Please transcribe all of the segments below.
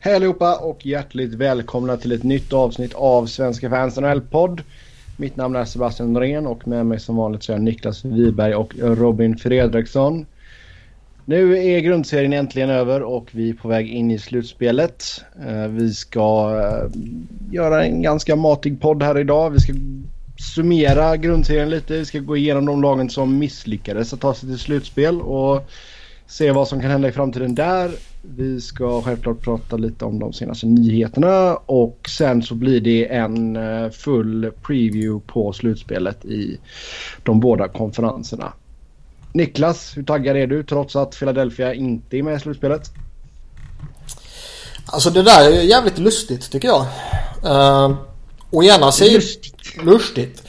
Hej allihopa och hjärtligt välkomna till ett nytt avsnitt av Svenska fans NHL-podd. Mitt namn är Sebastian Norén och med mig som vanligt så är Niklas Wiberg och Robin Fredriksson. Nu är grundserien äntligen över och vi är på väg in i slutspelet. Eh, vi ska eh, göra en ganska matig podd här idag. Vi ska summera grundserien lite. Vi ska gå igenom de lagen som misslyckades att ta sig till slutspel och se vad som kan hända i framtiden där. Vi ska självklart prata lite om de senaste nyheterna och sen så blir det en eh, full preview på slutspelet i de båda konferenserna. Niklas, hur taggad är du trots att Philadelphia inte är med i slutspelet? Alltså det där är jävligt lustigt tycker jag. Uh, å ena sidan... Lustigt. lustigt.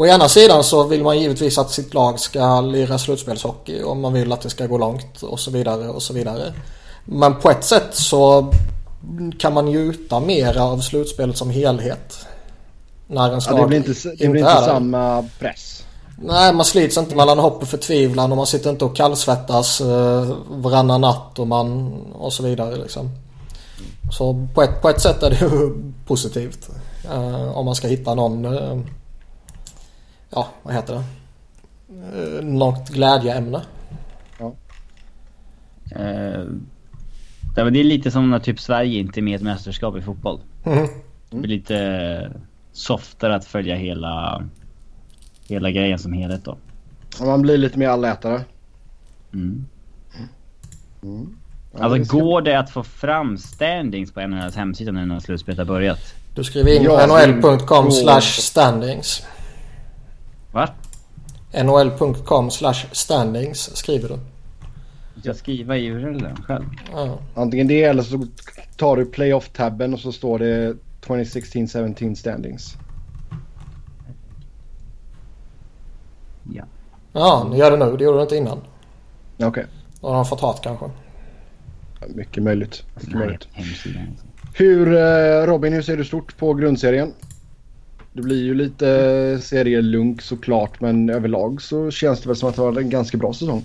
Å ena sidan så vill man givetvis att sitt lag ska lira slutspelshockey och man vill att det ska gå långt och så vidare och så vidare. Men på ett sätt så kan man njuta mer av slutspelet som helhet. När en slag ja, det blir inte, det blir inte, inte samma press. Nej, man slits inte mellan hopp och förtvivlan och man sitter inte och kallsvettas eh, varannan natt och, man, och så vidare. Liksom. Så på ett, på ett sätt är det ju positivt. Eh, om man ska hitta någon, eh, ja vad heter det? Eh, något glädjeämne. Ja. Eh, det är lite som när typ Sverige inte är med i ett mästerskap i fotboll. Mm. Det blir lite softare att följa hela, hela grejen som helhet då. Man blir lite mer allätare. Mm. Mm. Ja, alltså det ska... går det att få fram standings på NHLs hemsida nu när slutspelet har börjat? Du skriver in ja, nhl.com slash standings. Va? nhl.com slash standings skriver du. Jag skriva i URLen själv? Ja. Antingen det eller så tar du playoff-tabben och så står det 2016-17 standings. Ja. Ja, ni gör det nu. Det gjorde du inte innan. Okej. Okay. Då har de fått hat kanske. Mycket möjligt. Mycket möjligt. Hur, eh, Robin, hur ser du stort på grundserien? Det blir ju lite serielunk såklart men överlag så känns det väl som att det var en ganska bra säsong.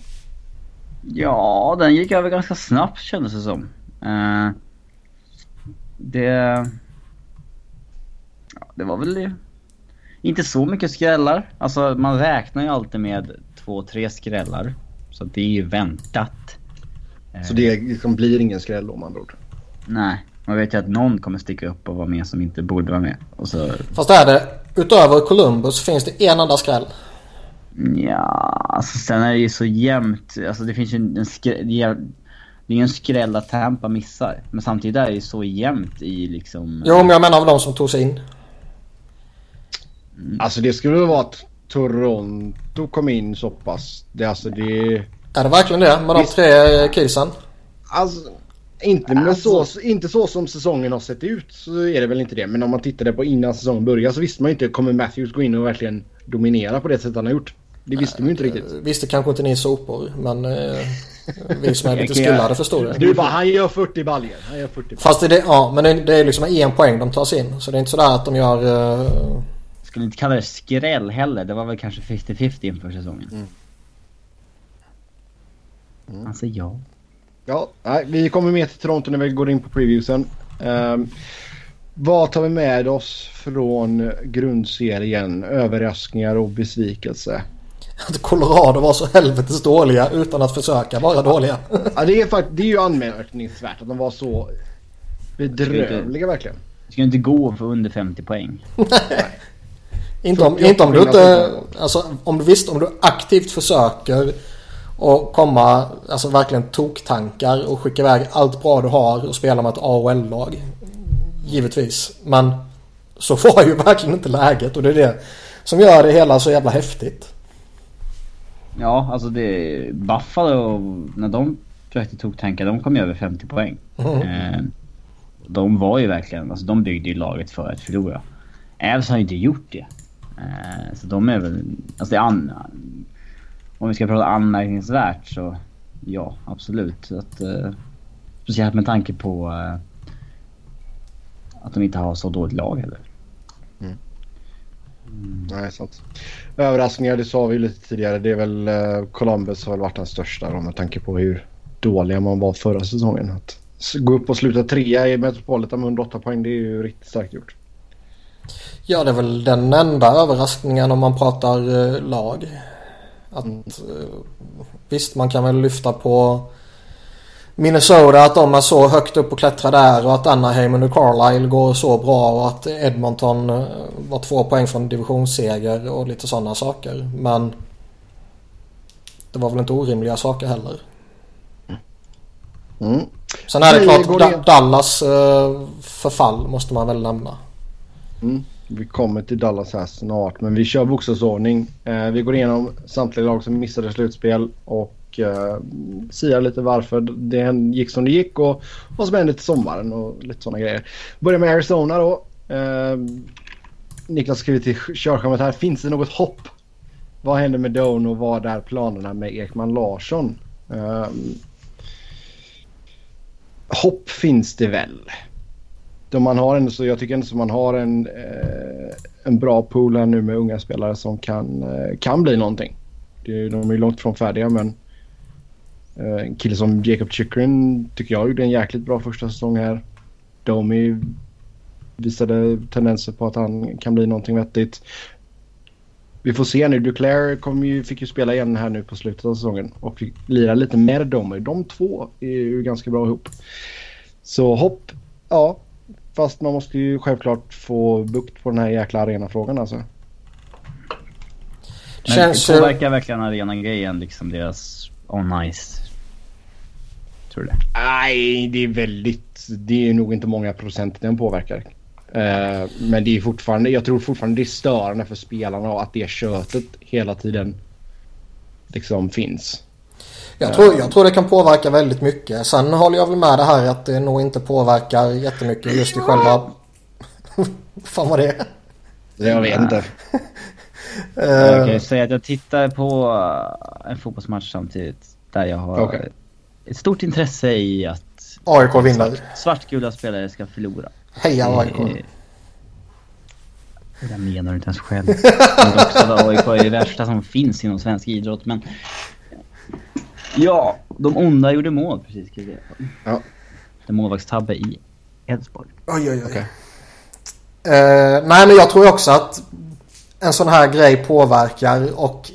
Ja, den gick över ganska snabbt kändes det som. Uh, det... Ja, det var väl inte så mycket skrällar. Alltså man räknar ju alltid med två, tre skrällar. Så det är ju väntat. Så det liksom blir ingen skräll om andra ord? Nej, man vet ju att någon kommer sticka upp och vara med som inte borde vara med. Och så... Fast är det, utöver Columbus finns det en enda skräll. Ja, alltså sen är det ju så jämnt. Alltså det finns ju en skräll. Det är ju en skräll att Tampa missar. Men samtidigt är det ju så jämnt i liksom... Jo, men jag menar av de som tog sig in. Mm. Alltså det skulle vara att Toronto kom in så pass. Det, alltså det... Är det verkligen det? Med de tre kidsen? Alltså, inte, med alltså... så, inte så som säsongen har sett ut så är det väl inte det. Men om man tittade på innan säsongen började så visste man ju inte kommer Matthews gå in och verkligen dominera på det sättet han har gjort. Det visste man ju inte riktigt. Visste kanske inte ni sopor men eh, vi som är lite skullade förstår det. Du bara han gör 40 baljer. Han gör 40 baljer. Fast det, ja men det, är liksom en poäng de tar sig in. Så det är inte sådär att de gör... Uh... Skulle inte kalla det skräll heller. Det var väl kanske 50-50 inför säsongen. Mm. Mm. Alltså ja. Ja, nej, vi kommer med till Toronto när vi går in på previewsen. Um, vad tar vi med oss från grundserien? Överraskningar och besvikelse? Att Colorado var så helvetes dåliga utan att försöka vara dåliga. ja, det är, faktiskt, det är ju anmärkningsvärt att de var så bedrövliga verkligen. Det ska inte gå för under 50 poäng. Nej. inte om, inte om du inte... Alltså om du visst om du aktivt försöker och komma, alltså verkligen toktankar och skicka iväg allt bra du har och spela med ett AHL-lag. Givetvis. Men så var ju verkligen inte läget och det är det som gör det hela så jävla häftigt. Ja, alltså det... Buffalo, när de försökte toktanka, de kom ju över 50 poäng. Mm. Eh, de var ju verkligen, alltså de byggde ju laget för att förlora. Ävs har ju inte gjort det. Eh, så de är väl, alltså det är an, om vi ska prata anmärkningsvärt så ja, absolut. Att, eh, speciellt med tanke på eh, att de inte har så dåligt lag heller. Mm. Mm. Nej, sant. Överraskningar, det sa vi lite tidigare. Det är väl uh, Columbus har väl varit den största då, med tanke på hur dåliga man var förra säsongen. Att gå upp och sluta trea i Metropolitan med 108 poäng. Det är ju riktigt starkt gjort. Ja, det är väl den enda överraskningen om man pratar eh, lag. Att, mm. eh, visst, man kan väl lyfta på Minnesota att de är så högt upp och klättrar där och att Anaheim och Carlisle går så bra och att Edmonton eh, var två poäng från divisionsseger och lite sådana saker. Men det var väl inte orimliga saker heller. Mm. Sen är det klart da Dallas uh, förfall måste man väl nämna. Mm. Vi kommer till Dallas här snart men vi kör bokstavsordning. Eh, vi går igenom samtliga lag som missade slutspel och eh, uh, säger lite varför det gick som det gick och vad som hände till sommaren och lite sådana grejer. Börjar med Arizona då. Eh, Niklas skriver till körschemat här. Finns det något hopp? Vad händer med Doan och vad är planerna med Ekman Larsson? Uh, hopp finns det väl. De man har en, så, jag tycker ändå att man har en, eh, en bra pool här nu med unga spelare som kan, eh, kan bli någonting. Det, de är långt från färdiga men eh, en kille som Jacob Chikrin tycker jag gjorde en jäkligt bra första säsong här. Domi visade tendenser på att han kan bli någonting vettigt. Vi får se nu. Duclair kom ju, fick ju spela igen här nu på slutet av säsongen och fick lira lite med Domi. De två är ju ganska bra ihop. Så hopp, ja. Fast man måste ju självklart få bukt på den här jäkla arenafrågan alltså. Men Känns det påverkar verkligen arenagrejen liksom deras on ice? Tror du det? Nej, det är väldigt... Det är nog inte många procent den påverkar. Uh, men det är fortfarande, jag tror fortfarande det är störande för spelarna och att det köttet hela tiden liksom finns. Jag tror, jag tror det kan påverka väldigt mycket. Sen håller jag väl med det här att det nog inte påverkar jättemycket just i själva... Vad fan var det? Jag vet inte. jag kan ju säga att jag tittar på en fotbollsmatch samtidigt. Där jag har okay. ett stort intresse i att AIK vinner. svartgula spelare ska förlora. Heja AIK. Eh, det där menar du inte ens själv. AIK är det värsta som finns inom svensk idrott. Men ja, de onda gjorde mål precis. Ja. En målvaktstabbe i Elfsborg. Oj, oj, oj. Okay. Uh, nej, men jag tror också att en sån här grej påverkar och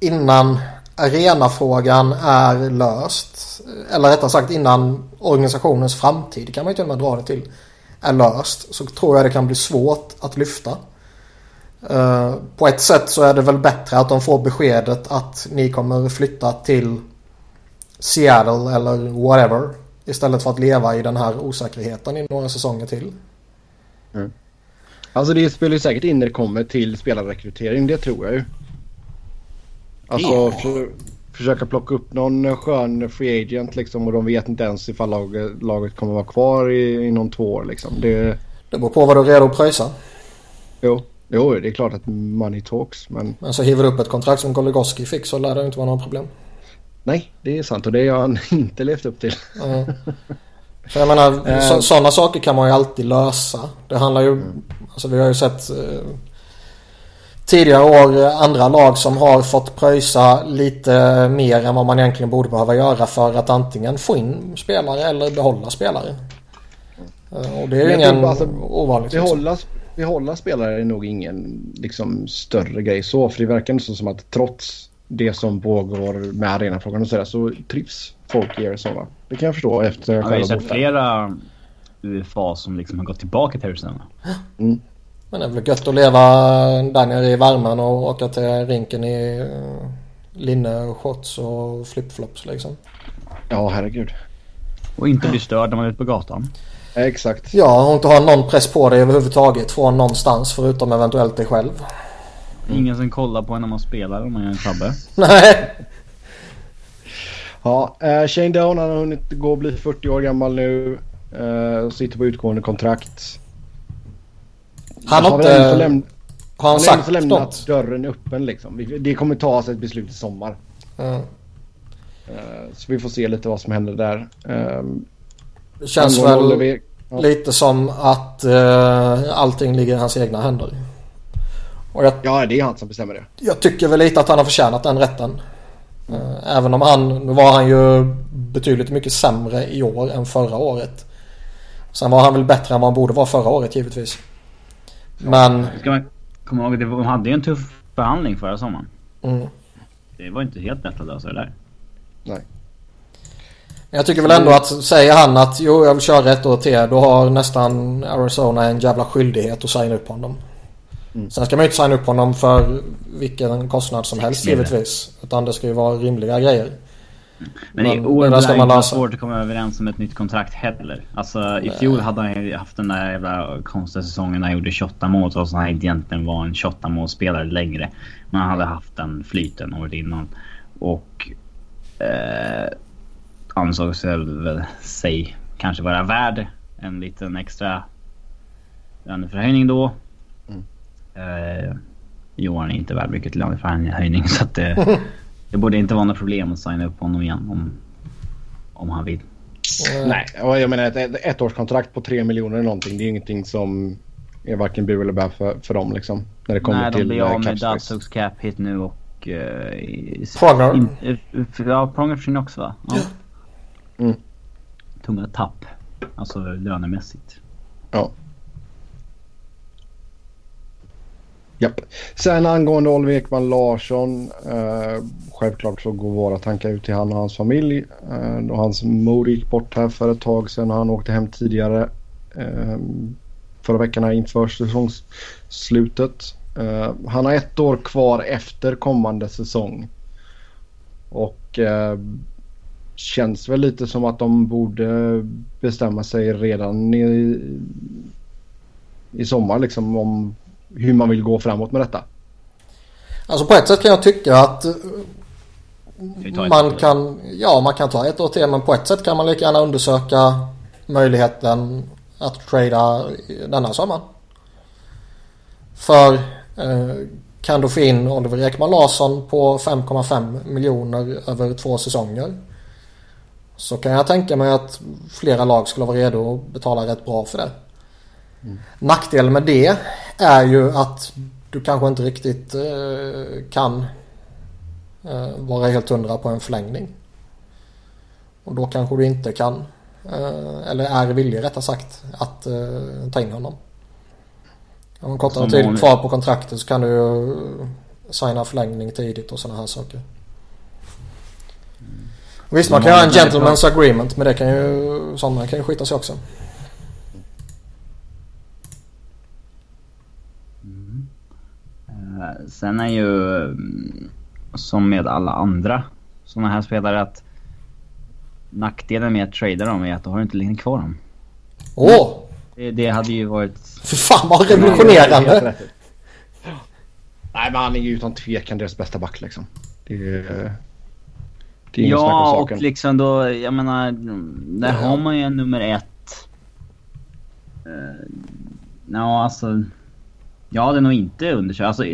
innan arenafrågan är löst, eller rättare sagt innan organisationens framtid kan man ju till och med dra det till, är löst så tror jag det kan bli svårt att lyfta. Uh, på ett sätt så är det väl bättre att de får beskedet att ni kommer flytta till Seattle eller whatever. Istället för att leva i den här osäkerheten i några säsonger till. Mm. Alltså det spelar ju säkert in när det kommer till spelarrekrytering, det tror jag ju. Alltså för, försöka plocka upp någon skön free agent liksom och de vet inte ens ifall laget, laget kommer vara kvar i, inom två år liksom. Det, det beror på vad du är redo att pröjsa. Jo, jo, det är klart att money talks men... Men så hiver du upp ett kontrakt som Goligoski fick så lär det inte vara några problem. Nej, det är sant och det har han inte levt upp till. Mm. För jag menar, så, sådana saker kan man ju alltid lösa. Det handlar ju, mm. alltså vi har ju sett eh, tidigare år eh, andra lag som har fått pröjsa lite mer än vad man egentligen borde behöva göra för att antingen få in spelare eller behålla spelare. Eh, och det är ju ingen alltså, ovanligt. Behålla, liksom. behålla spelare är nog ingen liksom, större grej så. För det verkar inte som att trots det som pågår med arenafrågan och sådär så trivs folk i Arizona. Det kan jag förstå efter själva Jag har ju sett flera UFA som liksom har gått tillbaka till Arizona. Mm. Men det är väl gött att leva där nere i värmen och åka till rinken i eh, linne och shorts och flipflops liksom. Ja, herregud. Och inte bli störd när man är ute på gatan. Exakt. Ja, och inte ha någon press på dig överhuvudtaget från någonstans förutom eventuellt dig själv. Ingen som kollar på en när man spelar om man gör en tabbe. Nej. Ja, uh, Shane Down han har hunnit gå och bli 40 år gammal nu. Uh, sitter på utgående kontrakt. Han har inte... Lämn... Har han, han sagt lämnat något? dörren öppen liksom. Det kommer tas ett beslut i sommar. Mm. Så vi får se lite vad som händer där. Ehm, det känns väl vi... ja. lite som att uh, allting ligger i hans egna händer. Jag, ja, det är han som bestämmer det. Jag tycker väl lite att han har förtjänat den rätten. Mm. Även om han, nu var han ju betydligt mycket sämre i år än förra året. Sen var han väl bättre än vad han borde vara förra året givetvis. Men... Ska man komma ihåg att de hade ju en tuff behandling förra sommaren. Mm. Det var inte helt lätt att lösa det där. Nej. Jag tycker väl ändå att säger han att jo jag vill köra ett år till då har nästan Arizona en jävla skyldighet att signa upp honom. Mm. Sen ska man ju inte signa upp honom för vilken kostnad som helst givetvis. Utan det ska ju vara rimliga grejer. Men, blir det inte svårt att komma överens om ett nytt kontrakt heller. Alltså i fjol hade han ju haft den där jävla konstiga säsongen när han gjorde 28 mål trots att han egentligen var en 28 målspelare längre. Men han hade haft den flyten året innan. Och eh, ansåg sig kanske vara värd en liten extra löneförhöjning då. Eh, Johan är inte värd mycket till löneförhöjning så att det, det borde inte vara något problem att signa upp honom igen om, om han vill. Mm. Nej, och jag menar ett, ett ettårskontrakt på 3 miljoner eller någonting. Det är ingenting som är varken bu eller bä för, för dem liksom. När det kommer Nej, till de blir eh, av med cap Dubsugs cap hit nu och... Uh. In, uh, ja, Pronger försvinner också va? Ja. Mm. Tunga tapp. Alltså lönemässigt. Ja. Japp. Sen angående Oliver Ekman Larsson. Eh, självklart så går våra tankar ut till han och hans familj. Eh, då hans mor gick bort här för ett tag sedan och han åkte hem tidigare. Eh, förra veckan här inför säsongsslutet. Eh, han har ett år kvar efter kommande säsong. Och eh, känns väl lite som att de borde bestämma sig redan i, i sommar liksom om hur man vill gå framåt med detta. Alltså på ett sätt kan jag tycka att man kan, ja, man kan ta ett år till men på ett sätt kan man lika gärna undersöka möjligheten att trada denna sommar. För eh, kan du få in Oliver Ekman Larsson på 5,5 miljoner över två säsonger så kan jag tänka mig att flera lag skulle vara redo att betala rätt bra för det. Mm. Nackdelen med det är ju att du kanske inte riktigt eh, kan eh, vara helt hundra på en förlängning. Och då kanske du inte kan, eh, eller är villig rättare sagt, att eh, ta in honom. Om en kortare tid kvar på kontraktet så kan du ju signa förlängning tidigt och sådana här saker. Mm. Visst man kan ha en gentleman's agreement men det kan ju, sådana kan ju skita sig också. Eh, sen är ju mm, som med alla andra sådana här spelare att nackdelen med att trada dem är att då har du inte längre kvar dem. Åh! Oh. Det, det, hade ju varit... För fan vad revolutionerande! Nej men han är ju utan tvekan deras bästa back liksom. Det är, det är ja och liksom då, jag menar, där ja. har man ju en nummer ett. Uh, ja alltså... Jag hade nog inte undersökt. Alltså,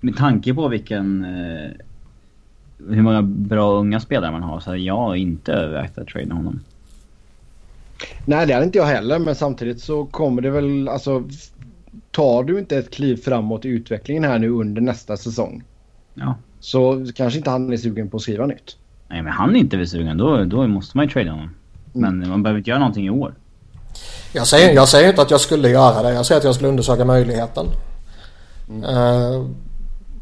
med tanke på vilken... Eh, hur många bra unga spelare man har så hade jag inte övervägt att trada honom. Nej, det hade inte jag heller. Men samtidigt så kommer det väl... Alltså, tar du inte ett kliv framåt i utvecklingen här nu under nästa säsong. Ja. Så kanske inte han är sugen på att skriva nytt. Nej, men han är inte sugen. Då, då måste man ju trada honom. Mm. Men man behöver inte göra någonting i år. Jag säger, jag säger inte att jag skulle göra det. Jag säger att jag skulle undersöka möjligheten. Mm. Uh,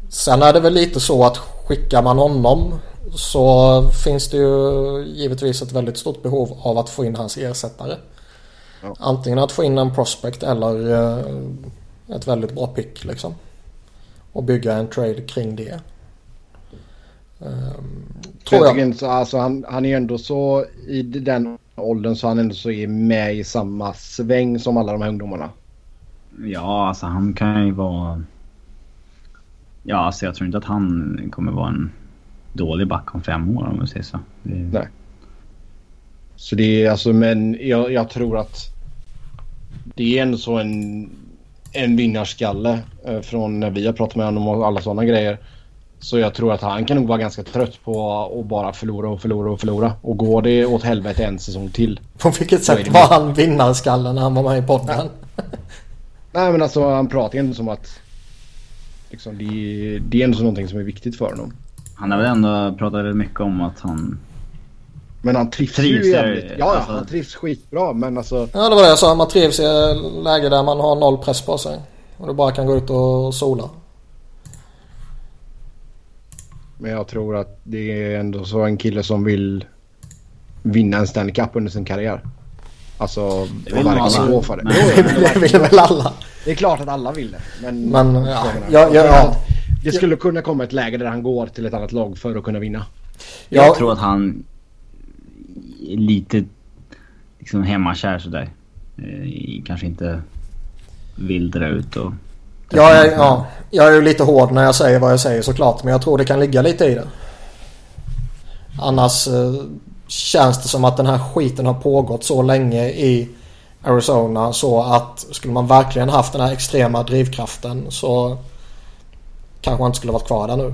sen är det väl lite så att skickar man honom så finns det ju givetvis ett väldigt stort behov av att få in hans ersättare. Ja. Antingen att få in en prospect eller uh, ett väldigt bra pick liksom. Och bygga en trade kring det. Um, tror jag. jag. Alltså, han, han är ändå så i den åldern så han ändå så är med i samma sväng som alla de här ungdomarna. Ja, alltså han kan ju vara... Ja, alltså jag tror inte att han kommer vara en dålig back om fem år om vi säger så. Det... Nej. Så det är alltså, men jag, jag, tror att det är ändå så en, en vinnarskalle eh, från när vi har pratat med honom och alla sådana grejer. Så jag tror att han kan nog vara ganska trött på att bara förlora och förlora och förlora. Och går det åt helvete en säsong till. På vilket sätt var han vinnarskallen när han var med i podden? Nej, Nej men alltså han pratar ju ändå som att liksom, det, det är ändå så någonting som är viktigt för honom. Han har väl ändå pratat väldigt mycket om att han Men han trivs, Trivs ju jävligt. Ja, alltså- han trivs skitbra. Men alltså... Ja det var det jag sa. Man trivs i läge där man har noll press på sig. Och du bara kan gå ut och sola. Men jag tror att det är ändå så en kille som vill vinna en Stanley Cup under sin karriär. Alltså, Det vill alla. gå för det. Men det vill väl alla. Det är klart att alla vill det. Men, Men, ja, jag ja, ja, jag ja. Det skulle kunna komma ett läge där han går till ett annat lag för att kunna vinna. Jag Ja. tror att han är lite liksom hemmakär sådär. Eh, kanske inte vill dra ut och... Jag är, ja, jag är ju lite hård när jag säger vad jag säger såklart. Men jag tror det kan ligga lite i det. Annars eh, känns det som att den här skiten har pågått så länge i Arizona. Så att skulle man verkligen haft den här extrema drivkraften så kanske man inte skulle varit kvar där nu.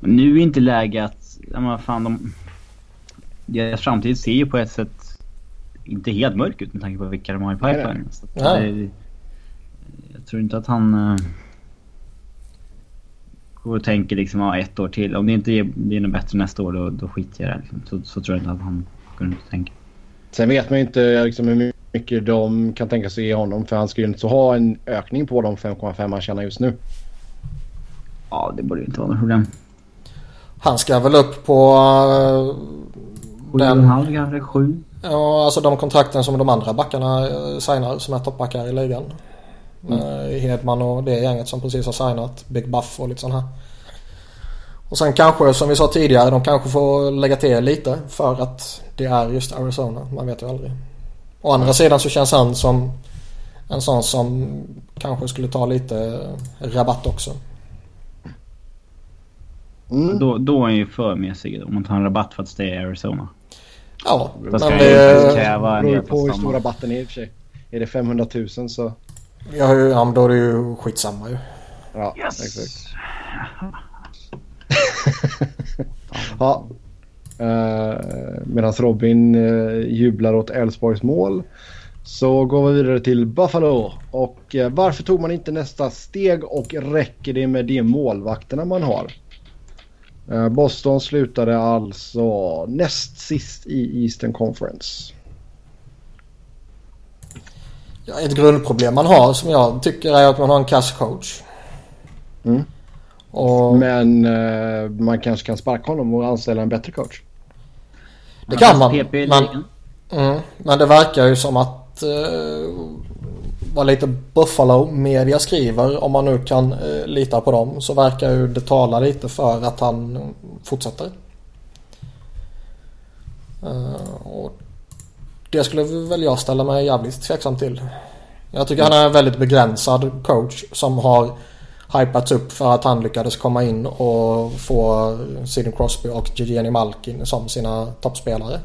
Nu är inte läge att... Men vad fan, de, deras framtid ser ju på ett sätt inte helt mörk ut med tanke på vilka de har i Nej, pipeline. Så det, jag tror inte att han uh, går och tänker liksom ja, ett år till. Om det inte blir något bättre nästa år då, då skiter jag i det. Liksom. Så, så tror jag inte att han går runt och tänker. Sen vet man ju inte liksom, hur mycket de kan tänka sig ge honom. För han ska ju inte så ha en ökning på de 5,5 han tjänar just nu. Ja, det borde ju inte vara något problem. Han ska väl upp på en den, halv kanske? Sju? ja, alltså de kontrakten som de andra backarna eh, signar som är toppbackar i ligan. Mm. Eh, Hedman och det gänget som precis har signat. Big Buff och lite sån här. Och sen kanske som vi sa tidigare de kanske får lägga till lite för att det är just Arizona. Man vet ju aldrig. Å andra sidan så känns han som en sån som kanske skulle ta lite rabatt också. Mm. Då, då är han ju för mesig om man tar en rabatt för att stay i Arizona. Ja, men det... beror på hur stor rabatten är i och för sig. Är det 500 000 så... Ja, ja men då är det ju skitsamma ju. Ja, Yes! exakt. Ja. Uh, Medan Robin eh, jublar åt Elfsborgs mål så går vi vidare till Buffalo. Och eh, varför tog man inte nästa steg och räcker det med de målvakterna man har? Eh, Boston slutade alltså näst sist i Eastern Conference. Ja, ett grundproblem man har som jag tycker är att man har en kass coach. Mm. Och Men eh, man kanske kan sparka honom och anställa en bättre coach. det kan man. Men, mm, men det verkar ju som att eh, vad lite Buffalo media skriver om man nu kan eh, lita på dem så verkar ju det tala lite för att han fortsätter. Eh, och det skulle väl jag ställa mig jävligt tveksam till. Jag tycker han är en väldigt begränsad coach som har hypats upp för att han lyckades komma in och få Sidney Crosby och Jenny Malkin som sina toppspelare.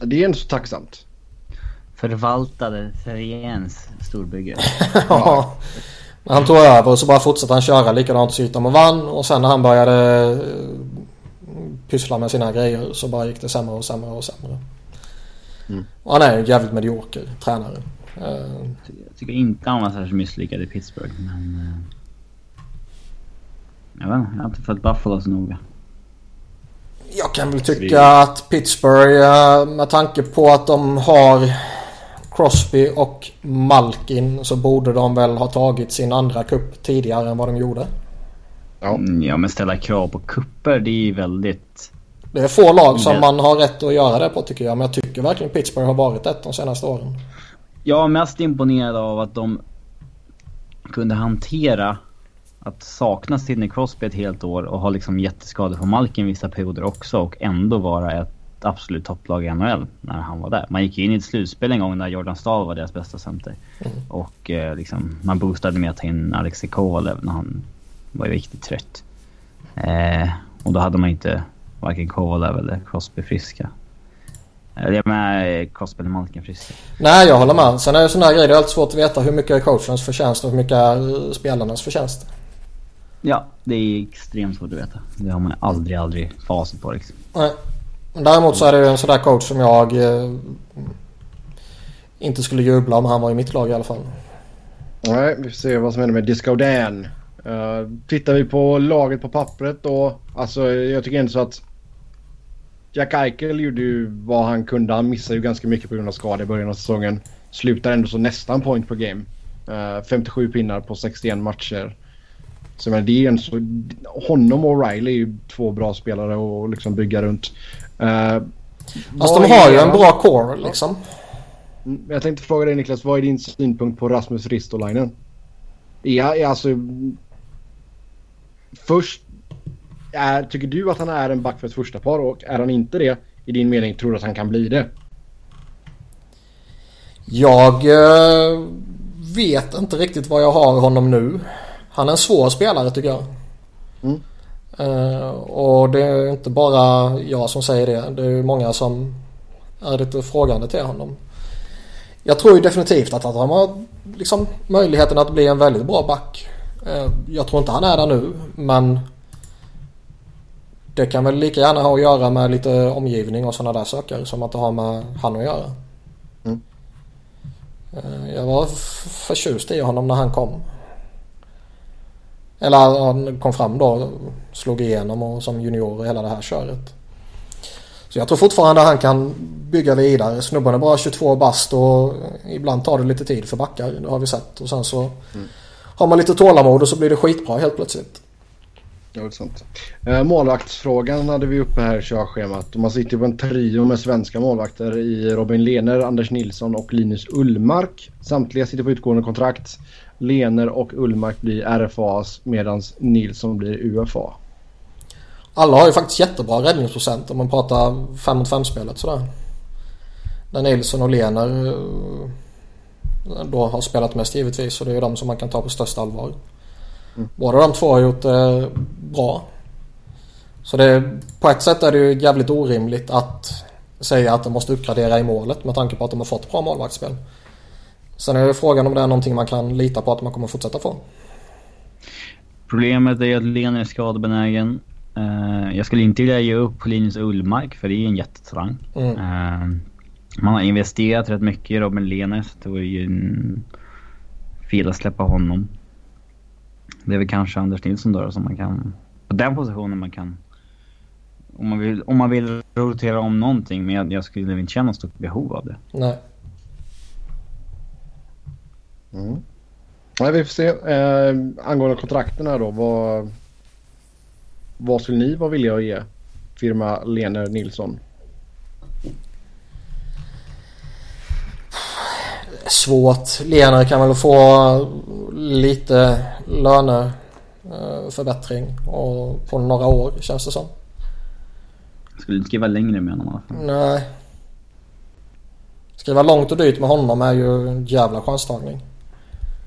Det är inte så tacksamt. Förvaltade Theriens storbygge. Ja. Han tog över så bara fortsatte han köra likadant så gick de och vann och sen när han började eh, pyssla med sina grejer så bara gick det sämre och sämre och sämre. Mm. Och han är en jävligt medioker tränare. Eh, Jag tycker inte han var särskilt misslyckad i Pittsburgh men... eh, Jag vet inte, jag har inte följt Buffalo så noga. Jag kan väl tycka att Pittsburgh eh, med tanke på att de har Crosby och Malkin så borde de väl ha tagit sin andra kupp tidigare än vad de gjorde. Ja. Mm, Ja men ställa krav på kupper det är ju väldigt... Det är få lag som Det- man har rätt att göra det på tycker jag. Men jag tycker verkligen Pittsburgh har varit ett de senaste åren. Jag är mest imponerad av att de kunde hantera att sakna Sidney Crosby ett helt år och ha liksom jätteskador på Malkin vissa perioder också och ändå vara ett absolut topplag i NHL när han var där. Man gick in i ett slutspel en gång när Jordan Stahl var deras bästa center. Mm. Och eh, liksom, man boostade med att ta in Alexei Kovalev när han var riktigt trött. Eh, och då hade man inte varken Kovalev eller Crosby friska. Eller jag menar Crosby eller Malkin friska. Nej, jag håller med. Sen är det sådana här grejer. Det är alltid svårt att veta hur mycket är coachens förtjänst och hur mycket är spelarnas förtjänst. Ja, det är extremt svårt att veta. Det har man aldrig, aldrig facit på liksom. Nej. Däremot så är det ju en sån där coach som jag eh, inte skulle jubla om han var i mitt lag i alla fall. Nej, vi får se vad som händer med Discaudan. Uh, tittar vi på laget på pappret då. Alltså jag tycker inte så att Jack Eichel gjorde ju vad han kunde. Han missade ju ganska mycket på grund av skada i början av säsongen. Slutar ändå så nästan point per game. Uh, eh, 57 pinnar på 61 matcher. Så men det är en så, honom och Riley är ju två bra spelare att liksom bygga runt. Uh, Fast de har ju en bra core liksom. Mm, jag tänkte fråga dig Niklas, vad är din synpunkt på Rasmus Ristolainen? Är alltså... Först... Är, tycker du att han är en back för ett första par och är han inte det, i din mening, tror du att han kan bli det? Jag eh, vet inte riktigt vad jag har honom nu. Han är en svår spelare tycker jag. Mm. Uh, och det är inte bara jag som säger det. Det är många som är lite frågande till honom. Jag tror ju definitivt att han har liksom möjligheten att bli en väldigt bra back. Uh, jag tror inte han är där nu men det kan väl lika gärna ha att göra med lite omgivning och sådana där saker som att det har med han att göra. Mm. Uh, jag var förtjust i honom när han kom. Eller han kom fram då, slog igenom och som junior och hela det här köret. Så jag tror fortfarande han kan bygga vidare. Snubben är bara 22 bast och ibland tar det lite tid för backar. Det har vi sett. Och sen så mm. har man lite tålamod och så blir det skitbra helt plötsligt. Ja, det är sant. Eh, målvaktsfrågan hade vi uppe här i körschemat. Man sitter på en trio med svenska målvakter i Robin Lehner, Anders Nilsson och Linus Ullmark. Samtliga sitter på utgående kontrakt. Lener och Ullmark blir RFAs medan Nilsson blir UFA. Alla har ju faktiskt jättebra räddningsprocent om man pratar 5 mot 5 spelet sådär. När Nilsson och Lener eh, då har spelat mest givetvis och det är ju de som man kan ta på största allvar. Mm. Båda de två har gjort det eh, bra. Så det, på ett sätt är det ju jävligt orimligt att säga att de måste uppgradera i målet med tanke på att de har fått bra målvaktsspel. Sen är det frågan om det är någonting man kan lita på att man kommer fortsätta få. Problemet är att Lena är skadebenägen. Uh, jag skulle inte vilja ge upp på Linus Ullmark för det är en jättetalang. Mm. Uh, man har investerat rätt mycket i Robin Lehner så det vore ju en fel att släppa honom. Det är väl kanske Anders Nilsson då som man kan... På den positionen man kan... Om man vill, om man vill rotera om någonting men jag, jag skulle inte känna något stort behov av det. Nej. Mm. Nej, vi får se. Eh, angående kontrakten här då. Vad, vad skulle ni vara villiga att ge firma Lener Nilsson? Svårt. Lener kan väl få lite löneförbättring och på några år känns det som. Skulle inte skriva längre med honom Nej. Skriva långt och dyrt med honom är ju en jävla chanstagning.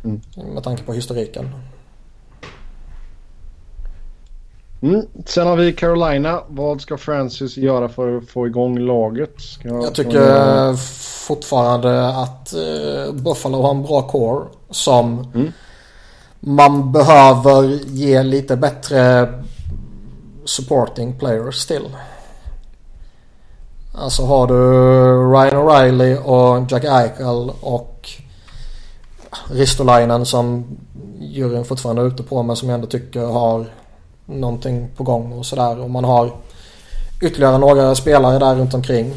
Mm. Med tanke på historiken. Mm. Sen har vi Carolina. Vad ska Francis göra för att få igång laget? Ska jag tycker fortfarande att uh, Buffalo har en bra core som mm. man behöver ge lite bättre supporting players till. Alltså har du Ryan O'Reilly och Jack Eichel och Ristolainen som juryn fortfarande är ute på men som jag ändå tycker har någonting på gång och sådär. Och man har ytterligare några spelare där runt omkring.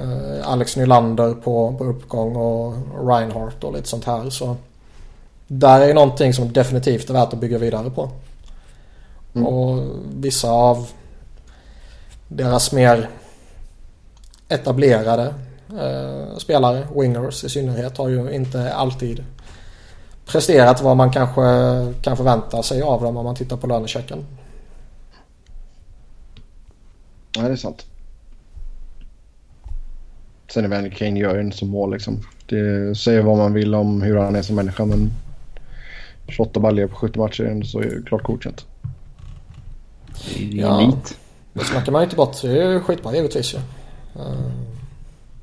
Uh, Alex Nylander på, på uppgång och Reinhardt och lite sånt här. Så där är någonting som definitivt är värt att bygga vidare på. Mm. Och vissa av deras mer etablerade uh, spelare, wingers i synnerhet, har ju inte alltid presterat vad man kanske kan förvänta sig av dem om man tittar på lönechecken. Ja, det är sant. Sen är väl Kane gör ju inte som mål liksom. Det säger vad man vill om hur han är som människa men 28 baljor på 70 matcher är så är det klart godkänt. Det är ja, elit. Det snackar man inte bort. Det är skitbra givetvis ju. Ja.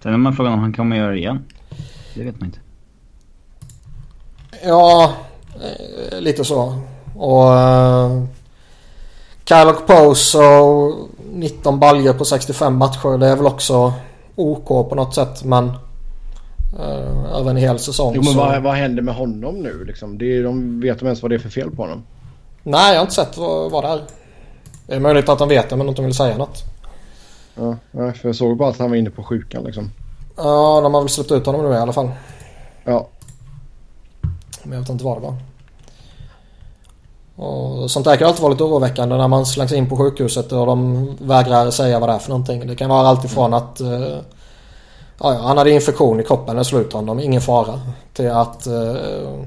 Sen är man frågan om han kommer göra det igen. Det vet man inte. Ja, eh, lite så. Och uh, Kyle Poso 19 baljor på 65 matcher. Det är väl också OK på något sätt men uh, över en hel säsong. Jo men så... vad, vad händer med honom nu liksom? Det är, de vet de ens vad det är för fel på honom? Nej, jag har inte sett vad, vad det är. Det är möjligt att de vet det men inte vill säga något. Ja, för jag såg bara att han var inne på sjukan liksom. Ja, de har väl släppt ut honom nu i alla fall. Ja. Men jag vet inte vad det var. Och sånt där kan alltid vara lite oroväckande när man slängs in på sjukhuset och de vägrar säga vad det är för någonting. Det kan vara allt ifrån att uh, ja, han hade infektion i kroppen, det slog ut honom, ingen fara. Till att uh,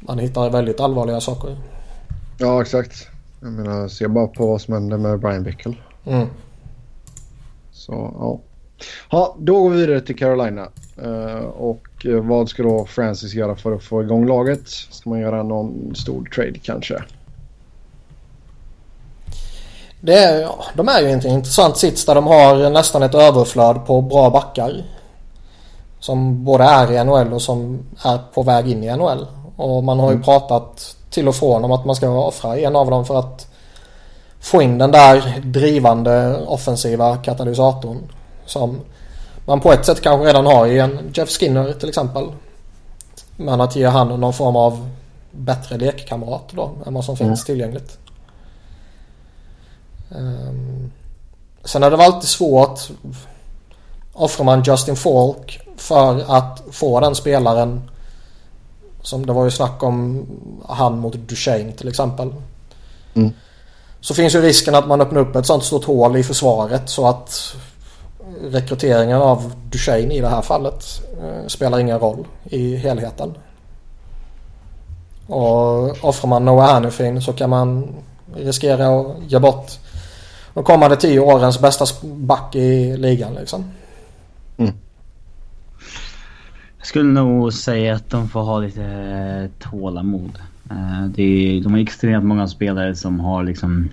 man hittar väldigt allvarliga saker. Ja, exakt. Jag menar, se bara på vad som hände med Brian Bickel. Mm. Så, ja. Ja, då går vi vidare till Carolina. Uh, och uh, vad ska då Francis göra för att få igång laget? Ska man göra någon stor trade kanske? Det är, ja, de är ju inte intressant sits där de har nästan ett överflöd på bra backar. Som både är i NHL och som är på väg in i NHL. Och man har ju mm. pratat till och från om att man ska offra en av dem för att få in den där drivande offensiva katalysatorn. Som man på ett sätt kanske redan har i en Jeff Skinner till exempel. Men att ge han någon form av bättre lekkamrat då än vad som mm. finns tillgängligt. Um, sen är det väl alltid svårt. Offrar man Justin Falk för att få den spelaren som det var ju snack om han mot Duchene till exempel. Mm. Så finns ju risken att man öppnar upp ett sånt stort hål i försvaret så att rekryteringen av Duchene i det här fallet eh, spelar ingen roll i helheten. Och offrar man Noah Hannifin så kan man riskera att ge bort de kommande tio årens bästa back i ligan liksom. Mm. Jag skulle nog säga att de får ha lite tålamod. Eh, de har extremt många spelare som har liksom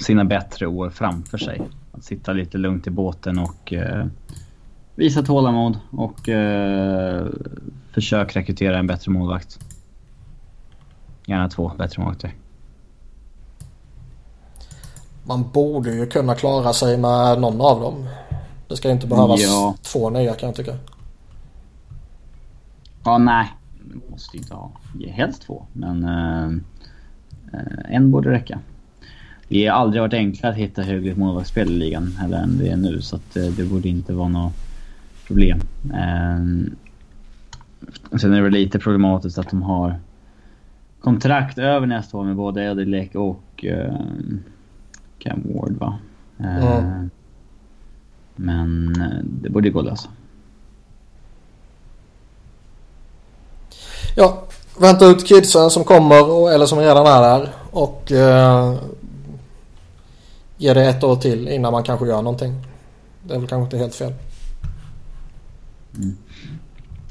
sina bättre år framför sig. Sitta lite lugnt i båten och eh, visa tålamod och eh, försök rekrytera en bättre målvakt. Gärna två bättre målvakter. Man borde ju kunna klara sig med någon av dem. Det ska inte behövas ja. två nya kan jag tycka. Ja, nej. Det måste inte ha. Helst två, men uh, uh, en borde räcka. Det har aldrig varit enklare att hitta högre målvaktsspel i ligan eller än det är nu så att uh, det borde inte vara något problem. sen är det väl lite problematiskt att de har kontrakt över nästa år med både Eddie Lek och Cam Ward va? Mm. Men det borde gå att lösa. Ja, vänta ut kidsen som kommer eller som redan är där. Och eh, ge det ett år till innan man kanske gör någonting. Det är väl kanske inte helt fel. Mm.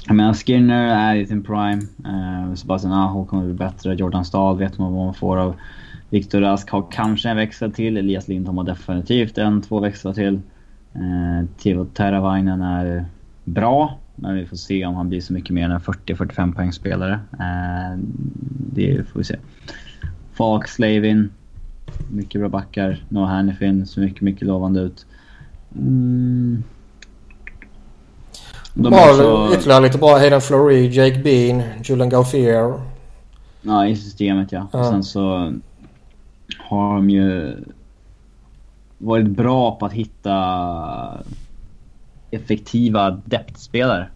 Jag menar Skinner är i sin prime. Uh, Sebastian Aho kommer bli bättre. Jordan Stahl vet man vad man får av. Viktor Rask har kanske en växel till. Elias Lindholm har definitivt en, två växlar till. Uh, Timo Teravainen är bra. Men vi får se om han blir så mycket mer än en 40-45 poängspelare. Eh, det får vi se. Falk, Slavin. Mycket bra backar. Noah Hannifin ser mycket, mycket lovande ut. Mm. De har så... ytterligare lite bra. Hayden Fleury, Jake Bean, Julian Gauthier. Ja, i systemet ja. ja. Och sen så har de ju varit bra på att hitta effektiva depthspelare.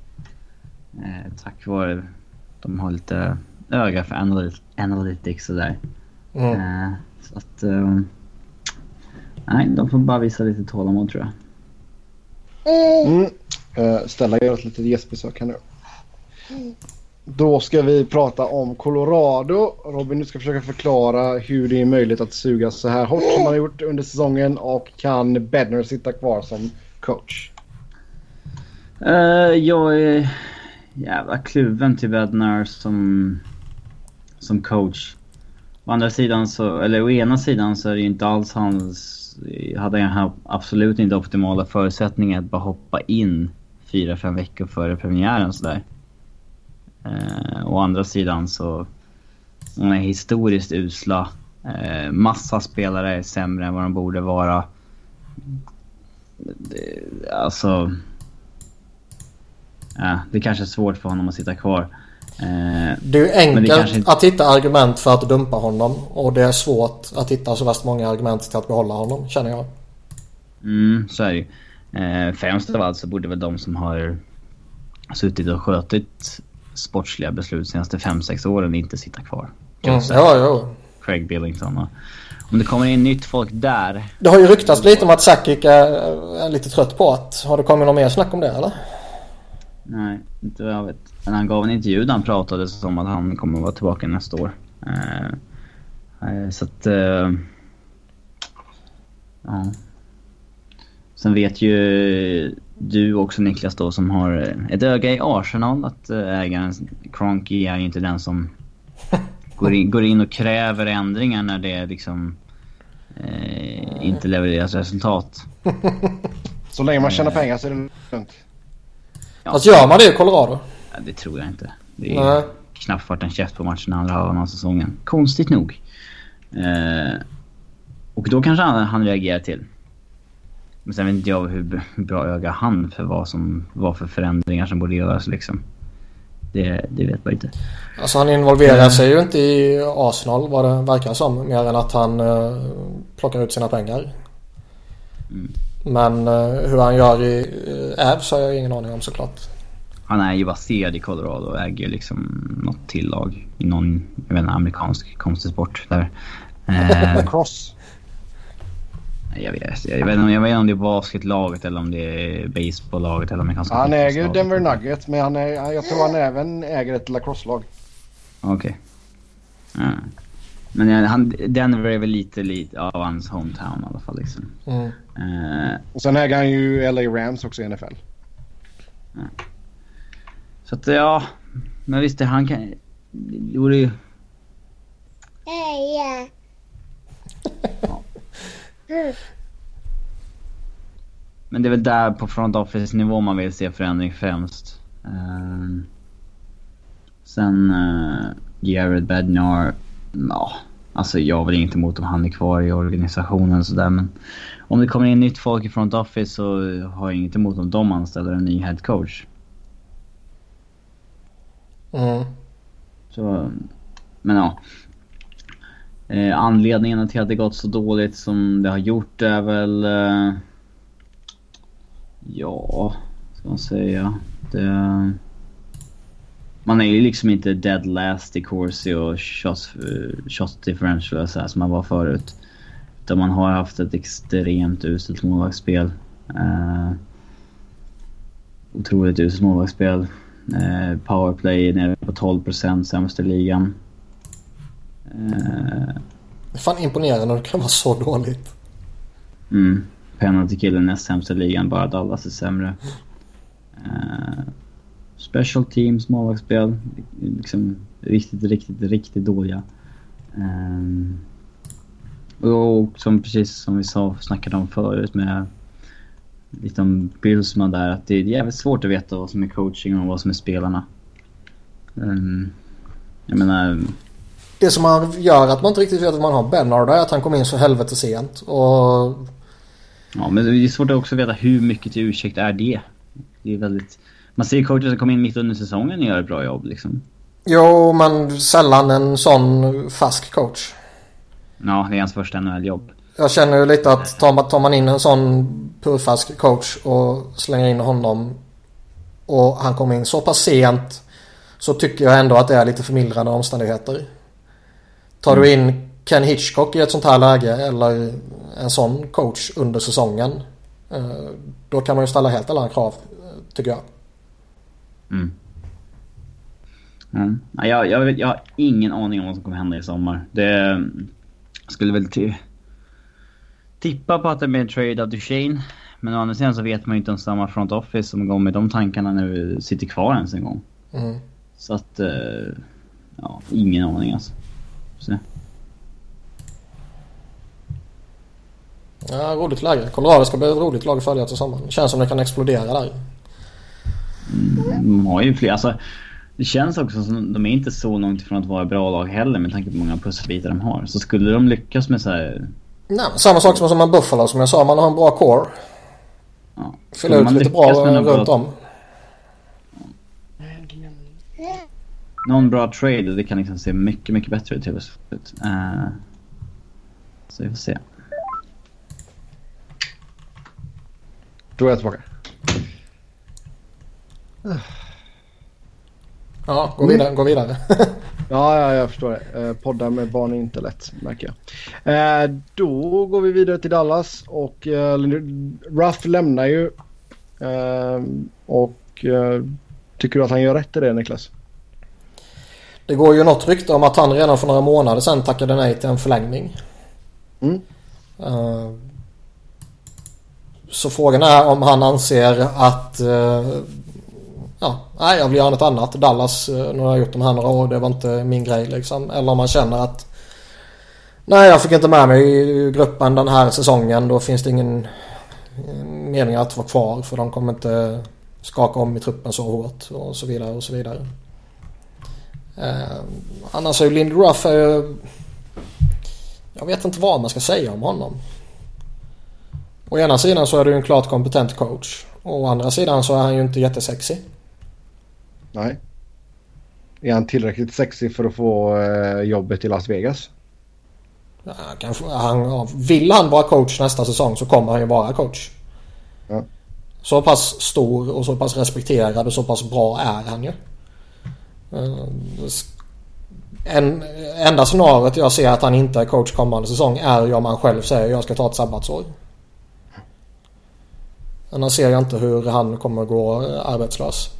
Eh, tack vare de har lite öga för analytics, analytics och där. Mm. Eh, så att... Eh, nej, de får bara visa lite tålamod tror jag. Mm. Uh, Stella gör ett litet gästbesök här nu. Då ska vi prata om Colorado. Robin, du ska försöka förklara hur det är möjligt att suga så här hårt som man har gjort under säsongen och kan Bedner sitta kvar som coach? Uh, jag är jävla kluven till Bednar som, som coach. Å andra sidan så, eller å ena sidan så är det ju inte alls hans, hade han absolut inte optimala förutsättningar att bara hoppa in fyra, fem veckor före premiären sådär. Eh, å andra sidan så, de är historiskt usla. Eh, massa spelare är sämre än vad de borde vara. Det, alltså Eh, det kanske är svårt för honom att sitta kvar. Eh, Det är ju enkelt inte- att hitta argument för att dumpa honom. Och det är svårt att hitta så värst många argument till att behålla honom, känner jag. Mm, så är det ju. Eh, främst av allt så borde väl de som har suttit och skötit sportsliga beslut de senaste 5-6 åren inte sitta kvar. Mm. Ja, ja. Craig Billington och... Om det kommer in nytt folk där. Det har ju ryktats lite om att Sakic är, är lite trött på att. Har det kommit något mer snack om det eller? Nej, inte vad jag vet. Men han gav en intervju där han pratade om att han kommer att vara tillbaka nästa år. Eh, eh, så att... Eh, ja. Sen vet ju du också Niklas då som har ett öga i Arsenal att eh, ägaren Cronky är ju inte den som går in, går in och kräver ändringar när det liksom eh, inte levereras resultat. Så länge man tjänar pengar så är det lugnt. Ja, Alltså gör man det i Colorado? Ja, det tror jag inte. Det är Nej. knappt varit en käft på matchen andra halvan av säsongen. Konstigt nog. Eh, och då kanske han, han reagerar till. Men sen vet inte jag hur, bra öga han för vad som vad för förändringar som borde göras liksom. Det, det vet man inte. Alltså han involverar sig ju inte i Arsenal vad det verkar som. Mer än att han eh, plockar ut sina pengar. Mm. Men eh, hur han gör i eh, Avs har jag ingen aning om såklart. Han är ju baserad i Colorado och äger liksom något tillag i någon, jag vet inte, amerikansk konstig sport där. Eh, Lacrosse. jag, vet, jag, vet, jag vet inte om det är basketlaget eller om det är baseballlaget eller amerikanska Han äger fotbollslaget. Denver Nuggets men han är, jag tror han även äger ett lacrosse-lag. Okej. Ja. Men ja, han, Denver är väl lite, lite av hans hometown i alla fall liksom. Mm. Eh, Och sen äger han ju LA Rams också i NFL. så att ja, men visst det han kan... Det vore ju... Men det är väl där på front office nivå man vill se förändring främst. Ehm, sen uh, Jared Bednar, ja. Alltså jag har väl inget emot om han är kvar i organisationen sådär men om det kommer in nytt folk i front office så har jag inget emot om de anställer en ny head coach. Mm. Så, men ja. Eh, anledningen till att det gått så dåligt som det har gjort är väl... Eh, ja, ska man säga. Det, man är ju liksom inte dead last i Corsi och shots, eh, shots differential så här som man var förut. Utan man har haft ett extremt uselt målvaktsspel. Eh, otroligt uselt målvaktsspel. Eh, powerplay nere på 12% sämst i ligan. Eh, Det är fan imponerande när det kan vara så dåligt. mm. Penalty kill är näst sämst i ligan, bara Dallas är sämre. Eh, special teams, målvaktsspel, liksom riktigt, riktigt, riktigt dåliga. Eh, och som precis som vi sa, snackade om förut med lite om Billsman där, att det är jävligt svårt att veta vad som är coaching och vad som är spelarna. Um, jag menar, Det som man gör att man inte riktigt vet att man har Bernard är att han kom in så helvete sent. Och ja men det är svårt att också veta hur mycket till ursäkt är det. Det är väldigt... Man ser coacher som kommer in mitt under säsongen och gör ett bra jobb liksom. Jo, men sällan en sån fast coach. Ja, det är hans första NHL-jobb. Jag känner ju lite att tar man, tar man in en sån purfask coach och slänger in honom och han kommer in så pass sent så tycker jag ändå att det är lite förmildrande omständigheter. Tar du in Ken Hitchcock i ett sånt här läge eller en sån coach under säsongen eh, då kan man ju ställa helt andra krav eh, tycker jag. Mm. Mm. Ja, jag, jag, jag har ingen aning om vad som kommer hända i sommar. Det skulle väl ti- tippa på att det blir en trade av Duchene. Men å andra sidan så vet man ju inte om samma front office som går med de tankarna när vi sitter kvar ens en gång. Mm. Så att... eh, Ja, ingen aning alltså. Så. Ja, roligt läge. Colorado ska bli ett roligt lag att följa till sommaren. Känns som det kan explodera där. De har ju fler, alltså... Det känns också som de är inte så långt ifrån att vara ett bra lag heller med tanke på hur många pusselbitar de har. Så skulle de lyckas med så här... Nej, men samma sak som med Buffalo som jag sa. Man har en bra core. Ja, Fylla ut lite bra runt om. någon bra trade det kan liksom se mycket, mycket bättre ut helt uh, Så vi får se. Då är jag tillbaka. Ja, gå vidare. Gå vidare. ja, ja, jag förstår det. Eh, poddar med barn är inte lätt, märker jag. Eh, då går vi vidare till Dallas och eh, Ruff lämnar ju. Eh, och eh, tycker du att han gör rätt i det, Niklas? Det går ju något rykte om att han redan för några månader sedan tackade nej till en förlängning. Mm. Uh, så frågan är om han anser att uh, ja, nej, jag vill göra något annat. Dallas, eh, nu har jag gjort de här några år, det var inte min grej liksom. Eller om man känner att nej, jag fick inte med mig i gruppen den här säsongen. Då finns det ingen eh, mening att vara kvar för de kommer inte skaka om i truppen så hårt och så vidare och så vidare. Eh, annars är ju Lindy Ruff är Jag vet inte vad man ska säga om honom. Å ena sidan så är du en klart kompetent coach. Å andra sidan så är han ju inte jättesexig. Nej. Är han tillräckligt sexig för att få eh, jobbet i Las Vegas? Ja, kanske, han, vill han vara coach nästa säsong så kommer han ju vara coach. Ja. Så pass stor och så pass respekterad och så pass bra är han ju. Eh, en, enda scenariot jag ser att han inte är coach kommande säsong är ju om han själv säger jag ska ta ett sabbatsår. Annars ser jag inte hur han kommer gå arbetslös.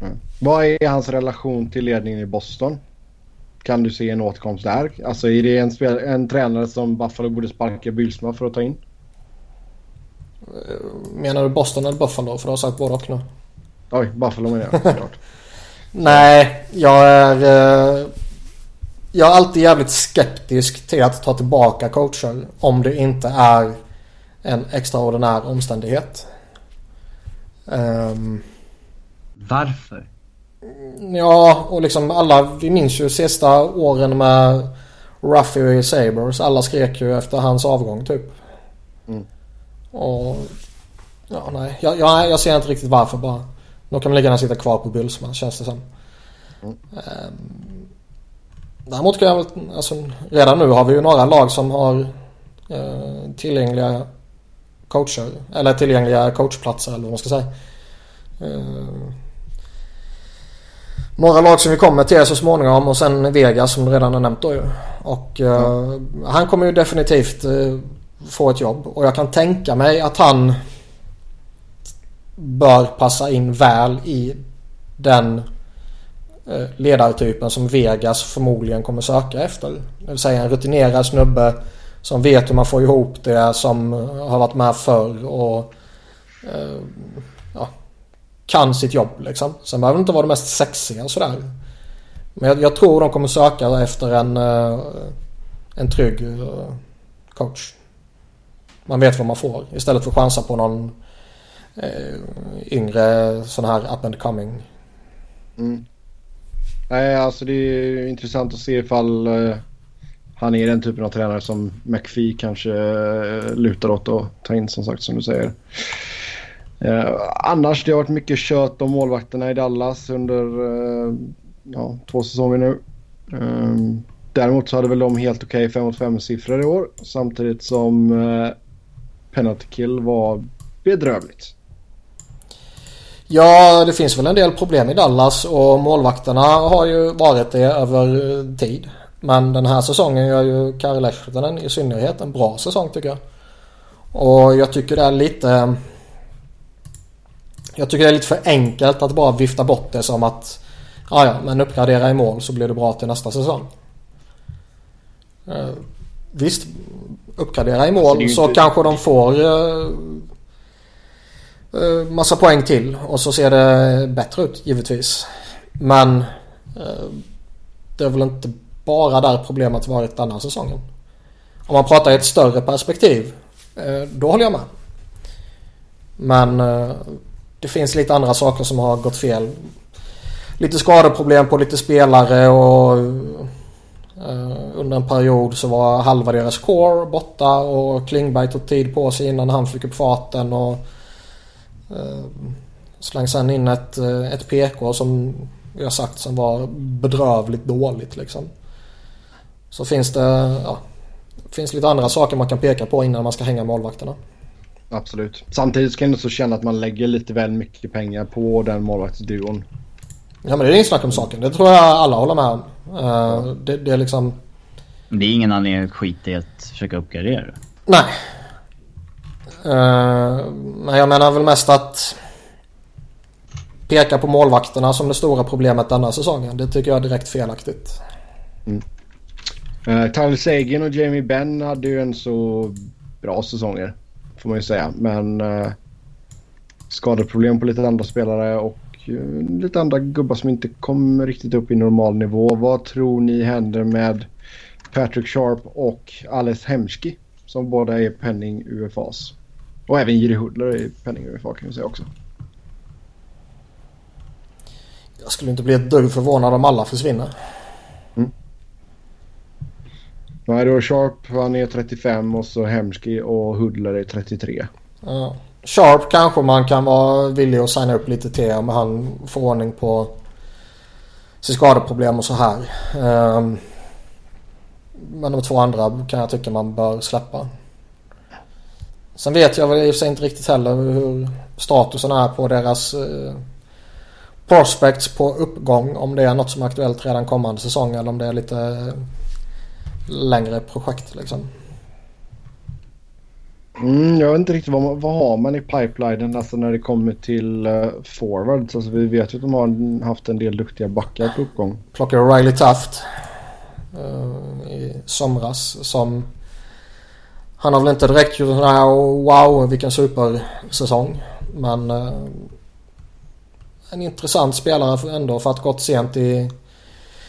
Mm. Vad är hans relation till ledningen i Boston? Kan du se en återkomst där? Alltså är det en, spel, en tränare som Buffalo borde sparka Bylsma för att ta in? Eh, menar du Boston eller Buffalo? För du har sagt både och nu. Oj, Buffalo menar jag såklart. Nej, jag är... Eh, jag är alltid jävligt skeptisk till att ta tillbaka coacher om det inte är en extraordinär omständighet. Um, Varför? Ja, och liksom alla, vi minns ju sista åren med Ruffy och Sabres. Alla skrek ju efter hans avgång typ. Mm. Och ja, nej, jag, jag, jag ser inte riktigt varför bara. Då kan man lika gärna sitta kvar på Bylsman känns det som. Mm. Um, däremot kan jag väl, alltså redan nu har vi ju några lag som har uh, tillgängliga coacher. Eller tillgängliga coachplatser eller vad man ska säga. Uh, några lag som vi kommer till så småningom och sen Vegas som du redan har nämnt då ju. Och uh, mm. han kommer ju definitivt uh, få ett jobb. Och jag kan tänka mig att han bör passa in väl i den eh, ledartypen som Vegas förmodligen kommer söka efter. Det vill säga en rutinerad snubbe som vet hur man får ihop det, som har varit med förr och ja, kan sitt jobb liksom. Sen behöver det inte vara det mest sexiga och sådär. Men jag, jag, tror de kommer söka efter en, eh, en trygg eh, coach. Man vet vad man får istället för att chansa på någon eh, yngre sån här up and coming. Mm. Nej, alltså det är intressant att se ifall eh, han är den typen av tränare som McPhee kanske eh, lutar åt att ta in som sagt som du säger. Eh, annars det har varit mycket kött om målvakterna i Dallas under eh, ja, två säsonger nu. Eh, däremot så hade väl de helt okej okay 5 mot 5 siffror i år samtidigt som eh, penalty kill var bedrövligt. Ja, det finns väl en del problem i Dallas och målvakterna har ju varit det över tid. Men den här säsongen gör ju Kari Lehtonen i synnerhet en bra säsong tycker jag. Och jag tycker det är lite... Jag tycker det är lite för enkelt att bara vifta bort det som att ja, ja, men uppgradera i mål så blir det bra till nästa säsong. Uh, visst, uppgradera i mål alltså, så inte... kanske de får uh, Eh, massa poäng till och så ser det bättre ut givetvis. Men eh, det är väl inte bara där problemet varit denna säsongen. Om man pratar i ett större perspektiv eh, då håller jag med. Men det finns lite andra saker som har gått fel. Lite skadeproblem på lite spelare och eh, under en period så var halva deras core borta och Klingberg tog tid på sig innan han fick upp farten och eh, slang sen in ett, eh, ett PK som vi har sagt som var bedrövligt dåligt liksom. Så finns det, ja, finns lite andra saker man kan peka på innan man ska hänga målvakterna. Absolut. Samtidigt kan jag också känna att man lägger lite väl mycket pengar på den målvaktsduon. Ja men det är inget snack om saken. Det tror jag alla håller med om. Uh, det, det, är liksom... Det är ingen anledning att skita i att försöka uppgradera. Nej. Uh, men jag menar väl mest att peka på målvakterna som det stora problemet denna säsongen. Det tycker jag är direkt felaktigt. Mm. Uh, Tyler Sagan och Jamie Benn hade ju en så bra säsonger. Får man ju säga. Men eh, skadeproblem på lite andra spelare och eh, lite andra gubbar som inte kom riktigt upp i normal nivå. Vad tror ni händer med Patrick Sharp och Alice Hemski? Som båda är penning UFAs. Och även Jiri Hudler är penning UFA kan vi säga också. Jag skulle inte bli ett dugg förvånad om alla försvinner. Nej, då Sharp han är 35 och så Hemski och Hudler är 33. Ja. Sharp kanske man kan vara villig att signa upp lite till om han får ordning på sitt skadeproblem och så här. Um, men de två andra kan jag tycka man bör släppa. Sen vet jag väl i och för sig inte riktigt heller hur statusen är på deras uh, prospects på uppgång. Om det är något som är aktuellt redan kommande säsong eller om det är lite längre projekt liksom. Mm, jag vet inte riktigt vad, man, vad har man i pipelinen alltså när det kommer till uh, forwards. Alltså, vi vet ju att de har haft en del duktiga backar på uppgång. Plockade Riley Taft uh, i somras som han har väl inte direkt gjort sån här wow vilken supersäsong. Men uh, en intressant spelare ändå för att gått sent i,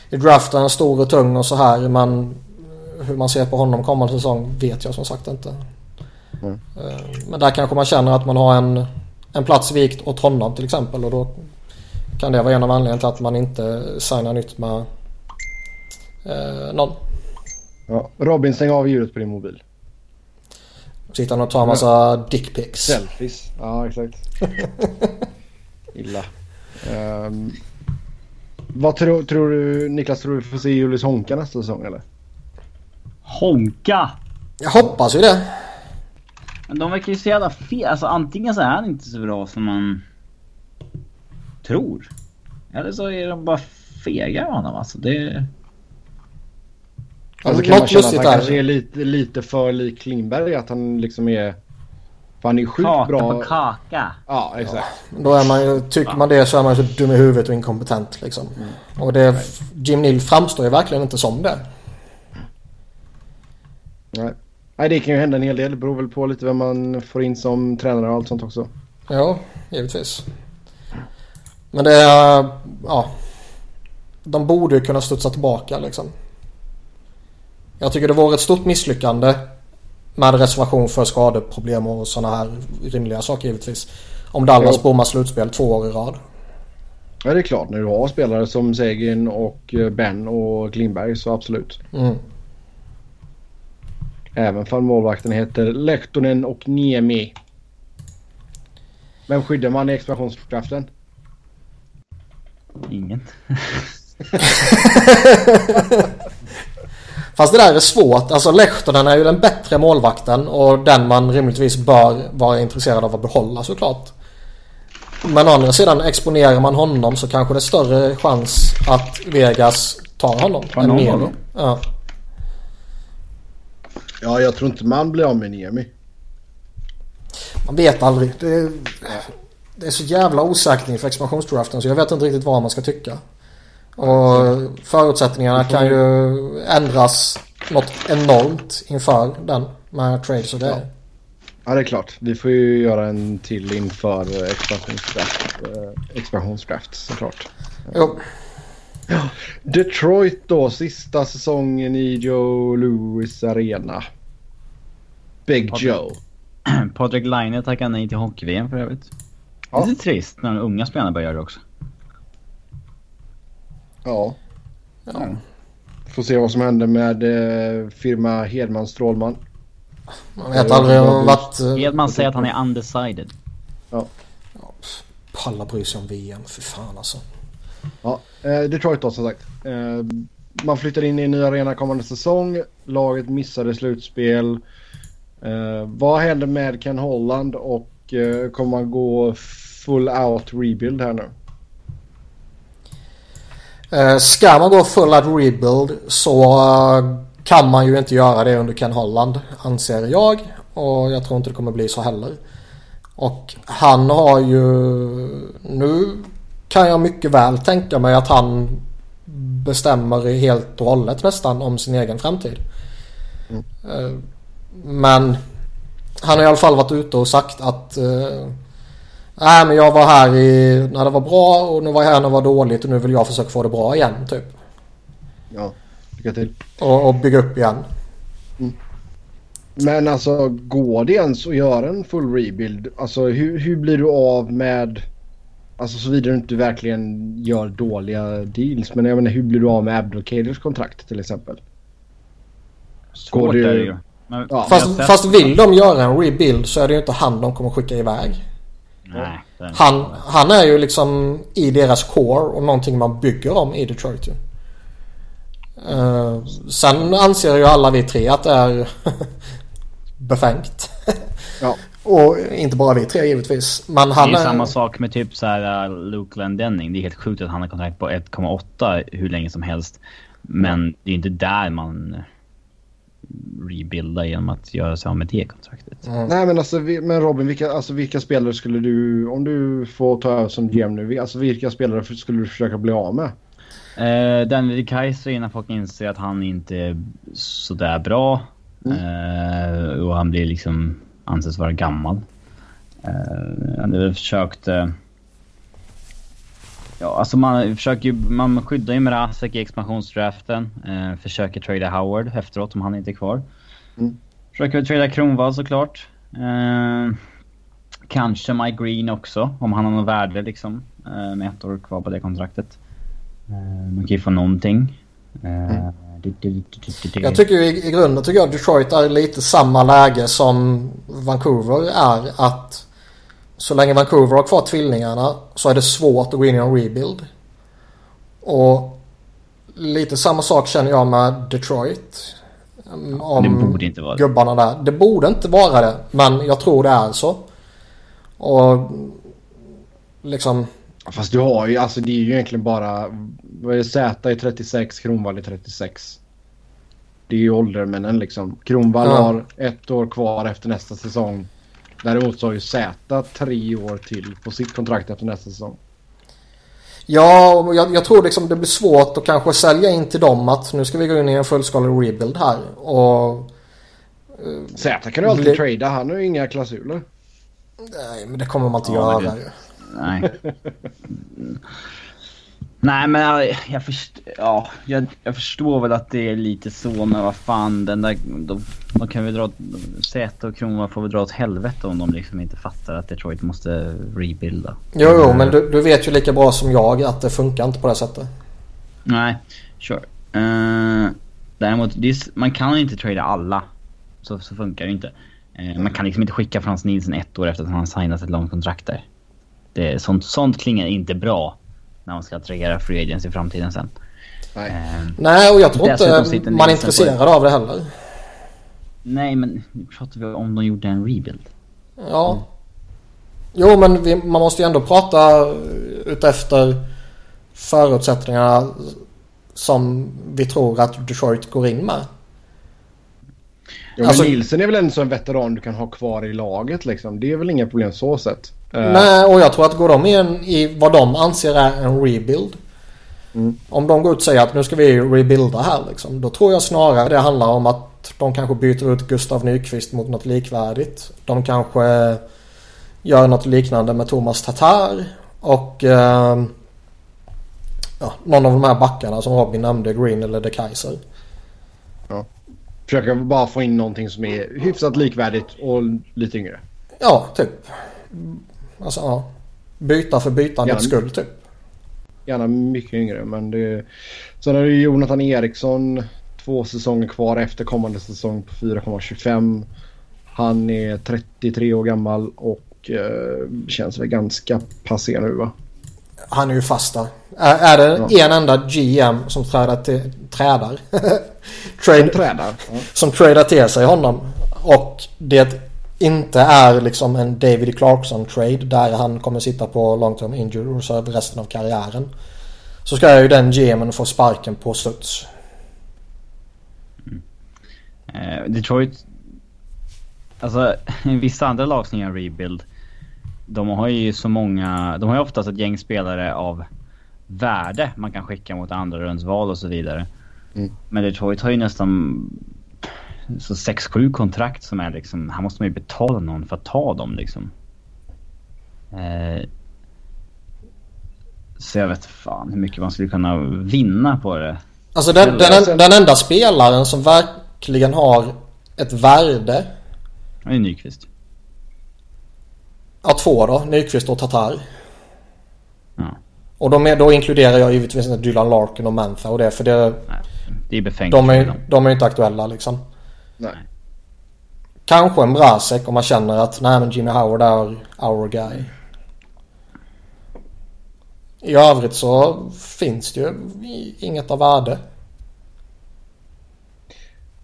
i draften. Stor och tung och så här. Men hur man ser på honom kommande säsong vet jag som sagt inte. Mm. Men där kanske man känner att man har en, en plats vikt åt honom till exempel. Och då kan det vara en av anledningarna till att man inte signar nytt med eh, någon. Ja, Robin, stäng av ljudet på din mobil. Sitter han och tar en massa ja. dickpics. Selfies. Ja, exakt. Illa. Um, vad tror, tror du Niklas, tror du får se Julius Honka nästa säsong eller? Honka! Jag hoppas ju det. Men de verkar ju så jävla fel. Alltså antingen så är han inte så bra som man tror. Eller så är de bara fega av honom alltså. Det... Alltså kan man känna att han kanske är lite, lite för lik Klingberg? Att han liksom är... För han är sjukt kaka bra. Kaka på kaka. Ja, exakt. Ja, då är man ju, tycker man det så är man ju så dum i huvudet och inkompetent liksom. Mm. Och det, Jim Neal framstår ju verkligen inte som det. Nej. Nej, det kan ju hända en hel del. Det beror väl på lite vem man får in som tränare och allt sånt också. Ja, givetvis. Men det är... Ja. De borde ju kunna studsa tillbaka liksom. Jag tycker det vore ett stort misslyckande med reservation för skadeproblem och sådana här rimliga saker givetvis. Om Dallas bommar slutspel två år i rad. Ja det är klart. När du har spelare som Seguin och eh, Ben och Klingberg så absolut. Mm. Även för målvakten heter Lehtonen och Niemi. Vem skyddar man i expansionskraften? Ingen. Fast det där är svårt. Alltså Lehtonen är ju den bättre målvakten och den man rimligtvis bör vara intresserad av att behålla såklart. Men å andra sidan exponerar man honom så kanske det är större chans att Vegas tar honom. Tar än Niemi. Ja. Ja, jag tror inte man blir av med Niemi. Man vet aldrig. Det är, det är så jävla osäkert inför expansionsdraften så jag vet inte riktigt vad man ska tycka. Och förutsättningarna kan ju ändras något enormt inför den med trades och det. Ja, det är klart. Vi får ju göra en till inför expansionsdraft, eh, expansionsdraft såklart. Jo. Ja. Detroit då, sista säsongen i Joe Louis Arena. Big Patrik, Joe. Patrik Laine tackar nej till hockey-VM för övrigt. Ja. Lite trist när de unga spelarna börjar göra det också. Ja. ja. Får se vad som händer med eh, firma Hedman Strålman. Man vet aldrig om vart... Eh, Hedman säger att han är undecided. Ja. ja palla bry sig om VM, för fan alltså. Ja, Eh, Detroit då som sagt. Eh, man flyttar in i en ny arena kommande säsong. Laget missade slutspel. Eh, vad händer med Ken Holland och eh, kommer man gå full out rebuild här nu? Eh, ska man gå full out rebuild så eh, kan man ju inte göra det under Ken Holland anser jag. Och jag tror inte det kommer bli så heller. Och han har ju... Nu kan jag mycket väl tänka mig att han bestämmer helt och hållet nästan om sin egen framtid. Mm. Eh, men han har i alla fall varit ute och sagt att uh, Nej men jag var här i, när det var bra och nu var jag här när det var dåligt och nu vill jag försöka få det bra igen typ. Ja, lycka till. Och, och bygga upp igen. Mm. Men alltså går det ens att göra en full rebuild? Alltså hur, hur blir du av med... Alltså såvida du inte verkligen gör dåliga deals. Men jag menar hur blir du av med Abdelkaders kontrakt till exempel? Svårt går det, är det ju. Men, ja. fast, fast vill de göra en rebuild så är det ju inte han de kommer skicka iväg. Nej, han, han är ju liksom i deras core och någonting man bygger om i Detroit ju. Uh, sen anser ju alla vi tre att det är befängt. ja. Och inte bara vi tre givetvis. Men han det är, är samma sak med typ så här uh, Luke Glendenning. Det är helt sjukt att han har kontrakt på 1,8 hur länge som helst. Men det är inte där man rebuilda genom att göra sig av med det kontraktet. Mm. Nej men alltså men Robin, vilka, alltså, vilka spelare skulle du, om du får ta över som GM nu, alltså vilka spelare skulle du försöka bli av med? Uh, Daniel Kaiser innan folk inser att han inte är sådär bra. Mm. Uh, och han blir liksom, anses vara gammal. Han har försökt... Uh, Ja, alltså man försöker ju, man skyddar ju Mrazek i expansionsdraften. Eh, försöker trada Howard efteråt om han inte är kvar. Mm. Försöker trada Kronwall såklart. Eh, kanske Mike Green också, om han har något värde liksom. Eh, med ett år kvar på det kontraktet. Eh, man kan ju få någonting. Jag tycker i, i grunden tycker jag Detroit är lite samma läge som Vancouver är. Att så länge Vancouver har kvar tvillingarna så är det svårt att gå in i en rebuild. Och lite samma sak känner jag med Detroit. Om det borde inte vara det. Gubbarna där. Det borde inte vara det. Men jag tror det är så. Och liksom... Fast du har ju, alltså det är ju egentligen bara... Vad är det? Z i 36, Kronwall i 36. Det är ju åldermännen liksom. Kronwall ja. har ett år kvar efter nästa säsong. Däremot så har ju Z tre år till på sitt kontrakt efter nästa säsong. Ja, jag, jag, tror liksom det blir svårt att kanske sälja in till dem att nu ska vi gå in i en fullskalig rebuild här. Och... Z kan du alltid bli... trada. Han har ju inga klausuler. Nej, men det kommer man inte ja, göra. Nej. Nej men jag, jag, först, ja, jag, jag, förstår väl att det är lite så men vad fan den där, då, då kan vi dra, Säte och Kronwall får vi dra åt helvete om de liksom inte fattar att Detroit måste rebuilda. Jo, jo men du, du vet ju lika bra som jag att det funkar inte på det sättet. Nej, sure. Uh, däremot, är, man kan inte trada alla. Så, så funkar det inte. Uh, man kan liksom inte skicka Frans Nielsen ett år efter att han har signat ett långt kontrakt där. Det, sånt, sånt klingar inte bra när man ska attrahera free agents i framtiden sen. Nej, eh, Nej och jag tror inte man är intresserad av det heller. Nej, men nu pratar vi om de gjorde en rebuild. Ja. Mm. Jo, men vi, man måste ju ändå prata utefter förutsättningarna som vi tror att Detroit går in med. Ja, alltså, Nielsen är väl en sån veteran du kan ha kvar i laget liksom. Det är väl inga problem så sett. Uh, Nej, och jag tror att går de in i vad de anser är en rebuild. Mm. Om de går ut och säger att nu ska vi rebuilda här liksom. Då tror jag snarare det handlar om att de kanske byter ut Gustav Nyqvist mot något likvärdigt. De kanske gör något liknande med Thomas Tatar. Och uh, ja, någon av de här backarna som Robin nämnde, Green eller De Kaiser. Ja. Försöka bara få in någonting som är hyfsat likvärdigt och lite yngre. Ja, typ. Alltså ja. Byta för bytandets skull typ. Gärna mycket yngre men det... Sen har du Jonathan Eriksson. Två säsonger kvar efter kommande säsong på 4,25. Han är 33 år gammal och eh, känns väl ganska passé nu va? Han är ju fast där. Är, är det ja. en enda GM som trädar till, trädar? Trade, som trädar. Ja. Som tradar till sig honom. Och det inte är liksom en David Clarkson-trade där han kommer sitta på long term injury reserve resten av karriären. Så ska ju den GMen få sparken på studs. Mm. Eh, Detroit... Alltså vissa andra lag som gör rebuild. De har ju så många... De har ju oftast ett gäng spelare av värde man kan skicka mot andra rundsval och så vidare. Mm. Men Detroit har ju nästan så 6-7 kontrakt som är liksom, här måste man ju betala någon för att ta dem liksom. Eh, så jag vet fan hur mycket man skulle kunna vinna på det. Alltså den, den, den enda spelaren som verkligen har ett värde. Det är Nyqvist. Ja, två då. Nyqvist och Tatar. Ja. Och de är, då inkluderar jag givetvis inte Dylan Larkin och Mantha och det för det... Nej, det är befängt. De är, de är inte aktuella liksom. Nej. Kanske en Brasek om man känner att nej men Jimmy Howard är our guy. I övrigt så finns det ju inget av värde.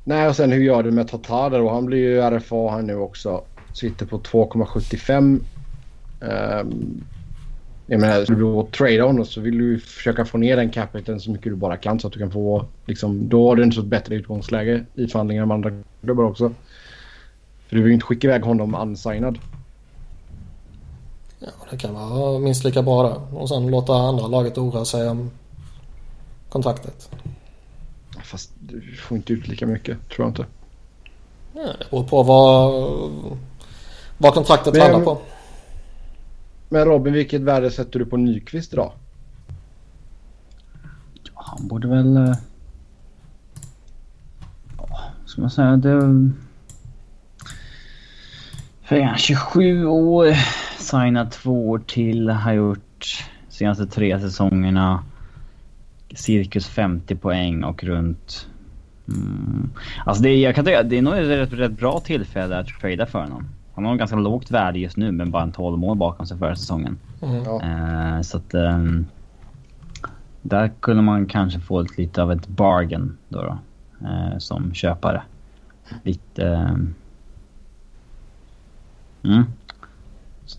Nej och sen hur gör du med Tatar då? Han blir ju RFA här nu också. Sitter på 2,75. Um, jag menar, skulle du trade honom så vill du försöka få ner den capiten så mycket du bara kan så att du kan få liksom, då har du inte så ett bättre utgångsläge i förhandlingar med andra klubbar också. För du vill ju inte skicka iväg honom unsignad. Ja, det kan vara minst lika bra där. Och sen låta andra laget oroa sig om kontraktet. Fast du får inte ut lika mycket, tror jag inte. Ja, det beror på vad, vad kontraktet landar på. Men Robin, vilket värde sätter du på Nyqvist idag? Ja, han borde väl... Eh, ja, ska man säga det... För är 27 år, signat två år till, har gjort senaste tre säsongerna cirkus 50 poäng och runt... Mm, alltså det, jag kan tycka, det är nog ett rätt, rätt bra tillfälle att trada för honom. Han har ganska lågt värde just nu men bara en 12 mål bakom sig förra säsongen. Mm. Uh, så att... Um, där kunde man kanske få ett, lite av ett bargain då, då uh, som köpare. Lite... Um, mm.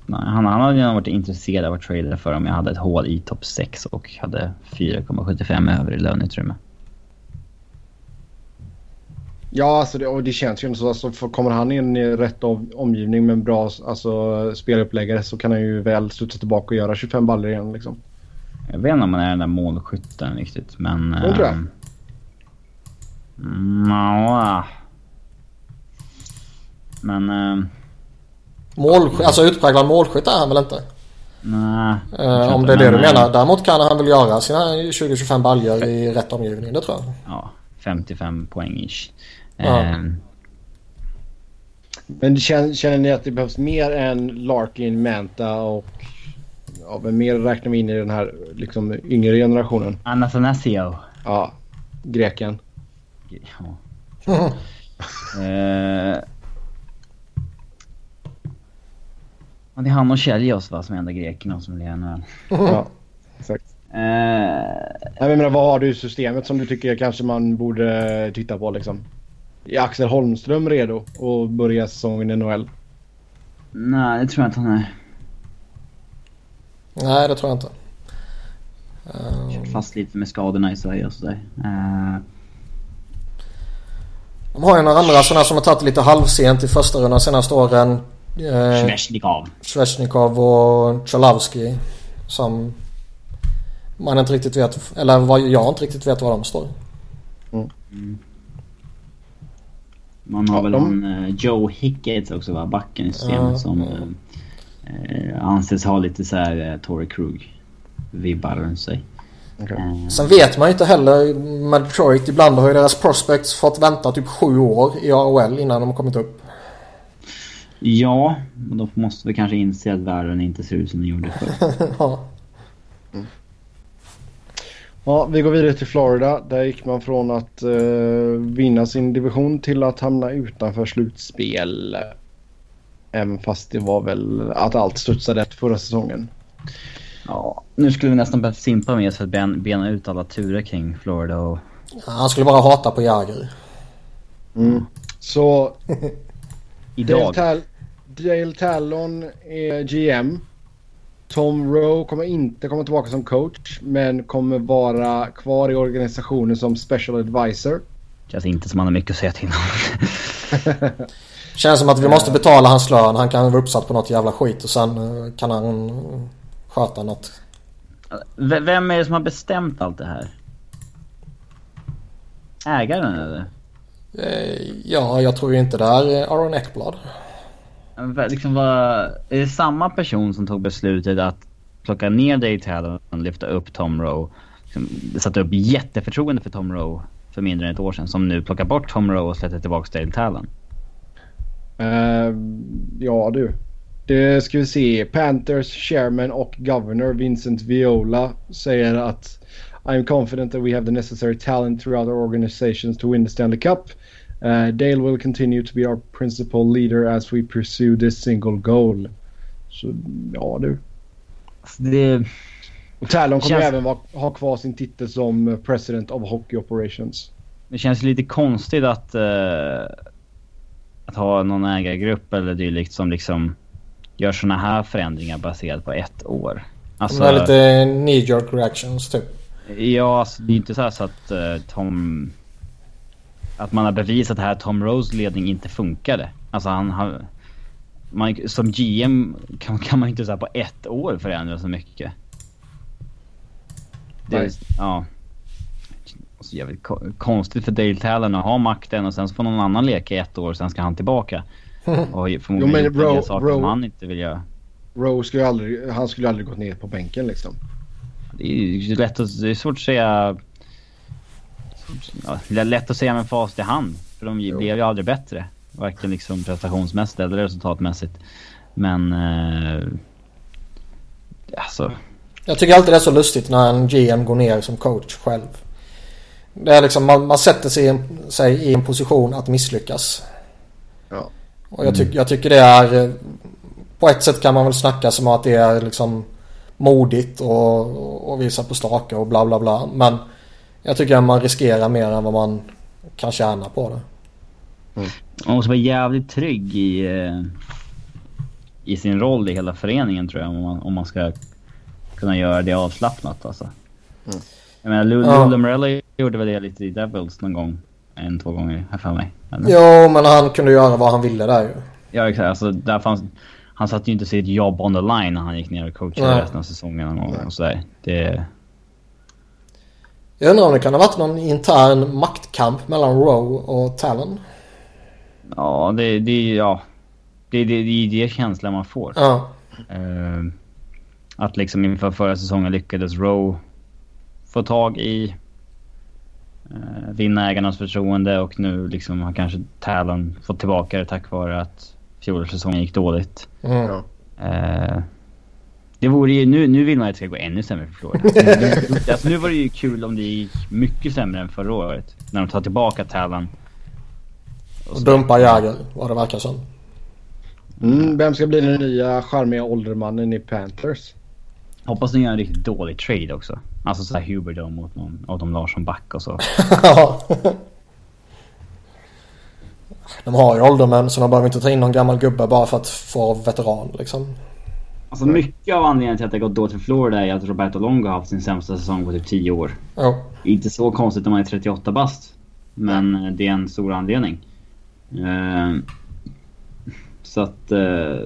Han, han hade gärna varit intresserad av att trada för om jag hade ett hål i topp 6 och hade 4,75 över i löneutrymme. Ja, alltså det, och det känns ju så. Alltså, kommer han in i rätt omgivning med en bra alltså, speluppläggare så kan han ju väl studsa tillbaka och göra 25 baller igen. Liksom. Jag vet inte om han är den där målskytten riktigt, men... Det tror jag. Mm, ja. Men... Äh, Målskytt, alltså utpräglad målskytt är han väl inte? Nej. Äh, om det är det du menar. Däremot kan han väl göra sina 20-25 baljor i rätt omgivning, det tror jag. Ja, 55 poäng ish. Um, men känner, känner ni att det behövs mer än Larkin, Manta och... Ja, men mer räknar vi in i den här liksom yngre generationen? Anathanasio. Ja, greken. Ja. uh, det är han och Kjelljös va, som är enda grekerna som blir NHL. ja, exakt. Uh, jag menar, vad har du i systemet som du tycker kanske man borde titta på liksom? Är Axel Holmström redo att börja säsongen i NHL? Nej, det tror jag inte han är. Nej, det tror jag inte. Kört fast lite med skadorna i Sverige och sådär. Uh... De har ju några andra sådana som har tagit lite halvsent i första rundan senaste åren. Eh, Svesjnikov. Svesjnikov och Chalavski. Som man inte riktigt vet, eller vad jag inte riktigt vet var de står. Mm. Mm. Man har ja, väl de... han uh, Joe Hickets också va, backen i systemet ja, som uh, anses ha lite så här uh, Tory Krug-vibbar runt sig. Okay. Uh, Sen vet man ju inte heller med Detroit. Ibland har ju deras prospects fått vänta typ sju år i AHL innan de har kommit upp. Ja, och då måste vi kanske inse att världen inte ser ut som den gjorde förr. ja. Mm. Ja, vi går vidare till Florida. Där gick man från att uh, vinna sin division till att hamna utanför slutspel. Även fast det var väl att allt studsade rätt förra säsongen. Ja, nu skulle vi nästan behövt simpa med för att ben, bena ut alla turer kring Florida och... Han skulle bara hata på Jagr. Mm. Så Idag. Dale, Tal Dale Talon är GM. Tom Rowe kommer inte komma tillbaka som coach men kommer vara kvar i organisationen som special advisor. Känns inte som han har mycket att säga till om. Känns som att vi måste betala hans lön. Han kan vara uppsatt på något jävla skit och sen eh, kan han sköta något. V- Vem är det som har bestämt allt det här? Ägaren eller? Eh, Ja, jag tror ju inte det är Aaron Eckblad. Liksom var, är det samma person som tog beslutet att plocka ner Dave Talon och lyfta upp Tom Rowe? Liksom, satte upp jätteförtroende för Tom Rowe för mindre än ett år sedan. Som nu plockar bort Tom Rowe och släpper tillbaka Dale Talon. Uh, ja du. Det ska vi se. Panthers chairman och governor Vincent Viola säger att I'm confident that we have the necessary talent throughout our organizations to win the Stanley Cup. Uh, Dale will continue to be our principal leader as we pursue this single goal. Så ja du. Alltså det, Och Talon kommer Känns- även ha kvar sin titel som president of hockey operations. det känns lite konstigt att, eh, att ha någon ägargrupp eller dylikt som liksom gör såna här förändringar baserat på ett år. Alltså, det är lite knee jerk reactions typ. Ja, alltså, det är inte så, här så att eh, Tom... Att man har bevisat här att Tom Rose ledning inte funkade. Alltså han har... Man, som GM kan, kan man inte så här på ett år förändra så mycket. Det, Nej. ja. Så jävligt ko- konstigt för Dale Talon att ha makten och sen så får någon annan leka i ett år och sen ska han tillbaka. Och Jo, förmodligen men gjort en del Ro- saker Ro- som han inte vill göra. Rose skulle aldrig, han skulle aldrig gått ner på bänken liksom. Det är ju lätt att, det är svårt att säga... Ja, det är lätt att säga med fast i hand. För de Jo. blev ju aldrig bättre. Varken liksom prestationsmässigt eller resultatmässigt. Men... Eh, alltså... Jag tycker alltid det är så lustigt när en GM går ner som coach själv. Det är liksom, man, man sätter sig i, en, sig i en position att misslyckas. Ja. Och jag, tyck, jag tycker det är... eh, På ett sätt kan man väl snacka som att det är liksom modigt och, och visa på stake och bla bla bla. Men jag tycker att man riskerar mer än vad man kan tjäna på det. Man måste vara jävligt trygg i... Eh, I sin roll i hela föreningen tror jag. Om man, om man ska kunna göra det avslappnat alltså. Mm. Jag menar, Lou, Ja. Lou Lamorelli gjorde väl det lite i Devils någon gång. En, två gånger, här för mig. Eller? Jo, men han kunde göra vad han ville där ju. Ja exakt, alltså där fanns... Han satte ju inte sitt jobb on the line när han gick ner och coachade Nej. resten av säsongen någon gång Nej. och sådär. Det... Jag undrar om det kan ha varit någon intern maktkamp mellan Rowe och Talon. Ja, det, det, ja. Det, det, det är det känslan man får. Ja. Eh, att liksom inför förra säsongen lyckades Rowe få tag i uh, vinna ägarnas förtroende och nu liksom har kanske Talon fått tillbaka det tack vare att fjolårssäsongen gick dåligt. Mm. Ja. Det vore ju, nu, nu vill man att det ska gå ännu sämre för Florida. alltså, nu var det ju kul om det gick mycket sämre än förra året. När de tar tillbaka Talon. Och dumpar Jagr, vad det verkar som. Mm, vem ska bli den nya charmiga åldermannen i Panthers? Hoppas de gör en riktigt dålig trade också. Alltså såhär Huberdom mot någon Adam Larsson back och så. De har ju åldermän så de behöver inte ta in någon gammal gubbe bara för att få veteran liksom. Alltså mycket av anledningen till att det gått dåligt för Florida är att Roberto Longo har haft sin sämsta säsong på typ 10 år. Jo. Inte så konstigt om man är 38 bast. Men eh, det är en stor anledning. Eh, så att... Eh,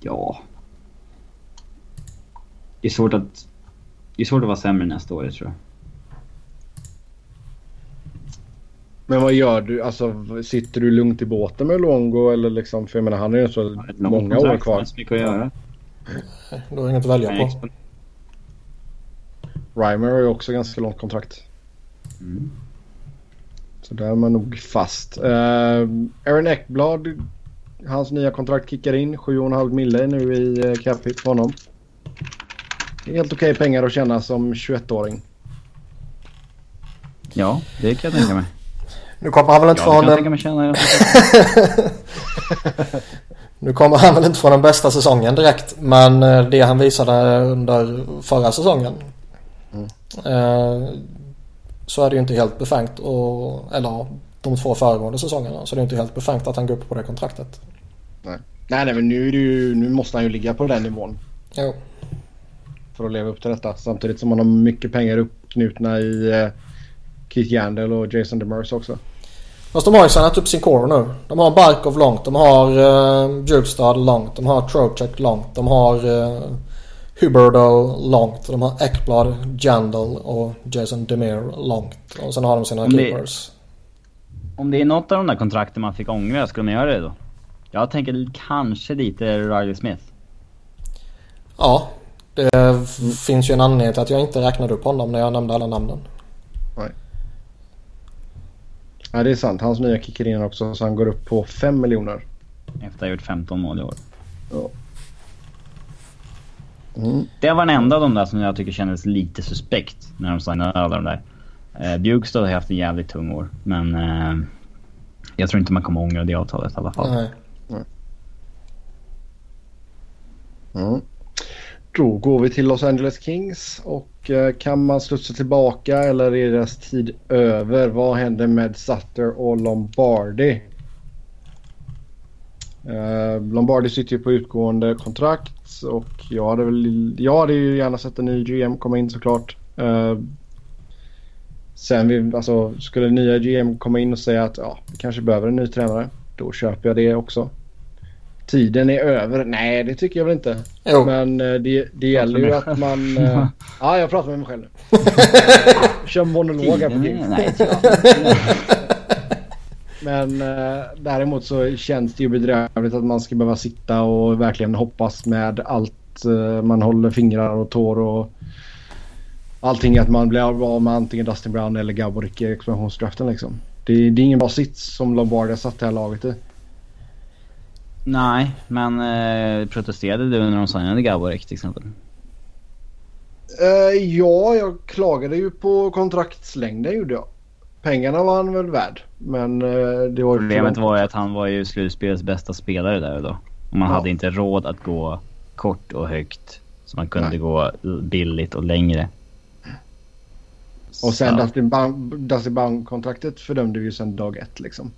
ja. Det är svårt att... Det är svårt att vara sämre nästa år, jag tror jag. Men vad gör du? Alltså sitter du lugnt i båten med Longo eller liksom? För jag menar han har ju så många år kvar. det är så mycket att göra. Då är det inget att välja på. Reimer har ju också ganska långt kontrakt. Mm. Så där är man nog fast. Uh, Aaron Eckblad. Hans nya kontrakt kickar in. 7,5 mille nu i uh, cap hit för honom. Det är helt okej pengar att tjäna som 21-åring. Ja, det kan jag tänka mig. Nu kommer han väl inte Ja, tänka den... Nu kommer han väl inte från den bästa säsongen direkt. Men eh, det han visade under förra säsongen. Mm. Eh, så är det ju inte helt befängt. Och, eller de två föregående säsongerna. Så det är inte helt befängt att han går upp på det kontraktet. Nej, nej, nej men nu, är det ju, nu måste han ju ligga på den nivån. Jo. För att leva upp till detta. Samtidigt som han har mycket pengar uppknutna i eh, Keith Yandel och Jason Demers också. Fast de har ju signat upp sin core nu. De har Barkov långt. De har uh, Djupstad långt. De har Trocek långt. De har uh, Huberdo långt. De har Ekblad, Jandal och Jason Demir långt. Och sen har de sina keepers. Om det är något av de där kontrakten man fick ångra, skulle man göra det då? Jag tänker kanske lite Riley Smith. Ja, det finns ju en anledning till att jag inte räknade upp honom när jag nämnde alla namnen. Ja, det är sant. Hans nya kickar in också så han går upp på 5 miljoner. Efter att ha gjort 15 mål i år. Ja. Mm. Det var den enda av de där som jag tycker kändes lite suspekt när de signade alla de där. Eh, Bjugstad har haft en jävligt tung år, men eh, jag tror inte man kommer ångra det avtalet i alla fall. Nej. Mm. Då går vi till Los Angeles Kings och eh, kan man studsa tillbaka eller är deras tid över? Vad händer med Sutter och Lombardi? Eh, Lombardi sitter ju på utgående kontrakt och jag hade väl, jag hade ju gärna sett en ny GM komma in såklart. Eh, sen vi, alltså, skulle nya GM komma in och säga att ja, vi kanske behöver en ny tränare. Då köper jag det också tiden är över. Nej, det tycker jag väl inte. Jo. Men eh, det, det gäller ju att man... Uh, ja, jag pratar med mig själv nu. Kör monolog här på Nej, Men uh, däremot så känns det ju bedrövligt att man ska behöva sitta och verkligen hoppas med allt uh, man håller fingrar och tår och allting att man blir av med antingen Dustin Brown eller Gaborik i expansionsdraften liksom. Det, det är ingen bra sits som Lombardi har satt det här laget i. Nej, men eh, protesterade du när de signade Gaborek till exempel? Uh, ja, jag klagade ju på kontraktslängden gjorde jag. Pengarna var han väl värd. Men uh, det var Problemet var ju att han var ju slutspelets bästa spelare där och då. Och man ja. hade inte råd att gå kort och högt. Så man kunde Nej. gå billigt och längre. Och sen Dustin Baum-kontraktet fördömde vi ju sen dag ett liksom.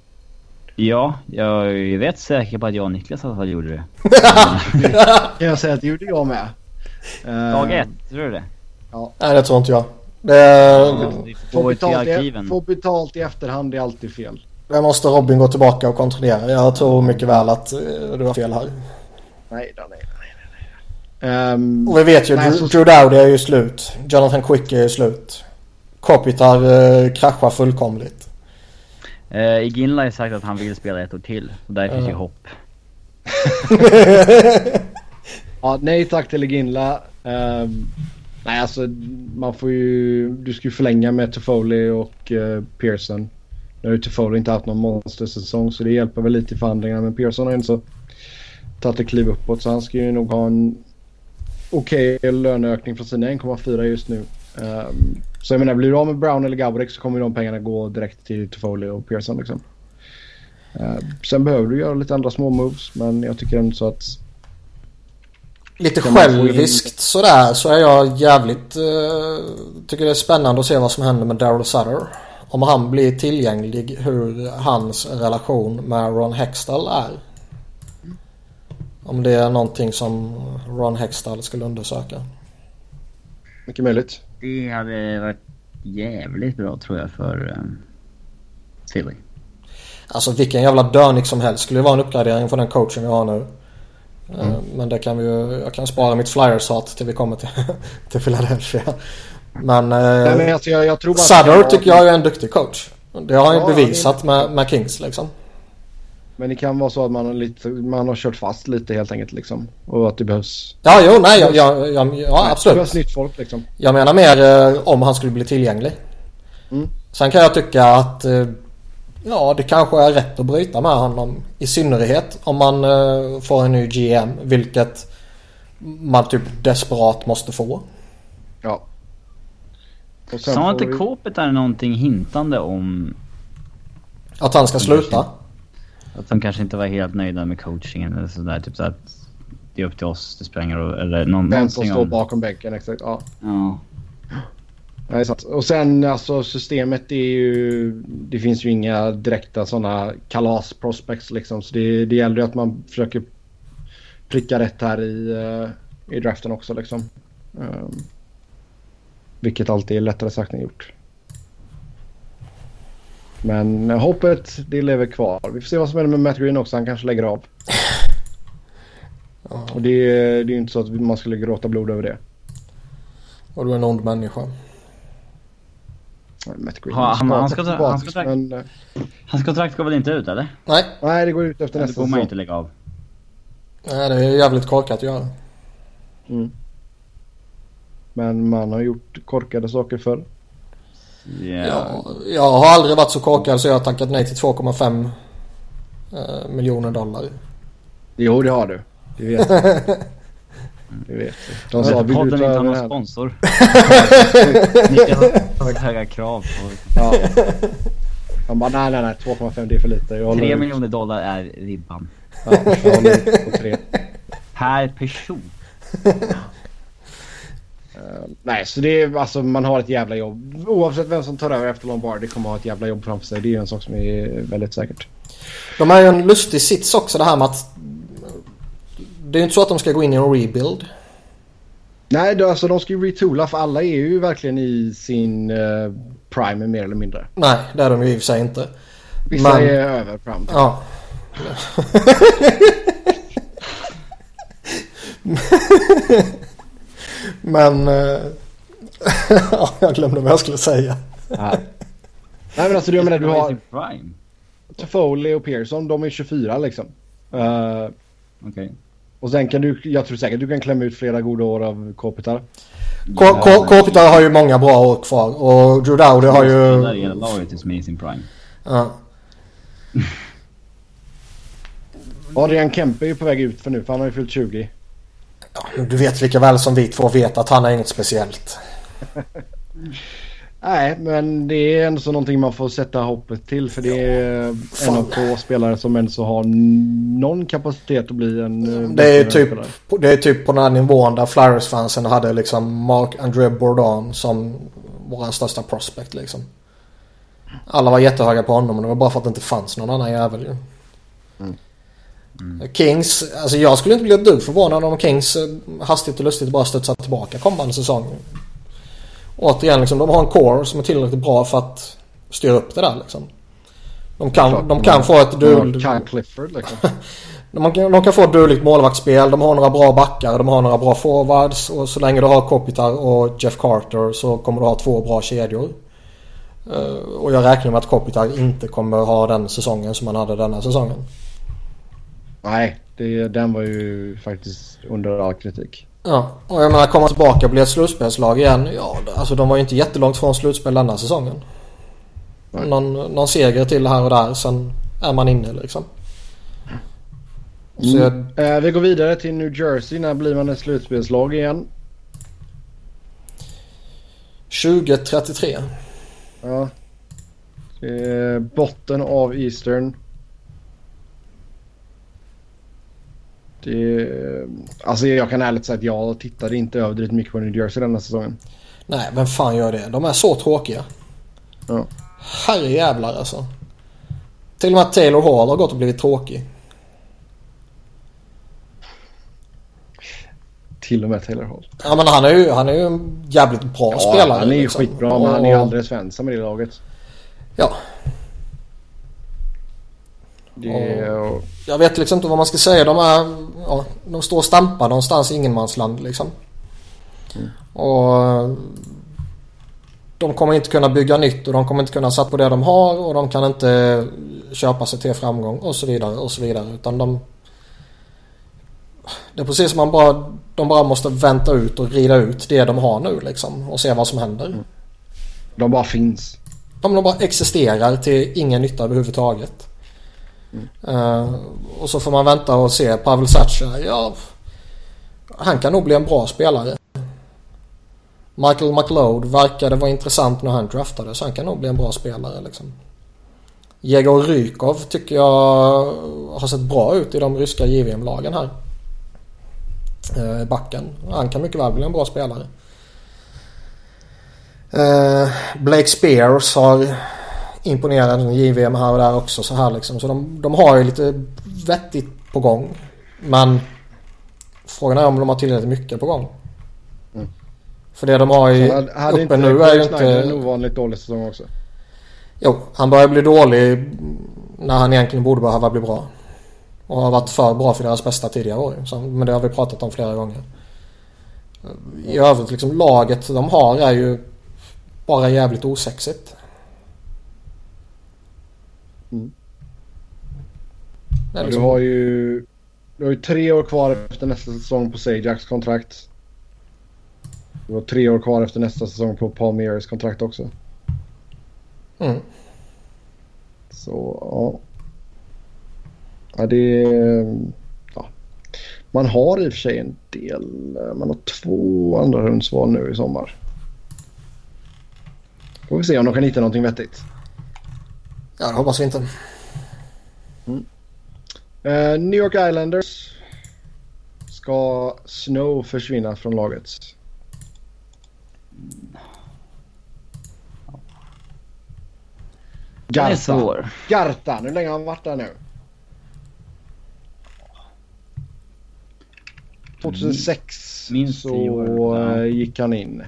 Ja, jag är rätt säker på att jag och Niklas i alla fall gjorde det. kan jag säga att det gjorde jag med. Dag ett, tror du det? Ja. Nej, det tror inte jag. Det... Få betalt, i, få betalt i efterhand är alltid fel. Det måste Robin gå tillbaka och kontrollera. Jag tror mycket väl att eh, du har fel här. Nej då, nej, nej, nej. Um, och vi vet ju, nej, Drew, så... Drew Dowdy är ju slut. Jonathan Quick är ju slut. Kopitar uh, kraschar fullkomligt. Uh, Iginla har sagt att han vill spela ett år till. Så där finns ju hopp. ja, nej tack till Iginla. Um, nej alltså man får ju... Du ska ju förlänga med Toffoli och uh, Pearson. Nu har ju Toffoli inte haft någon monstersäsong så det hjälper väl lite i förhandlingarna. Men Pearson har inte tagit ett kliv uppåt så han ska ju nog ha en okej okay löneökning från sina 1,4 just nu. Um, så jag menar, blir du av med Brown eller Gaborek så kommer de pengarna gå direkt till Toffoli och Pearson liksom. Uh, sen behöver du göra lite andra små moves men jag tycker ändå så att... Lite själviskt sådär så är jag jävligt... Uh, tycker det är spännande att se vad som händer med Daryl Sutter. Om han blir tillgänglig hur hans relation med Ron Hextall är. Om det är någonting som Ron Hextall skulle undersöka. Mycket möjligt. Det hade varit jävligt bra tror jag för um, Philly. Alltså vilken jävla dörnik som helst skulle vara en uppgradering för den coachen vi har nu. Eh, mm. Men det kan vi ju, jag kan spara mitt flyers-hat till vi kommer till, till Philadelphia. Men, Nej, men alltså, jag, jag tror Sutter tycker jag är en duktig coach. Det har han ju bevisat med, med Kings liksom. Men det kan vara så att man har, lite, man har kört fast lite helt enkelt liksom. Och att det behövs... Ja, jo, nej, ja, ja, ja, ja absolut. Det behövs nytt folk liksom. Jag menar mer eh, om han skulle bli tillgänglig. Mm. Sen kan jag tycka att eh, ja, det kanske är rätt att bryta med honom. I synnerhet om man eh, får en ny GM, vilket man typ desperat måste få. Ja. Sa inte vi... Kåpet är någonting hintande om... Att han ska sluta? Att de kanske inte var helt nöjda med coachingen eller sådär. Typ så att det är upp till oss, det roll. Eller någon, Vem som står om... bakom bänken exakt. Ja. Ja. Ja, det är sant. Och sen alltså systemet är ju... Det finns ju inga direkta sådana kalas-prospects liksom. Så det, det gäller ju att man försöker pricka rätt här i, eh, i draften också liksom. Um, vilket alltid är lättare sagt än gjort. Men hoppet det lever kvar. Vi får se vad som händer med Matt Green också. Han kanske lägger av. Ja. Och det, det är ju inte så att man skulle gråta blod över det. Och du är en ond människa. Matt Green Ha, han- han ska han ska ta- men, eh, Hans kontrakt går väl inte ut eller? Nej, Nej, det går ut efter nästa får man ju säsong. inte lägga av. nej det är jävligt korkat att göra. Mm. Men man har gjort korkade saker förr. Ja. Ja, jag har aldrig varit så korkad så jag har tackat nej till 2,5 eh, miljoner dollar. Jo, det har du. Det vet jag. Det vet jag. De sa vill att du ta inte någon sponsor. Niklas har väldigt höga krav på... Ja. Han bara nej, nej, nej. 2,5 det är för lite. Jag håller 3 ut. miljoner dollar är ribban. Ja, jag håller på tre. Per person. Eh, nej, så det är alltså man har ett jävla jobb. Oavsett vem som tar över efter Lombardi kommer ha ett jävla jobb framför sig. Det är ju en sak som är väldigt säkert. De är ju en lustig sits också det här med att det är ju inte så att de ska gå in i en rebuild. Nej, det, alltså de ska ju retoola för alla är ju verkligen i sin uh, prime mer eller mindre. Nej, det är de ju i och för sig inte. Vissa Men- är över prime. Ja. Men... eh, ja, jag glömde vad jag skulle säga. Nej. Nej men alltså du, jag menar, du har. Toffoli och Pearson, de är 24 liksom. Eh, Okej. och sen kan du, jag tror säkert du kan klämma ut flera goda år av Kopitar. Kopitar har ju många bra år kvar och Drew Dowdy har Det där ju... hela laget är som är i sin prime. Ja. Adrian Kempe är ju på väg ut för nu för han har ju fyllt 20. Ja, du vet lika väl som vi två vet att han är inget speciellt. Nej, men det är ändå så någonting man får sätta hoppet till för det är en av få spelare som ändå så har någon kapacitet att bli en... eh, Det är, typ, spelare. det är typ på den här nivån där Flyers-fansen hade liksom Mark André Bourdon som vår största prospect liksom. Alla var jättehöga på honom men det var bara för att det inte fanns någon annan jävel ju. Kings, alltså jag skulle inte bli ett dugg förvånad om Kings eh, hastigt och lustigt bara studsar tillbaka kommande säsong. Återigen liksom, de har en core som är tillräckligt bra för att styra upp det där liksom. De kan, Klart, de kan har- få ett duel... Kyle Clifford liksom. De kan, de kan få ett dåligt målvaktsspel, de har några bra backar, de har några bra forwards och så länge du har Kopitar och Jeff Carter så kommer du ha två bra kedjor. Eh, och jag räknar med att Kopitar inte kommer ha den säsongen som han hade denna säsongen. Nej, det, den var ju faktiskt under all kritik. Ja, och jag menar komma tillbaka och bli ett slutspelslag igen. Ja, alltså de var ju inte jättelångt från slutspel denna säsongen. Nej. Någon, någon seger till här och där, sen är man inne liksom. Så jag, Mm. Eh, vi går vidare till New Jersey. När blir man ett slutspelslag igen? 2033. Ja. Är botten av Eastern. Det alltså jag kan ärligt säga att jag tittade inte överdrivet mycket på New Jersey denna säsongen. Nej, vem fan gör det? De är så tråkiga. Ja. Herrejävlar alltså. Till och med Taylor Hall har gått och blivit tråkig. Till och med Taylor Hall. Ja men han är ju, han är ju en jävligt bra spelare. han är ju liksom. skitbra men han är ju Och- aldrig Svensson med det laget. Ja, Det och, jag vet liksom inte vad man ska säga. De är, ja, de står och stampar någonstans i ingenmansland liksom. Och de kommer inte kunna bygga nytt och de kommer inte kunna satsa på det de har och de kan inte köpa sig till framgång och så vidare och så vidare. Utan de... Det är precis som man bara, de bara måste vänta ut och rida ut det de har nu liksom och se vad som händer. de bara finns. De bara existerar till ingen nytta överhuvudtaget. Uh, och så får man vänta och se Pavel Satcha. Ja, han kan nog bli en bra spelare. Michael McLeod verkade vara intressant när han draftades. Han kan nog bli en bra spelare liksom. Jegor Rykov tycker jag har sett bra ut i de ryska JVM-lagen här. Uh, backen. Han kan mycket väl bli en bra spelare. Uh, Blake Spears har imponerat i JVM här och där också så här liksom. Så de, de har ju lite vettigt på gång. Men frågan är om de har tillräckligt mycket på gång. Mm. För det de har i hade, hade uppe nu är ju inte... en ovanligt dålig säsong också. Jo, han börjar bli dålig när han egentligen borde behöva bli bra. Och har varit för bra för deras bästa tidigare år. Så, men det har vi pratat om flera gånger. I övrigt liksom laget de har är ju bara jävligt osexigt. Mm. Liksom... Du har ju... Du har ju tre år kvar efter nästa säsong på Sajaks kontrakt. Du har tre år kvar efter nästa säsong på Paul Mears kontrakt också. Mm. Så ja. Ja det ja. Man har i och för sig en del. Man har två andra rundsval nu i sommar. Får vi se om de kan hitta någonting vettigt. Ja det hoppas vi inte. Mm. Uh, New York Islanders. Ska Snow försvinna från laget? Garta. Garta. Hur länge har han varit där nu? 2006 Minst så ja. gick han in.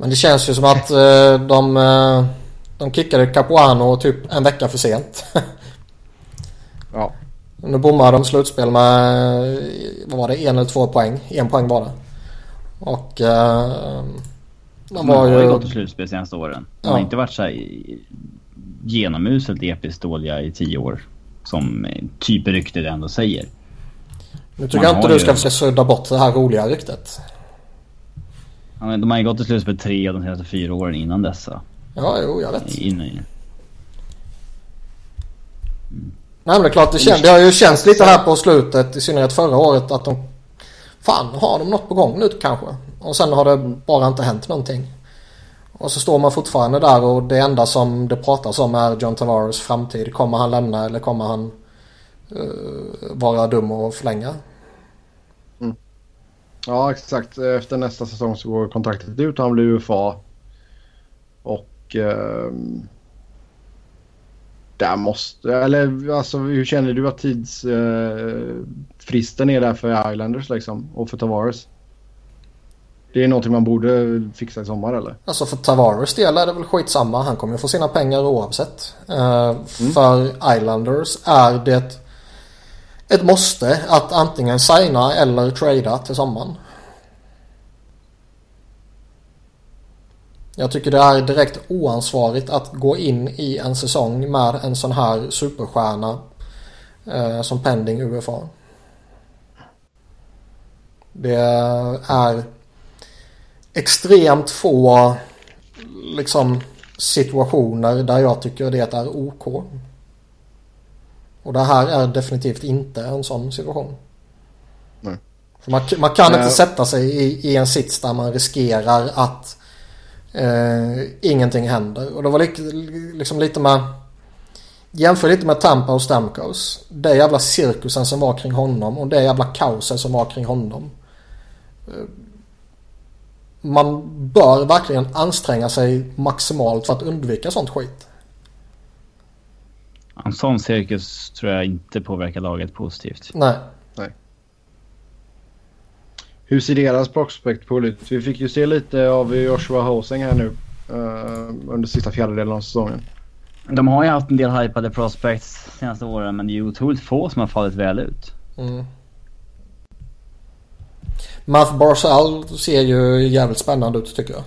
Men det känns ju som att eh, de, eh, de kickade Capuano typ en vecka för sent. ja. Nu bommade de slutspel med, vad var det, en eller två poäng. En poäng det. Och... Eh, de var ju... har ju gått till slutspel de senaste åren. De ja. har inte varit så här genomuselt episkt dåliga i tio år. Som typ ryktet ändå säger. Nu tycker jag inte du ska försöka sudda bort det här roliga ryktet. De har ju gått till slutspel tre av de senaste fyra åren innan dessa. Ja, jo, jag vet. Innan. Mm. Nej men det är klart, det, kän, det har ju känts lite här på slutet, i synnerhet förra året, att de... Fan, har de något på gång nu kanske? Och sen har det bara inte hänt någonting. Och så står man fortfarande där och det enda som det pratas om är John Tavares framtid. Kommer han lämna eller kommer han uh, vara dum och förlänga? Ja exakt. Efter nästa säsong så går kontraktet ut och han blir UFA. Och... Uh, där måste... Eller alltså hur känner du att tidsfristen uh, är där för Islanders liksom? Och för Tavares? Det är någonting man borde fixa i sommar eller? Alltså för Tavares del är det väl skitsamma. Han kommer ju få sina pengar oavsett. Uh, mm. För Islanders är det ett måste att antingen signa eller trada till sommaren. Jag tycker det är direkt oansvarigt att gå in i en säsong med en sån här superstjärna eh, som pending UFA. Det är extremt få liksom situationer där jag tycker det är OK. Och det här är definitivt inte en sån situation. Nej. För man, man kan Nej. inte sätta sig i, i, en sits där man riskerar att eh, ingenting händer. Och det var li, liksom lite med... Jämför lite med Tampa och Stamkos. Det jävla cirkusen som var kring honom och det jävla kaoset som var kring honom man bör verkligen anstränga sig maximalt för att undvika sånt skit. En sån cirkus tror jag inte påverkar laget positivt. Nej. Nej. Hur ser deras prospect ut? Vi fick ju se lite av Joshua Hosing här nu uh, under sista fjärdedelen av säsongen. De har ju haft en del hypade prospects senaste åren men det är ju otroligt få som har fallit väl ut. Mm. Math Barzal ser ju jävligt spännande ut tycker jag.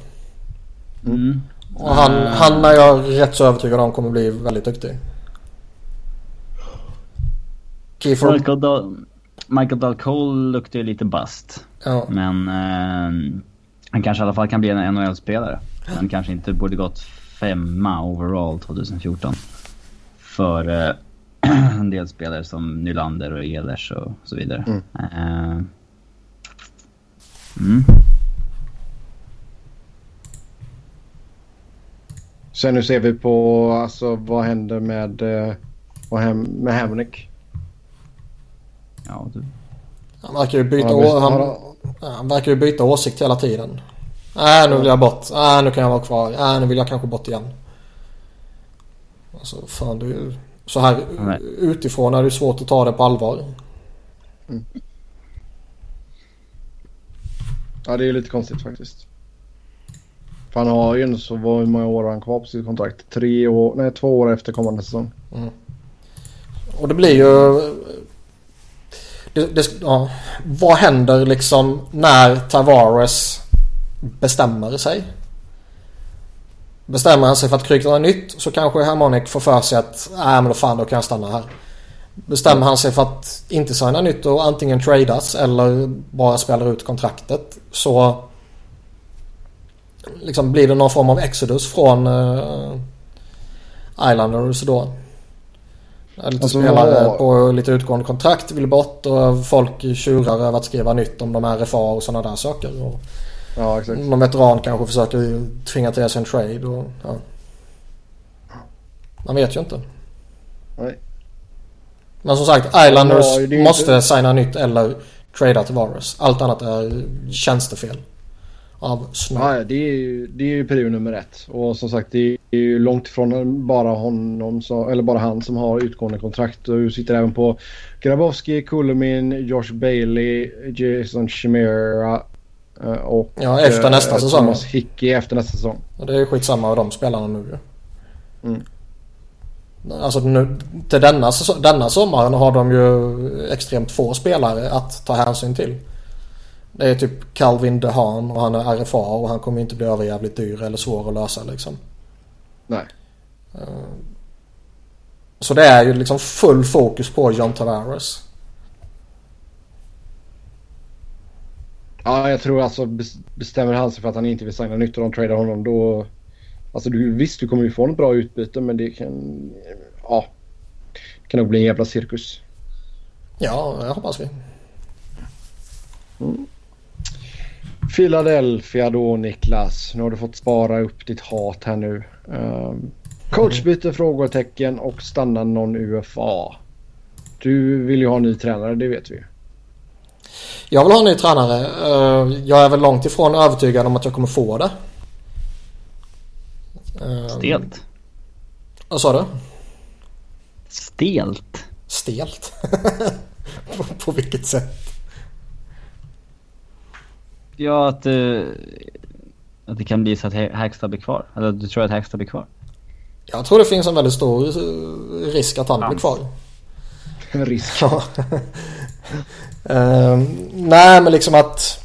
Mm. Och han, uh. han är jag rätt så övertygad om kommer bli väldigt duktig. Kiefer... Michael, Dal Michael Dahl Cole luktar ju lite bast. Ja. Men uh, han kanske i alla fall kan bli en NHL-spelare. Han kanske inte borde gått femma overall 2014. För uh, en del spelare som Nylander och Ehlers och så vidare. Mm. Uh, Mm. Sen nu ser vi på alltså, vad händer med, eh, med Hamnick. Ja, du. Han verkar ju byta, han- han, verkar ju byta åsikt hela tiden. Nej, nu vill jag bort. Nej, nu kan jag vara kvar. Nej, nu vill jag kanske bort igen. Alltså, fan är ju... Så här Nej. utifrån är det svårt att ta det på allvar. Ja, det är lite konstigt faktiskt. För han har ju ändå så hur många år han kvar på sitt kontrakt? Tre år, nej två år efter kommande säsong. Och det blir ju... Det, det, ja, vad händer liksom när Tavares bestämmer sig? Bestämmer han sig för att kryka något nytt så kanske Harmonic får för sig att nej men då fan då kan jag stanna här. Bestämmer han sig för att inte signa nytt och antingen tradas eller bara spelar ut kontraktet så liksom blir det någon form av exodus från uh, Islanders då. Lite Alltså, spelare på lite utgående kontrakt vill bort och folk tjurar över att skriva nytt om de här RFA och sådana där saker. Och Ja, exakt. någon veteran kanske försöker tvinga till sig en trade och ja. Man vet ju inte. Nej. Men som sagt, Islanders Ja, måste inte- signa nytt eller trada till Varus. Allt annat är tjänstefel. Av Snö. Ja, det är ju, det är ju prio nummer ett. Och som sagt, det är ju långt ifrån bara honom, som, eller bara han som har utgående kontrakt. Och du sitter även på Grabowski, Kulumin, Josh Bailey, Jason Chimera eh, och Ja, efter eh, nästa säsong. Thomas Hickey efter nästa säsong. Och det är skitsamma av de spelarna nu ju. Mm. Alltså nu, till denna, denna sommaren har de ju extremt få spelare att ta hänsyn till. Det är typ Calvin DeHaan och han är RFA och han kommer inte bli överjävligt dyr eller svår att lösa liksom. Nej. Så det är ju liksom full fokus på John Tavares. Ja, jag tror alltså bes- bestämmer han sig för att han inte vill signa nytt och de tradar honom då... Alltså du, visst, du kommer ju få ett bra utbyte men det kan... Ja. Det kan nog bli en jävla cirkus. Ja, det hoppas vi. Philadelphia då Niklas. Nu har du fått spara upp ditt hat här nu. Um, coachbyte? Frågetecken och stanna någon UFA. Du vill ju ha en ny tränare, det vet vi ju. Jag vill ha en ny tränare. Eh, Jag är väl långt ifrån övertygad om att jag kommer få det. Eh, Stelt. Vad sa du? Stelt. Stelt? på, på vilket sätt? Ja, att, eh, att det kan bli så att Ha- Hackstad blir kvar. Eller du tror att Hackstad blir kvar? Jag tror det finns en väldigt stor eh, risk att han blir kvar. En risk. Ja. Ehm, nej men liksom att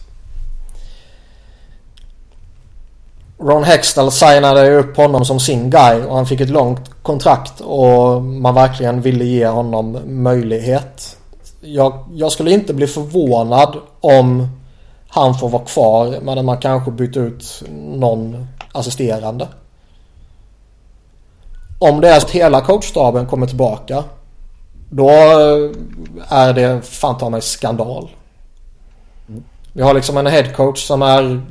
Ron Hextall signade upp honom som sin guy och han fick ett långt kontrakt och man verkligen ville ge honom möjlighet. Jag, jag skulle inte bli förvånad om han får vara kvar men att man kanske byter ut någon assisterande. Om det är så att hela coachstaben kommer tillbaka då eh, är det fan ta mig skandal. Vi har liksom en headcoach som är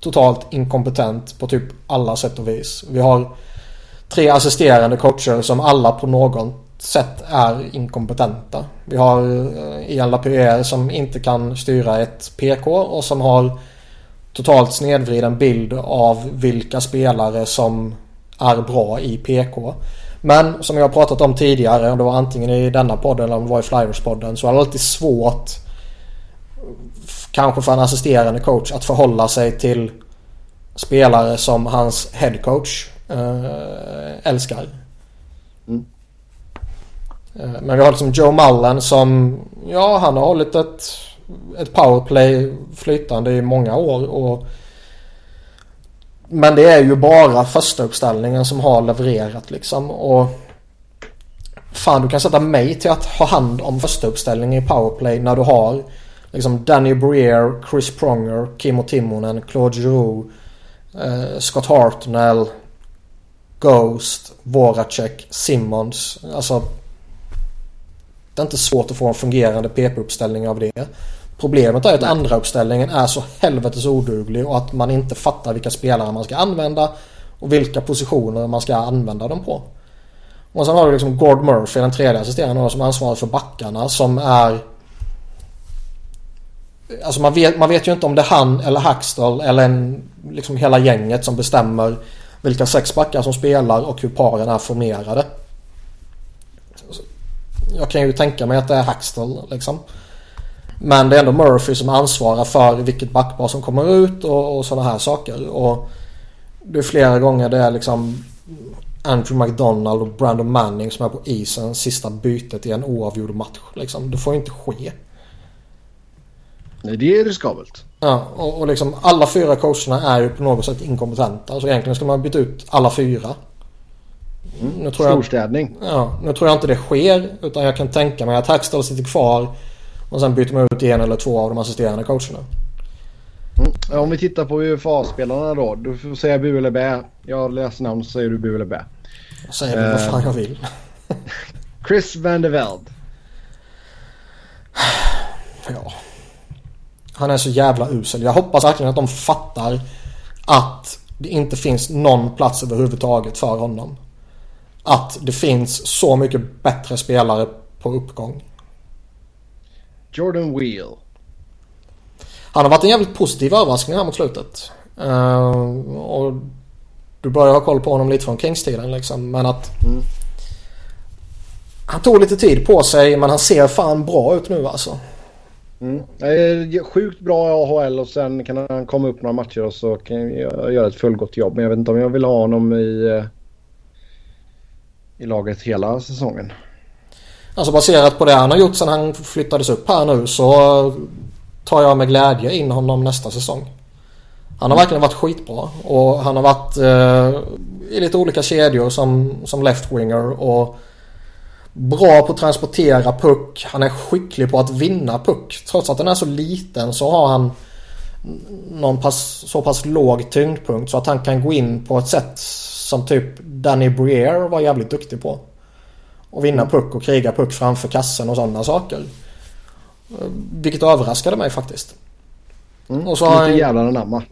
totalt inkompetent på typ alla sätt och vis. Vi har tre assisterande coacher som alla på något sätt är inkompetenta. Vi har eh, Ian Lapierre som inte kan styra ett PK och som har totalt snedvriden bild av vilka spelare som är bra i PK. Men som jag har pratat om tidigare, om det var antingen i denna podden eller om det var i Flyers-podden, så är det alltid svårt kanske för en assisterande coach att förhålla sig till spelare som hans headcoach eh, älskar. Eh, men vi har liksom Joe Mullen som, ja han har hållit ett, ett powerplay flytande i många år och men det är ju bara första uppställningen som har levererat liksom och Fan du kan sätta mig till att ha hand om första uppställningen i powerplay när du har liksom Danny Breer, Chris Pronger, Kimmo Timonen, Claude Giroux, eh, Scott Hartnell, Ghost, Voracek, Simmons. Alltså det är inte svårt att få en fungerande PP-uppställning av det. Problemet är att andra uppställningen är så helvetes oduglig och att man inte fattar vilka spelare man ska använda. Och vilka positioner man ska använda dem på. Och sen har du liksom Gord Murphy, den tredje assisterande som ansvarar för backarna som är... Alltså man vet, man vet ju inte om det är han eller Hackstall eller en, liksom hela gänget som bestämmer vilka sex backar som spelar och hur paren är formerade. Jag kan ju tänka mig att det är Hackstall liksom. Men det är ändå Murphy som ansvarar för vilket backpar som kommer ut och, och sådana här saker. Och det är flera gånger det är liksom Andrew McDonald och Brandon Manning som är på isen sista bytet i en oavgjord match. Liksom. Det får inte ske. Nej, det är riskabelt. Ja, och, och liksom alla fyra coacherna är ju på något sätt inkompetenta. Alltså egentligen ska man byta ut alla fyra. Mm. Nu tror Storstädning. Jag, ja, nu tror jag inte det sker. Utan jag kan tänka mig att Hackstall sitter kvar. Och sen byter man ut en eller två av de assisterande coacherna. Mm. Om vi tittar på UFA-spelarna då. Du får säga bu eller bä. Jag läser namn så säger du bu eller bä. Jag säger uh, vad fan jag vill. Chris van der Veld. Ja. Han är så jävla usel. Jag hoppas verkligen att de fattar att det inte finns någon plats överhuvudtaget för honom. Att det finns så mycket bättre spelare på uppgång. Jordan Wheel. Han har varit en jävligt positiv överraskning här mot slutet. Uh, och du börjar ha koll på honom lite från Kings-tiden liksom. Men att... Mm. Han tog lite tid på sig men han ser fan bra ut nu alltså. Mm. Sjukt bra i AHL och sen kan han komma upp några matcher och så kan jag göra ett fullgott jobb. Men jag vet inte om jag vill ha honom i, eh, i laget hela säsongen. Alltså baserat på det han har gjort sen han flyttades upp här nu så tar jag med glädje in honom nästa säsong. Han har verkligen varit skitbra och han har varit eh, i lite olika kedjor som, som left-winger och bra på att transportera puck. Han är skicklig på att vinna puck. Trots att den är så liten så har han någon pass, så pass låg tyngdpunkt så att han kan gå in på ett sätt som typ Danny Briere var jävligt duktig på. Och vinna puck och kriga puck framför kassen och sådana saker. Vilket överraskade mig faktiskt. Mm, och så lite han... jävlar anamma.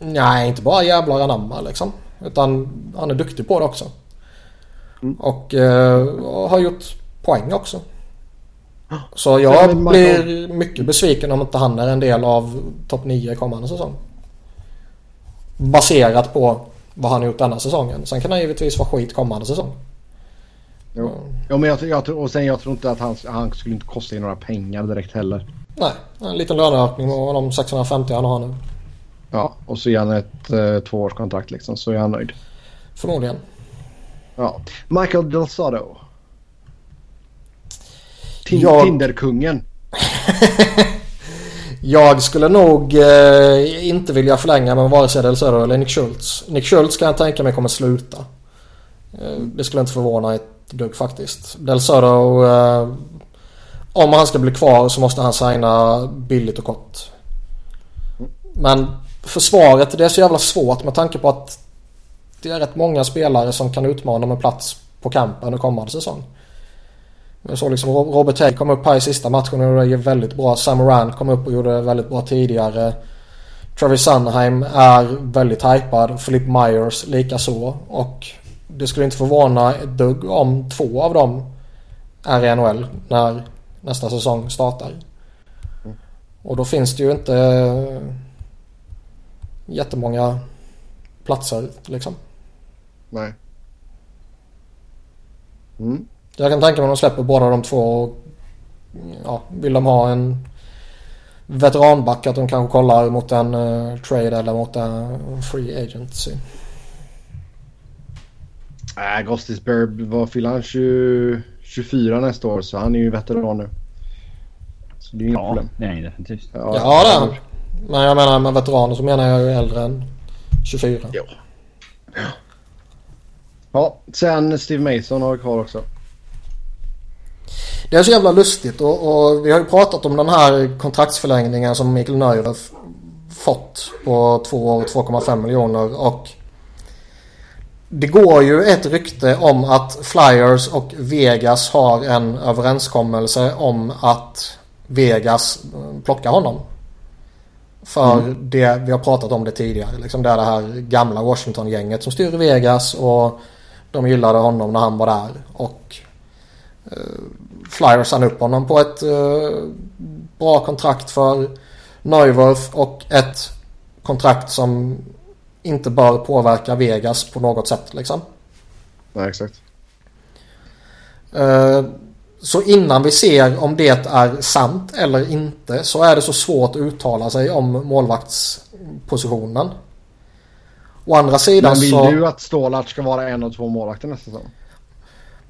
Nej, inte bara jävlar anamma liksom. Utan han är duktig på det också. Mm. Och, eh, har gjort poäng också. Så jag blir mycket besviken om inte han är en del av topp 9 kommande säsong. Baserat på vad han har gjort denna säsongen. Sen kan han givetvis vara skit kommande säsong. Jo. Mm. Ja, men jag, jag, och sen jag tror inte att han, han skulle inte kosta in några pengar direkt heller. Nej, en liten löneökning på de 650 han har nu. Ja, och så ger han ett eh, tvåårskontrakt liksom så är han nöjd. Förmodligen. Ja. Michael Del Sado. jag... Tinderkungen. jag skulle nog eh, inte vilja förlänga med vare sig Del Sado eller Nick Schultz. Nick Schultz kan jag tänka mig kommer sluta. Eh, det skulle inte förvåna ett dugg faktiskt. Del Sado. Eh, om han ska bli kvar så måste han signa billigt och kort. Men försvaret det är så jävla svårt med tanke på att det är rätt många spelare som kan utmana om en plats på kampen under kommande säsong. Jag såg liksom Robert Hay kom upp här i sista matchen och gjorde väldigt bra. Sam Rand kom upp och gjorde väldigt bra tidigare. Travis Sunheim är väldigt hypad. Philip Myers likaså. Och det skulle inte förvåna ett dugg om två av dem är i NHL när nästa säsong startar. Och då finns det ju inte eh, jättemånga platser liksom. Nej. Mm. Jag kan tänka mig att de släpper båda de två. Och, ja, vill de ha en veteranback att de kanske kollar mot en uh, trade eller mot en free agency. Nej, äh, Gostisberg, vad fyller han? 20, 24 nästa år så han är ju veteran nu. Så det är ju inget ja, problem. det är han definitivt. Ja, ja det är han. Men jag menar med veteraner så menar jag ju äldre än 24. Ja. Ja, sen Steve Mason har vi kvar också. Det är så jävla lustigt och, och, vi har ju pratat om den här kontraktsförlängningen som Mikael Neuer fått på 2 år 2,5 miljoner och det går ju ett rykte om att Flyers och Vegas har en överenskommelse om att Vegas plockar honom. För mm. det, vi har pratat om det tidigare. Liksom det är det här gamla Washington-gänget som styr Vegas. Och de gillade honom när han var där. Och eh, Flyers han upp honom på ett eh, bra kontrakt för Neuwirth och ett kontrakt som inte bör påverka Vegas på något sätt liksom. Nej, exakt. Eh, så innan vi ser om det är sant eller inte så är det så svårt att uttala sig om målvaktspositionen. Å andra sidan så... Men vill så... du att Stålart ska vara en av två målvakter nästa säsong?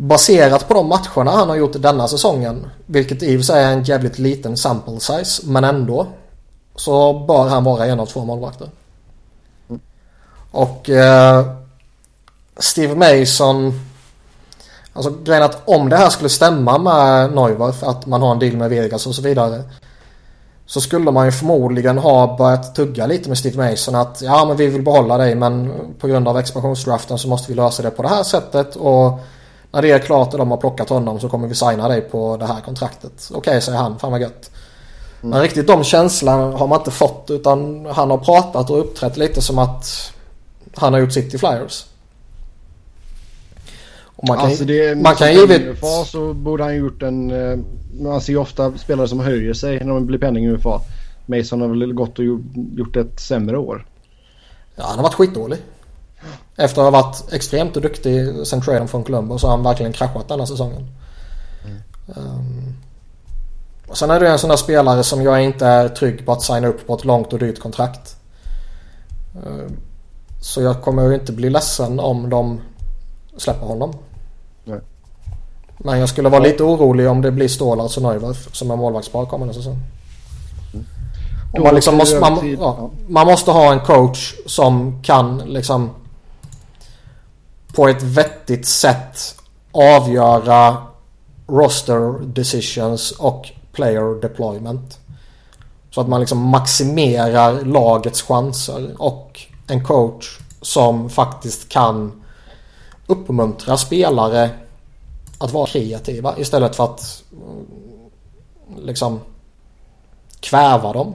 Baserat på de matcherna han har gjort denna säsongen, vilket i och för sig är en jävligt liten sample size, men ändå. Så bör han vara en av två målvakter. Och eh, Steve Mason Alltså grejen att om det här skulle stämma med Neuwerf att man har en deal med Vegas och så vidare. Så skulle man ju förmodligen ha börjat tugga lite med Steve Mason att ja men vi vill behålla dig men på grund av expansionsdraften så måste vi lösa det på det här sättet och när det är klart och de har plockat honom så kommer vi signa dig på det här kontraktet. Okej okay, säger han, fan vad gött. Mm. Men riktigt de känslorna har man inte fått utan han har pratat och uppträtt lite som att han har gjort sitt i Flyers. Och man kan, alltså det, man kan givet... så borde han gjort en... Eh, man ser ju ofta spelare som höjer sig när de blir penning-UFA. Mason har väl gått och gjort ett sämre år. Ja, han har varit skitdålig. Efter att ha varit extremt duktig sen traden från Columbus så har han verkligen kraschat denna säsongen. Mm. Um, och sen är det en sån där spelare som jag inte är trygg på att signa upp på ett långt och dyrt kontrakt. Uh, så jag kommer ju inte bli ledsen om de släpper honom. Nej. Men jag skulle vara lite orolig om det blir Stålars och Neuwerf som är målvaktspar kommande säsong. Mm. man, liksom måste, man, ja, man måste ha en coach som kan liksom på ett vettigt sätt avgöra roster decisions och player deployment. Så att man liksom maximerar lagets chanser och en coach som faktiskt kan uppmuntra spelare att vara kreativa istället för att mm, liksom kväva dem.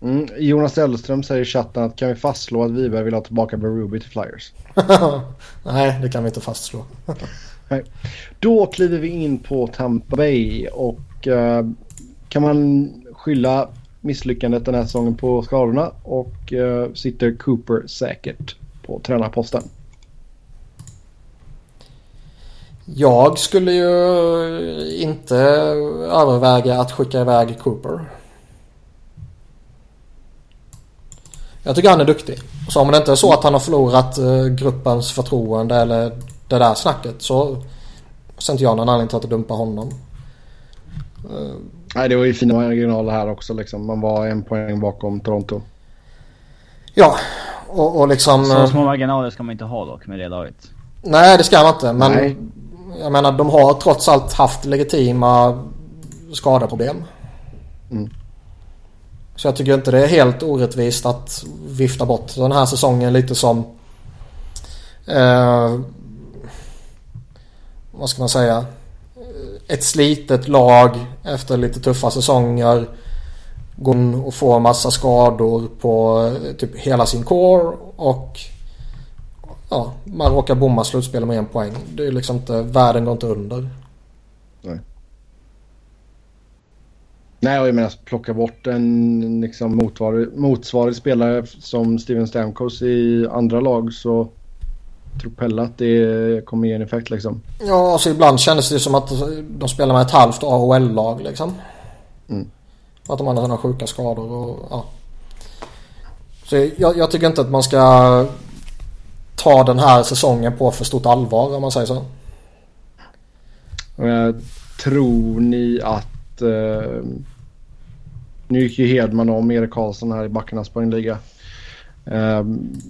Mm, Jonas Elström säger i chatten att kan vi fastslå att Wiberg vill ha tillbaka Ruby till Flyers? Nej, det kan vi inte fastslå. Nej. Då kliver vi in på Tampa Bay och uh, kan man skylla misslyckandet den här säsongen på skadorna och uh, sitter Cooper säkert på tränarposten? Jag skulle ju inte överväga att skicka iväg Cooper. Jag tycker han är duktig. Så om det inte är så att han har förlorat eh, gruppens förtroende eller det där snacket så ser inte jag någon anledning till att dumpa honom. Nej, det var ju fina marginaler här också liksom. Man var en poäng bakom Toronto. Ja, och, och liksom... Så eh, små marginaler ska man inte ha dock med det laget. Nej, det ska man inte. Men Nej. jag menar, de har trots allt haft legitima skadeproblem. Mm. Så jag tycker inte det är helt orättvist att vifta bort den här säsongen lite som... Eh, vad ska man säga? Ett slitet lag efter lite tuffa säsonger. Går och får massa skador på eh, typ hela sin core och ja, man råkar bomma slutspelet med en poäng. Det är liksom inte, världen går inte under. Nej. Nej, jag menar plocka bort en liksom, motsvarig, motsvarig spelare som Steven Stamkos i andra lag så tror Pelle att det kommer ge en effekt liksom. Ja, alltså ibland kändes det som att de spelar med ett halvt AHL-lag liksom. Mm. Att de andra har sjuka skador och ja. Så jag, jag, tycker inte att man ska ta den här säsongen på för stort allvar om man säger så. tror ni att eh, nu gick ju Hedman om Erik Karlsson här i backarnas poängliga. Um,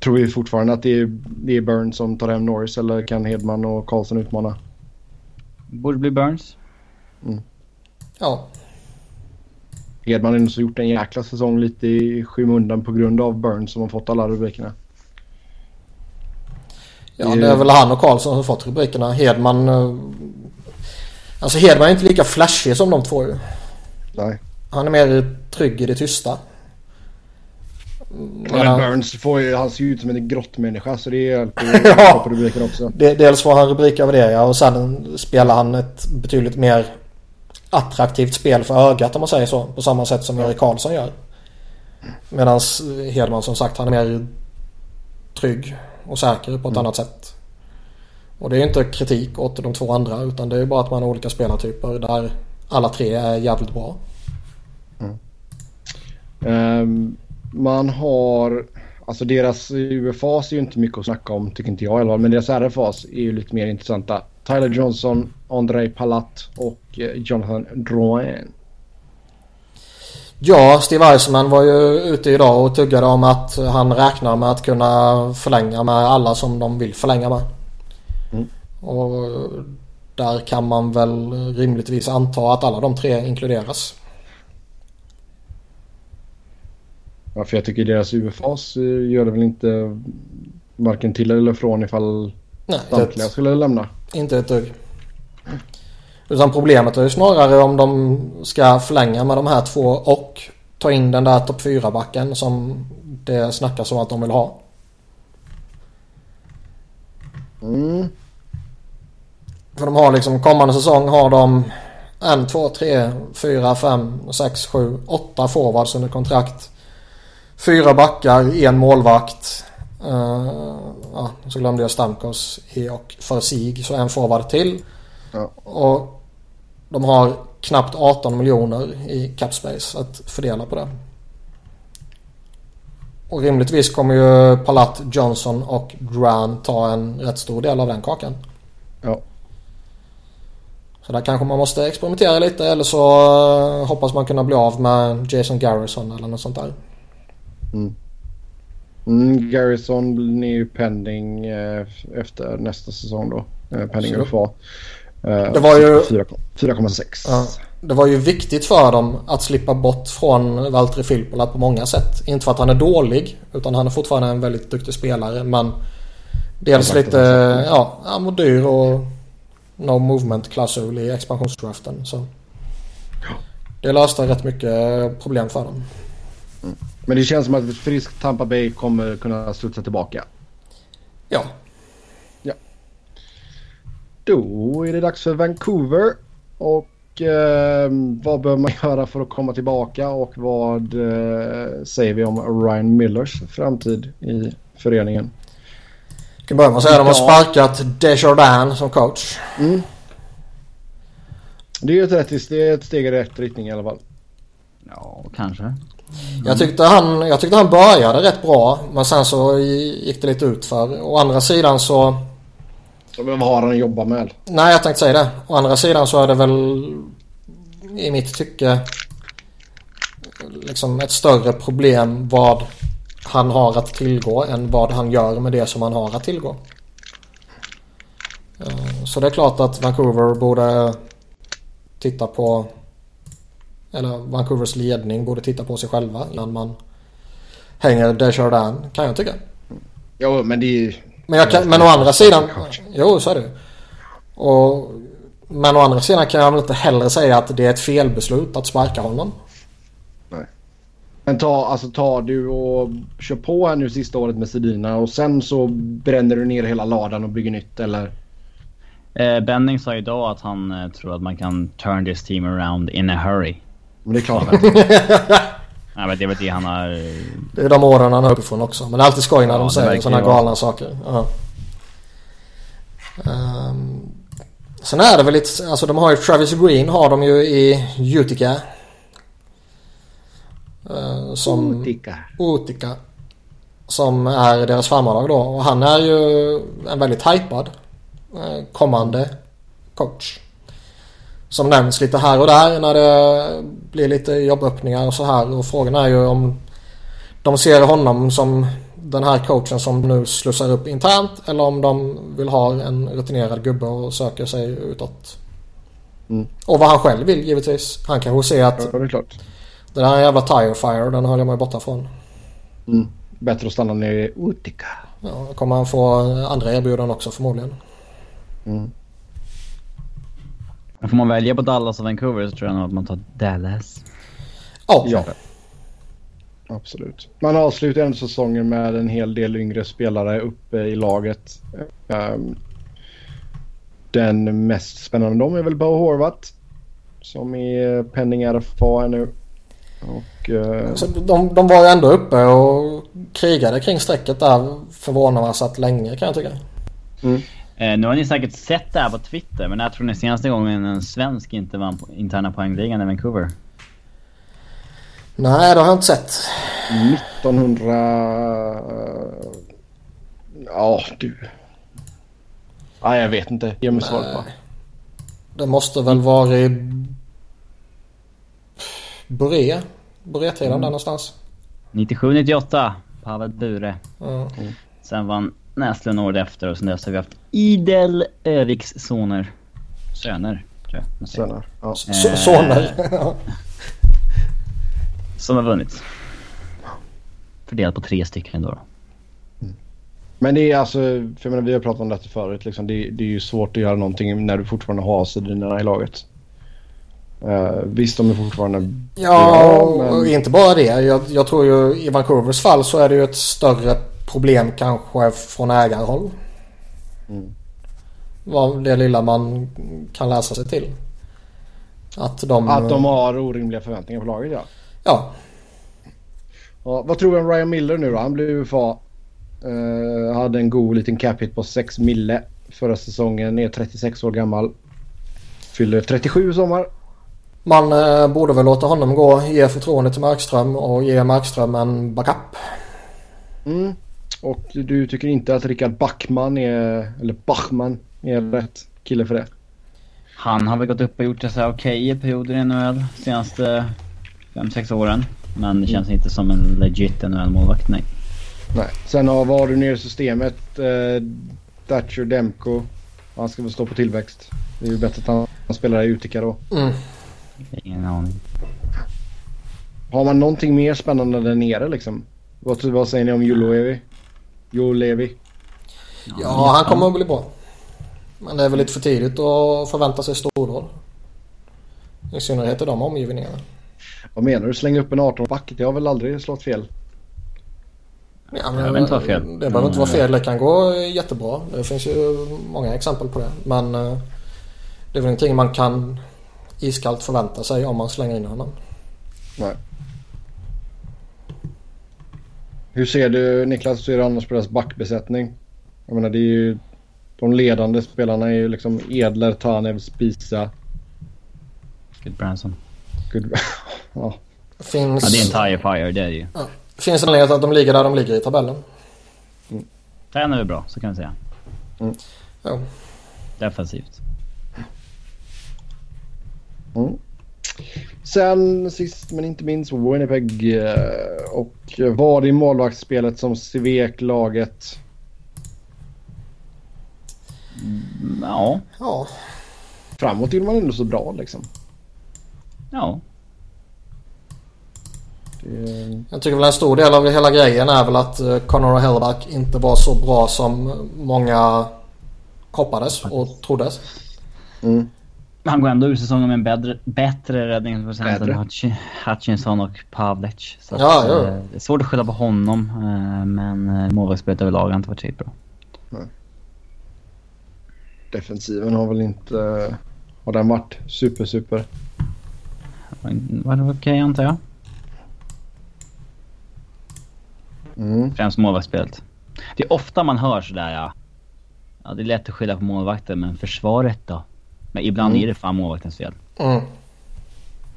tror vi fortfarande att det är, det är Burns som tar hem Norris eller kan Hedman och Karlsson utmana? Borde bli Burns. Mm. Ja. Hedman har ändå gjort en jäkla säsong lite i skymundan på grund av Burns som har fått alla rubrikerna. Ja, det är väl han och Karlsson som har fått rubrikerna. Hedman... Alltså Hedman är inte lika flashig som de två. Nej. Han är mer trygg i det tysta. Men Burns får ju, han ser ju ut som en grottmänniska så det hjälper ju Ja. på rubriken också. Det- Dels får han rubrik över det ja, och sen spelar han ett betydligt mer attraktivt spel för ögat om man säger så. På samma sätt som Erik Karlsson gör. Medan Hedman som sagt han är mer trygg och säker på ett annat sätt. Och det är inte kritik åt de två andra utan det är bara att man har olika spelartyper där alla tre är jävligt bra. Ehm, man har, alltså deras UFAs är ju inte mycket att snacka om tycker inte jag i alla fall. Men deras RFAs är ju lite mer intressanta. Tyler Johnson, Andrei Palat och eh, Jonathan Drouin. Ja, Steve Eisenman var ju ute idag och tuggade om att han räknar med att kunna förlänga med alla som de vill förlänga med. Och där kan man väl rimligtvis anta att alla de tre inkluderas. Ja, för jag tycker deras UFAs eh, gör det väl inte varken till eller från ifall Nej, samtliga skulle lämna. inte ett dugg. Utan problemet är ju snarare om de ska förlänga med de här två och ta in den där topp 4-backen som det snackas om att de vill ha. Mm. För de har liksom kommande säsong har de en, två, tre, fyra, fem, sex, sju, åtta forwards under kontrakt. Fyra backar, en målvakt. Uh, ja, så glömde jag Stamkos i och för sig så en forward till. Ja. Och de har knappt 18 miljoner i cap space att fördela på det. Och rimligtvis kommer ju Palat, Johnson och Grant ta en rätt stor del av den kakan. Så där kanske man måste experimentera lite eller så eh, hoppas man kunna bli av med Jason Garrison eller något sånt där. Mm, Garrison är ju pending eh, efter nästa säsong då. Eh, pending Så- UFA. Eh, Det var ju- 4 4,6. Ja. Det var ju viktigt för dem att slippa bort från Valtteri Filppula på många sätt. Inte för att han är dålig utan han är fortfarande en väldigt duktig spelare men dels lite, ja, han var dyr och no movement klausul i expansionsdraften så. Det löste rätt mycket problem för dem. Men det känns som att ett friskt Tampa Bay kommer kunna studsa tillbaka. Ja, Då är det dags för Vancouver. Och eh, vad behöver man göra för att komma tillbaka och vad eh, säger vi om Ryan Millers framtid i föreningen? Kan börja med att säga att de har sparkat Desjardins som coach. Det är ju ett, rätt, det är ett steg i rätt riktning i alla fall. Ja, kanske. Jag tyckte, han, jag tyckte han började rätt bra men sen så gick det lite ut för. Å andra sidan så... Men vad har han att jobba med? Nej jag tänkte säga det. Å andra sidan så är det väl i mitt tycke liksom ett större problem vad han har att tillgå än vad han gör med det som han har att tillgå. Eh, Så det är klart att Vancouver borde titta på eller Vancouvers ledning borde titta på sig själva innan man hänger Desjardins kan jag tycka. Jo, men det är ju... Men, jag kan, men å andra sidan. Jo, så är det och, Men å andra sidan kan jag väl inte heller säga att det är ett felbeslut att sparka honom. Men ta, alltså, ta du och kör på här nu sista året med Sedina och sen så bränner du ner hela ladan och bygger nytt eller? Eh, Benning sa idag att han eh, tror att man kan turn this team around in a hurry. Men det är klart. Nej, men det är väl det han har... eh, Det är de åren han är uppifrån också. Men det är alltid skoj när Ja, de säger sådana vara. galna saker. Ja. Ehm, sen är det väl lite, alltså de har ju Travis Green har de ju i Utica. Eh, som Utica. Utica. Som är deras farmarlag då. Och han är ju en väldigt hypad eh, kommande coach. Som nämns lite här och där när det blir lite jobböppningar och så här. Och frågan är ju om de ser honom som den här coachen som nu slussar upp internt. Eller om de vill ha en rutinerad gubbe och söker sig utåt. Mm. Och vad han själv vill givetvis. Han kanske ser att Ja. Den här jävla tire fire den håller jag mig borta från. Mm. Bättre att stanna nere i Utica. Ja, då kommer han få andra erbjudanden också förmodligen. Men får man välja på Dallas och Vancouver så tror jag nog att man tar Dallas. Ja. Ja. Absolut. Man avslutar ändå säsongen med en hel del yngre spelare uppe i laget. Ehm, den mest spännande av dem är väl Bo Horvath. Som är penning RFA nu. Och, eh, Så de, de var ju ändå uppe och krigade kring strecket där förvånansvärt länge kan jag tycka. Eh, nu har ni säkert sett det här på Twitter, men när tror ni senaste gången en svensk inte vann på interna poängligan i Vancouver? Nej, det har jag inte sett. 1900... Ja, du. Nej, jag vet inte. Ge mig svaret bara. Det måste väl varit Boré. Boré-tiden där någonstans. 97-98, Pavel Bure. Ja. Sen vann Näslund året efter och sen dess har vi haft idel Öviks soner. Söner, tror jag. Sen, ja. Eh. Soner. Som har vunnit. Fördelat på tre stycken då. då. Men det är alltså, för jag menar, vi har pratat om detta förut. Liksom, det, det är ju svårt att göra någonting när du fortfarande har sidorna i laget. Uh, visst, de är fortfarande Ja, bra, och men inte bara det. Jag, jag tror ju i Vancouvers fall så är det ju ett större problem kanske från ägarhåll. Mm. Vad det lilla man kan läsa sig till. Att de... att de har orimliga förväntningar på laget, ja. Ja. ja vad tror du om Ryan Miller nu då? Han blev UFA. Uh, hade en god liten cap hit på 6 mille förra säsongen. Är 36 år gammal. Fyller 37 i sommar. Man eh, borde väl låta honom gå, ge förtroende till Markström och ge Markström en backup. Mm. Och du tycker inte att Rickard Backman är, eller Bachman är rätt kille för det? Han har väl gått upp och gjort det så här okej i perioder i NHL senaste 5-6 åren. Men det känns inte som en legit NHL-målvakt, nej. Nej. Sen har, vad har du ner i systemet? Eh, Thatcher Demko. Han ska väl stå på tillväxt. Det är ju bättre att han, han spelar i Utica då. Mm. Ingen aning. Har man någonting mer spännande där nere liksom? Vad, vad säger ni om Julevi? Julevi? Ja, han kommer att bli bra. Men det är väl lite för tidigt att förvänta sig stordåd. I synnerhet i de omgivningarna. Vad menar du? Slänga upp en 18 back? Det har väl aldrig slått fel? Ja, Det behöver inte vara fel. Det behöver inte vara fel. Det kan gå jättebra. Det finns ju många exempel på det. Men eh, det är väl ingenting man kan iskallt förvänta sig om man slänger in honom. Nej. Hur ser du Niklas, hur ser du annars på deras backbesättning? Jag menar det är ju... De ledande spelarna är ju liksom Edler, Tanev, Spisa. Good Branson. Good... ja. Finns, Ja, det är en tire fire, det är det ju. finns en anledning till att de ligger där de ligger i tabellen. Tränar vi bra, så kan vi säga. Ja. Defensivt. Mm. Sen sist men inte minst Winnipeg eh, och var det i målvaktsspelet som svek laget. Mm, Ja. ja. Framåt gjorde man ändå så bra liksom. Ja. Det, Jag tycker väl en stor del av hela grejen är väl att eh, Connor Hellback inte var så bra som många hoppades och troddes. mm. Han går ändå ur säsongen med en bättre, bättre räddningsprocent Bättre. än Hutch- Hutchinson och Pavlec. Så att, Ja, ja. eh, Det är svårt att skylla på honom, eh, men eh, målvaktsspelet överlag har inte varit så bra. Defensiven har väl inte... Har den varit super super? Var det okej antar jag? Mm. Främst målvaktsspelet. Det är ofta man hör sådär ja. Ja det är lätt att skylla på målvakten men försvaret då? Men ibland Mm. är det fan målvaktens fel. Mm.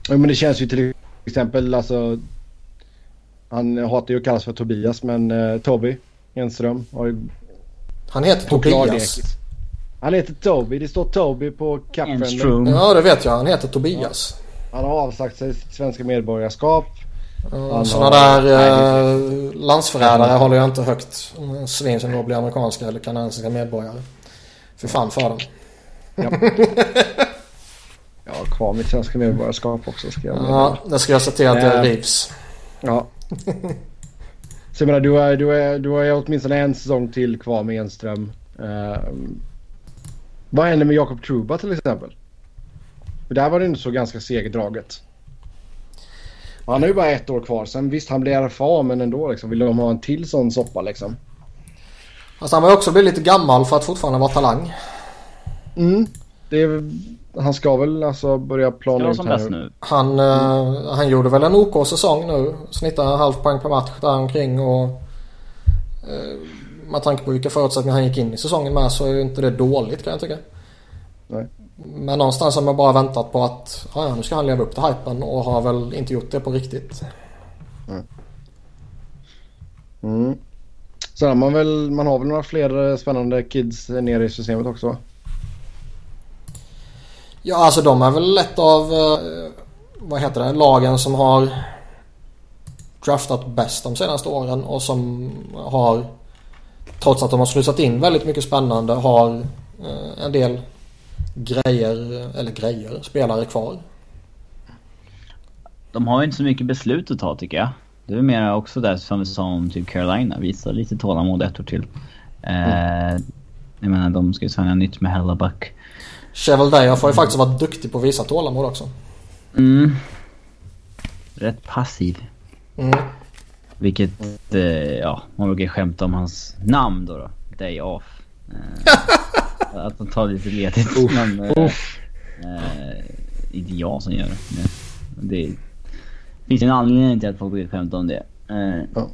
Ja, men det känns ju till exempel alltså... Han hatar ju att kallas för Tobias men uh, Toby Enström har ju... Han heter på Tobias. Han heter Toby. Det står Toby på. Enström. Ja det vet jag. Han heter Tobias. Han har avsagt sig sitt svenska medborgarskap. Han Sådana har- där eh, landsförrädare håller jag inte högt. Mm, Svin som då blir amerikanska eller kanadensiska medborgare. För fan för dem. Jag har kvar mitt svenska medborgarskap också. Ska jag Ja, det ska jag se till att det Eh. rivs. Ja. Så jag menar, du har, du, har, du har åtminstone en säsong till kvar med Enström. Ehm, vad händer med Jakob Truba till exempel? För där var det ändå så ganska segdraget. Han har ju bara ett år kvar. Sen visst, han blir RFA men ändå liksom. Vill de ha en till sån soppa liksom? Alltså han var ju också blivit lite gammal för att fortfarande vara talang. Mm. Det är, han ska väl alltså börja plana ut här nu. Han, eh, han gjorde väl en OK säsong nu. Snittar en halv poäng per match där omkring och eh, med tanke på vilka förutsättningar han gick in i säsongen med så är ju inte det dåligt kan jag tycka. Nej. Men någonstans har man bara väntat på att ja, nu ska han leva upp till hypen och har väl inte gjort det på riktigt. Mm. Sen har man väl, man har väl några fler eh, spännande kids nere i systemet också va? Ja alltså de är väl ett av eh, vad heter det, lagen som har draftat bäst de senaste åren och som har trots att de har slussat in väldigt mycket spännande har eh, en del grejer, eller grejer, spelare kvar. De har ju inte så mycket beslut att ta tycker jag. Det är mer också där som vi sa om typ Carolina. Visa lite tålamod ett år till. Eh, jag menar de ska ju signa nytt med Hellaback. Chevel Dayoff har ju faktiskt varit duktig på att visa tålamod också. Mm. Rätt passiv. Mm. Vilket, eh, ja, man brukar skämta om hans namn då. då. Day off. Eh, att han tar lite ledigt. Men, eh, eh, inte jag som gör det. Det, finns en anledning till att folk brukar skämta om det. Eh, Ja.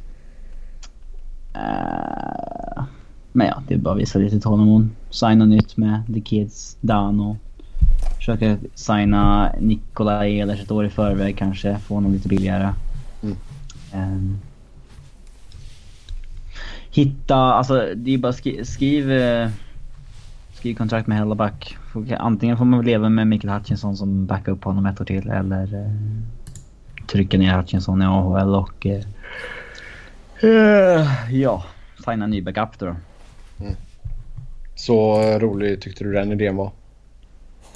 Men ja, det är bara att visa lite tålamod. Signa nytt med The Kids, Dano. Försöka signa Nikolaj Ehlers ett år i förväg kanske. Få honom lite billigare. Mm. Ehm. hitta, alltså det är bara skri, skriv, eh, skriv kontrakt med Hellaback. Antingen får man leva med Mikael Hutchinson som backar upp honom ett år till eller eh, trycka ner Hutchinson i AHL och eh, eh, ja, signa ny backup då. Så eh, rolig tyckte du den idén var?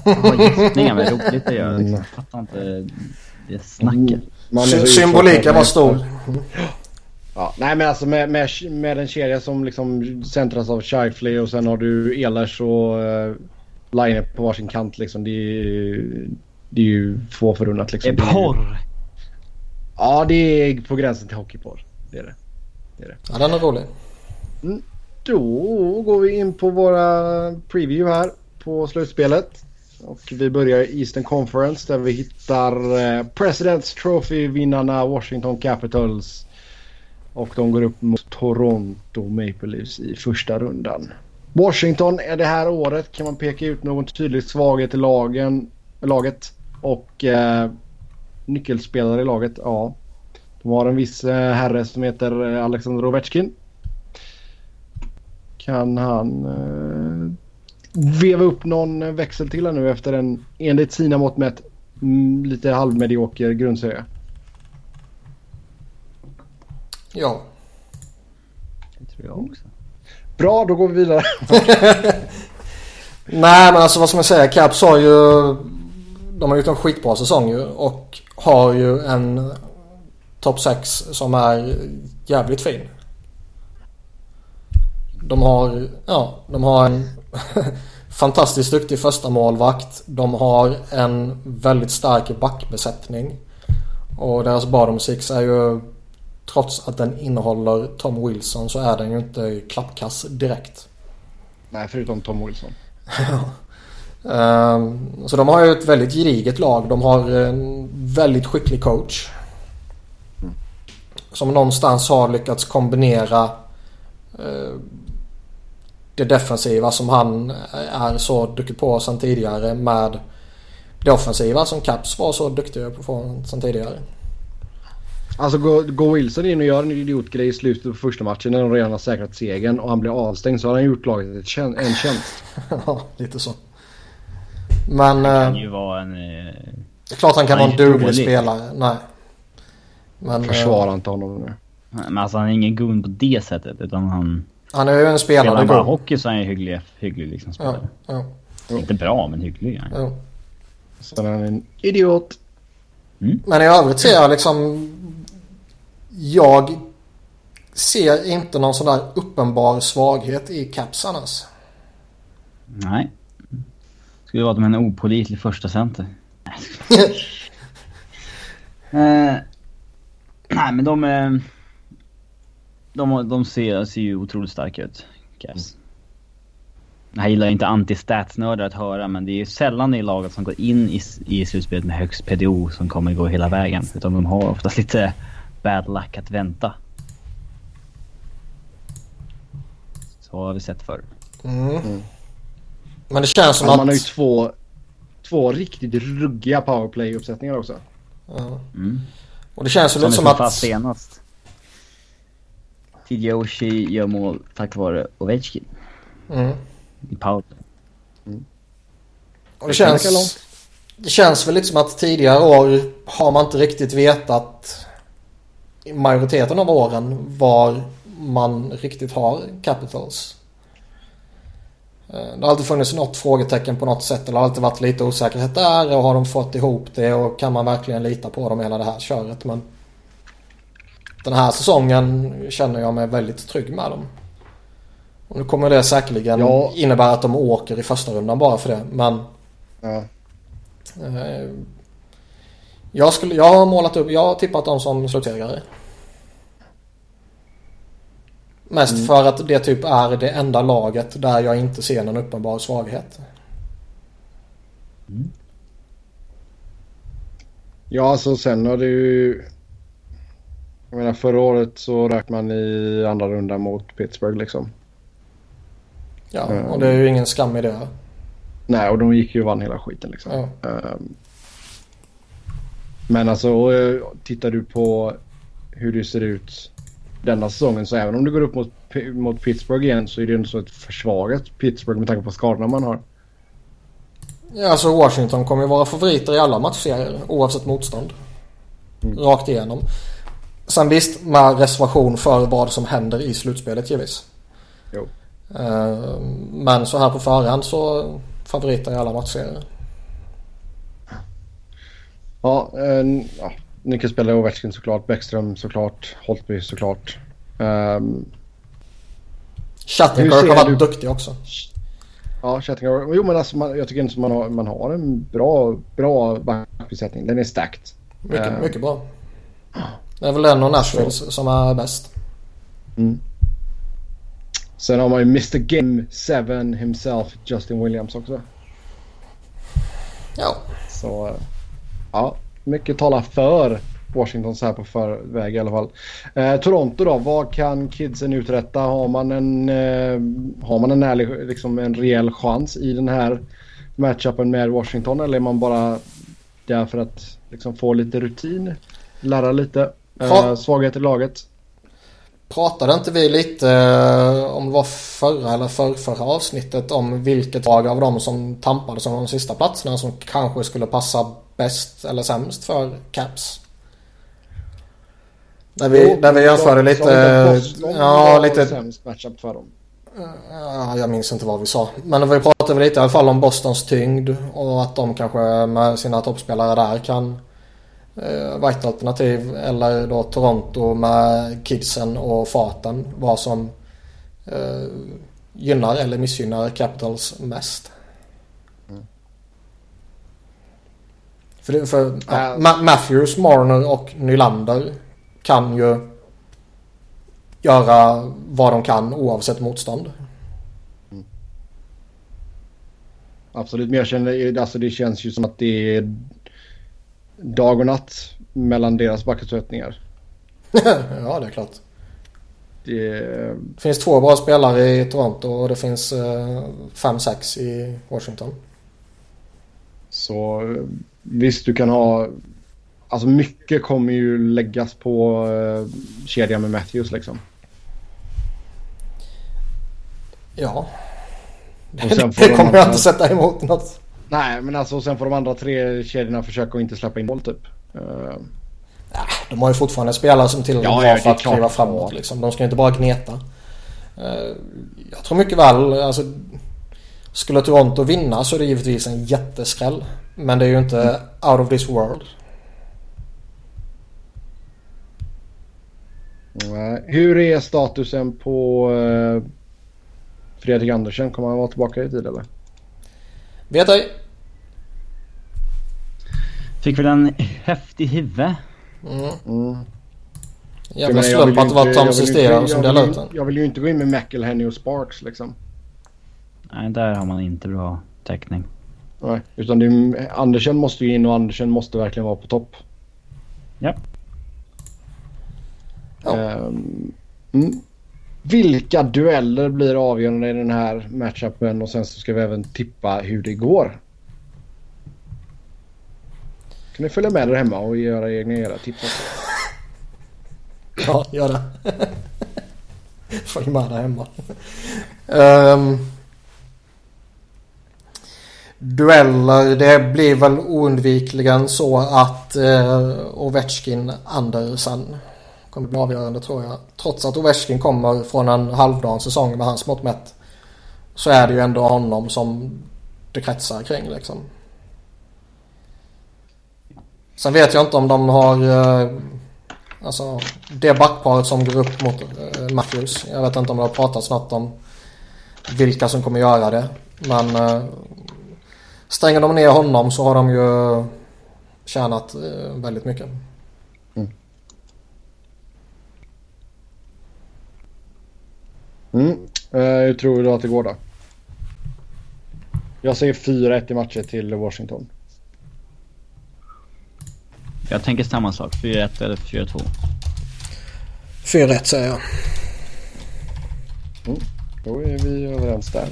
Ja, gissningar men roligt att göra. Mm. Liksom. Fattar inte det snacket. Är så Sy- Symboliken var stor. Ja, nej men alltså med, med, med en kedja som liksom centras av Shifley och sen har du Ehlers och uh, Line på varsin kant liksom. Det är, ju- det är ju två förunnat Det liksom. är Det är porr! Ja det är på gränsen till hockeyporr. Det är det. Ja den är rolig. Då går vi in på våra preview här på slutspelet. Och vi börjar i Eastern Conference där vi hittar eh, Presidents Trophy-vinnarna Washington Capitals. Och de går upp mot Toronto Maple Leafs i första rundan. Washington är det här året kan man peka ut någon tydlig svaghet i lagen, laget. Och eh, nyckelspelare i laget, ja. De har en viss eh, herre som heter eh, Alexander Ovechkin. Kan han eh, veva upp någon växel till här nu efter en enligt sina mått mätt mm, lite halvmedioker grundserie? Ja. Det tror jag också. Bra, då går vi vidare. Nej men alltså vad ska man säga? Caps har ju... De har gjort en skitbra säsong ju och har ju en topp 6 som är jävligt fin. De har, ja, de har en fantastiskt duktig första målvakt. De har en väldigt stark backbesättning. Och deras bottom six är ju trots att den innehåller Tom Wilson så är den ju inte klappkass direkt. Nej, förutom Tom Wilson. Ehm, Så de har ju ett väldigt gediget lag. De har en väldigt skicklig coach. Som någonstans har lyckats kombinera eh, det defensiva som han är så duktig på sedan tidigare med det offensiva som Caps var så duktiga på sedan tidigare. Alltså går, går Wilson in och gör en idiotgrej i slutet på första matchen när de redan har säkrat segern och han blir avstängd så har han gjort laget ett tjän- en tjänst. Ja, lite så. Men Det kan eh, ju vara en... Eh, det är klart han kan Han vara en duglig spelare. Nej. Men eh, Försvara inte honom nu. men alltså han är ingen gun på det sättet utan han... han är ju en Spelar spelare. han bara hockey så är han ju hygglig, hygglig liksom Ja, spelare. ja, Inte bra men hygglig. Ja. ja. Sen är han en idiot. Men i övrigt ser jag liksom... Jag ser inte någon sån där uppenbar svaghet i Capsarnas. Nej. Skulle vara med en opålitlig första center. Nej. Eh, Nej men de... eh, De, de ser, ser ju otroligt starka ut. Cavs. Det här gillar inte anti-statsnördar att höra men det är ju sällan i laget som går in i, i slutspelet med högst PDO som kommer gå hela vägen. Utan de har oftast lite bad luck att vänta. Så har vi sett förr. Mm. Men det känns som att... man har ju två, två riktigt ruggiga powerplay-uppsättningar också. Ja. Mm. Och det känns ju Som lite som slog att... senast. TJ Oshie gör mål tack vare Ovechkin Mm. i powerplay. Och det känns... Det känns väl lite som att tidigare år har man inte riktigt vetat i majoriteten av åren var man riktigt har Capitals. Eh, Det har alltid funnits något frågetecken på något sätt eller det har alltid varit lite osäkerhet där och har de fått ihop det och kan man verkligen lita på dem hela det här köret men den här säsongen känner jag mig väldigt trygg med dem. Och nu kommer det säkerligen Ja. innebära att de åker i första rundan bara för det men Ja. Eh, Jag, skulle, jag har målat upp, jag har tippat dem som slutsegrare. Mest för att det typ är det enda laget där jag inte ser någon uppenbar svaghet. Ja, alltså sen har det ju... Jag menar förra året så rök man i andra rundan mot Pittsburgh liksom. Ja, Mm. och det är ju ingen skam i det. Nej, och de gick ju och vann hela skiten liksom. Ja. Ehm, Men alltså eh, tittar du på hur det ser ut denna säsongen så även om du går upp mot, mot Pittsburgh igen så är det ändå så ett försvagat Pittsburgh med tanke på skadorna man har. Ja, alltså Washington kommer ju vara favoriter i alla matchserier oavsett motstånd. Rakt igenom. Sen visst med reservation för vad som händer i slutspelet givetvis. Jo. Eh, Men så här på förhand så favoriter i alla matchserier. Ja, en, ja nyckelspelare Ovechkin såklart, Bäckström såklart, Holtby såklart. Um, Shattenkirk Hur har varit du- duktig också. Ja, Chattingar. Jo, men alltså man, jag tycker inte man har, man har en bra, bra backbesättning. Den är stacked. Mycket, Eh. mycket bra. Det är väl den och Nashville som är bäst. Sen har man ju Mr Game 7 himself, Justin Williams också. Ja. Så ja, mycket talar för Washington så här på förväg i alla fall. Eh, Toronto då, vad kan kidsen uträtta? Har man en, eh, har man en, ärlig, liksom en rejäl chans i den här matchupen med Washington eller är man bara där för att liksom få lite rutin? Lära lite? Eh, Ja. svaghet i laget? Pratade inte vi lite eh, om det var förra eller för, förra avsnittet om vilket lag av dem som tampades om de sista platserna som kanske skulle passa bäst eller sämst för Caps? Där vi, Jo, där vi jämförde de- lite... Boston Ja, lite... sämst matchup för dem. Ja, jag minns inte vad vi sa. Men vi pratade lite i alla fall om Bostons tyngd och att de kanske med sina toppspelare där kan eh, vara ett alternativ. Eller då Toronto med kidsen och farten. Vad som eh, gynnar eller missgynnar Capitals mest. För, det, för ja, Äh. Ma- Matthews, Marner och Nylander kan ju göra vad de kan oavsett motstånd. Absolut, men jag känner, alltså det känns ju som att det är dag och natt mellan deras backuppsättningar. ja, det är klart. Det, Det finns två bra spelare i Toronto och det finns eh, fem, sex i Washington. så visst, du kan ha... Alltså mycket kommer ju läggas på uh, kedjan med Matthews liksom. Ja. Det de kommer jag inte sätta emot något. Nej, men alltså sen får de andra tre kedjorna försöka att inte släppa in boll typ. Eh, De har ju fortfarande spelare som tillräckligt Ja, bra ja, för att kliva framåt. Liksom. De ska ju inte bara gneta. Eh, Jag tror mycket väl, alltså, skulle Toronto vinna så är det givetvis en jätteskräll. Men det är ju inte Mm. out of this world. nej. Hur är statusen på uh, Fredrik Andersen? Kommer han vara tillbaka i tid eller? Vet ej. Fick väl en häftig huvud. Mm. Mm. Jävla slump att det var Tom Sestera som delade ut den. Jag vill ju inte gå in med McElhenny och Sparks liksom. Nej, där har man inte bra täckning. Nej, utan det är, Andersen måste ju in och Andersen måste verkligen vara på topp. Ja. Um, mm. Vilka dueller blir avgörande i den här matchupen och sen så ska vi även tippa hur det går. Kan ni följa med där hemma och göra egna era tips också? Ja, gör det. Följ med där hemma. Um, dueller, det blir väl oundvikligen så att uh, Ovechkin Andersen kommer bli avgörande tror jag. Trots att Ovechkin kommer från en halvdan säsong med hans mått mätt. Så är det ju ändå honom som det kretsar kring liksom. Sen vet jag inte om de har... Eh, alltså det backparet som går upp mot eh, Matthews. Jag vet inte om det har pratats något om vilka som kommer göra det. Men eh, stänger de ner honom så har de ju tjänat väldigt mycket. Mm. hur tror du att det går då? Jag säger 4-1 i matcher till Washington. Jag tänker samma sak. 4-1 eller 4-2. 4-1 säger jag. Mm. Då är vi överens där.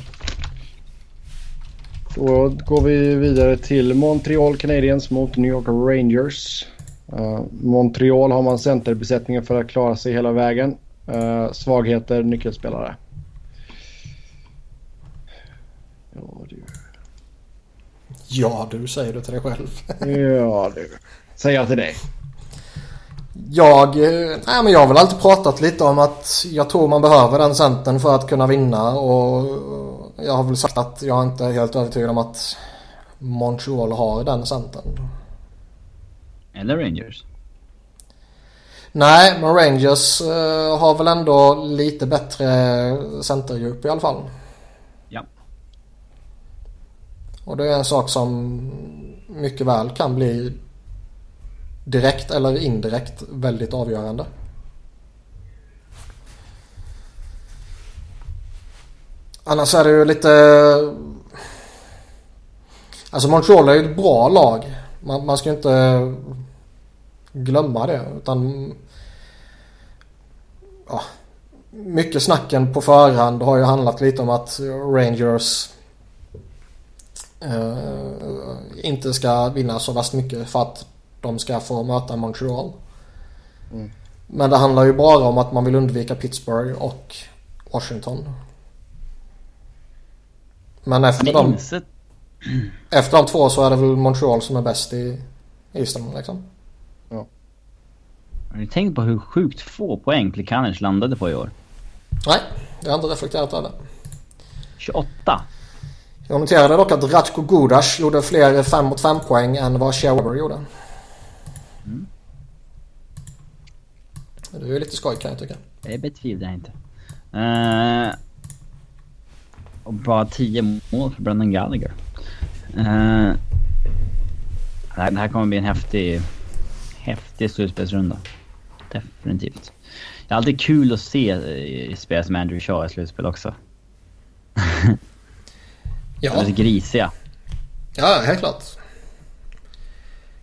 Då går vi vidare till Montreal Canadiens mot New York Rangers. Uh, Montreal har man centerbesättningen för att klara sig hela vägen. Uh, svagheter, nyckelspelare. Ja du. Ja du säger du till dig själv. ja du. Säger jag till dig. Jag, eh, nej men jag har väl alltid pratat lite om att jag tror man behöver den centern för att kunna vinna och jag har väl sagt att jag inte är helt övertygad om att Montreal har den centern. Eller Rangers? Nej, men Rangers uh, har väl ändå lite bättre centerdjup i alla fall. Ja. Och det är en sak som mycket väl kan bli direkt eller indirekt väldigt avgörande. Annars är det ju lite... Alltså Montreal är ju ett bra lag. Man, man ska ju inte glömma det utan... Ja, mycket snacken på förhand har ju handlat lite om att Rangers eh, inte ska vinna så värst mycket för att de ska få möta Montreal. Mm. Men det handlar ju bara om att man vill undvika Pittsburgh och Washington. Men efter de, efter de två så är det väl Montreal som är bäst i Eastern liksom. Har ni tänkt på hur sjukt få poäng Plekanec landade på i år? Nej, jag har inte reflekterat över det. 28. Jag noterade dock att Ratko Gudas gjorde fler 5 mot 5 poäng än vad Shea gjorde. Mm. Det är ju lite skoj kan jag tycka. Det betvivlar jag inte. Uh, och bara 10 mål för Brendan Gallagher. Uh, det här kommer bli en häftig, häftig slutspelsrunda. Definitivt. Det är alltid kul att se eh, spelare som Andrew Shaw i slutspel också. ja. Lite grisiga. Ja, helt klart.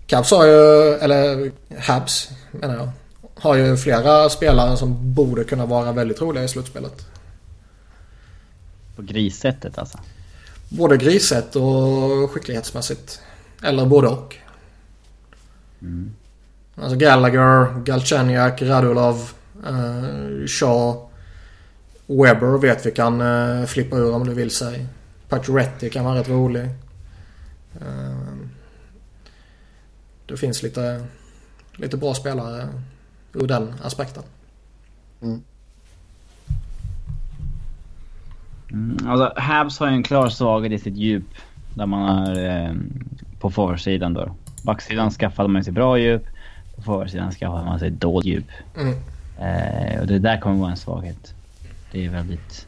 Cavs har ju, eller Habs menar jag, har ju flera spelare som borde kunna vara väldigt roliga i slutspelet. På grissättet alltså? Både grissätt och skicklighetsmässigt. Eller både och. Mm. Alltså Gallagher, Galchenyuk, Radulov, uh, Shaw, Webber vet vi kan uh, flippa ur om du vill sig. Pacioretty kan vara rätt rolig. Uh, det finns lite, lite bra spelare ur den aspekten. Mm. Mm, alltså Habs har ju en klar svaghet i sitt djup. Där man är eh, på forwardsidan då. Backsidan skaffade man sig bra djup. På forwardsidan skaffade man sig dåligt djup. Mm. Eh, och det där kommer vara en svaghet. Det är väldigt...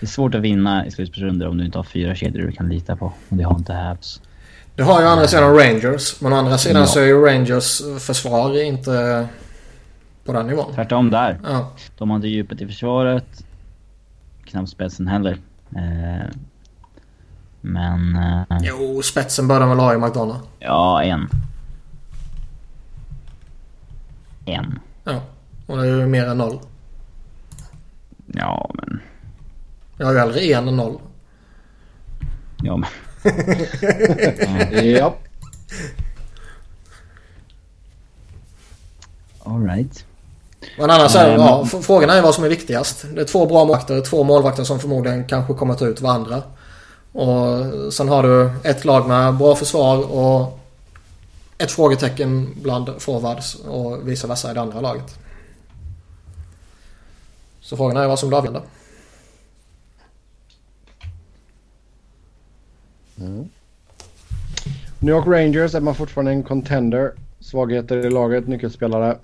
Det är svårt att vinna i slutspelsrundor om du inte har fyra kedjor du kan lita på. Och det har inte Habs. Det har ju andra sidan Rangers. Men å andra sidan ja. så är ju Rangers försvar inte på den nivån. Tvärtom där. Ja. De har inte djupet i försvaret. Knappt spetsen heller. Eh, men... Eh, Jo, spetsen bör de väl ha i McDonough. ja, en. En. Ja. Och det är ju mer än noll. Ja, men... Jag har ju hellre en än noll. Ja, men... Ja. Alright. Men annars är det, Eh, ja, frågan är vad som är viktigast. Det är två bra målvakter, två målvakter som förmodligen kanske kommer ta ut varandra. Och sen har du ett lag med bra försvar och ett frågetecken bland forwards och vice versa i det andra laget. Så frågan är vad som blir avgörande. New York Rangers är man fortfarande en contender. Svagheter i laget, nyckelspelare.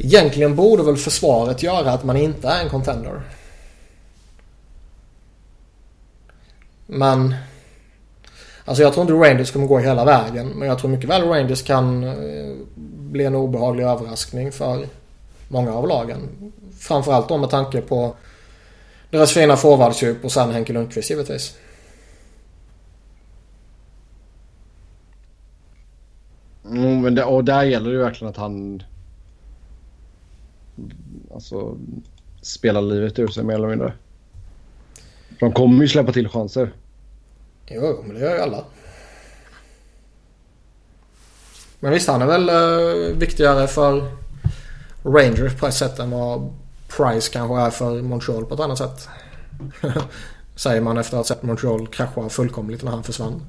Egentligen borde väl försvaret göra att man inte är en contender. Men... Alltså jag tror inte Rangers kommer gå hela vägen. Men jag tror mycket väl Rangers kan eh, bli en obehaglig överraskning för många av lagen. Framförallt då med tanke på deras fina forwardsdjup och sen Henke Lundqvist givetvis. Mm, men det, och där gäller det ju verkligen att han... Alltså spelar livet ur sig mer eller mindre. De kommer ju släppa till chanser. Jo, men det gör ju alla. Men visst, han är väl eh, viktigare för Rangers på ett sätt än vad Price kanske är för Montreal på ett annat sätt. Säger man efter att ha sett Montreal krascha fullkomligt när han försvann.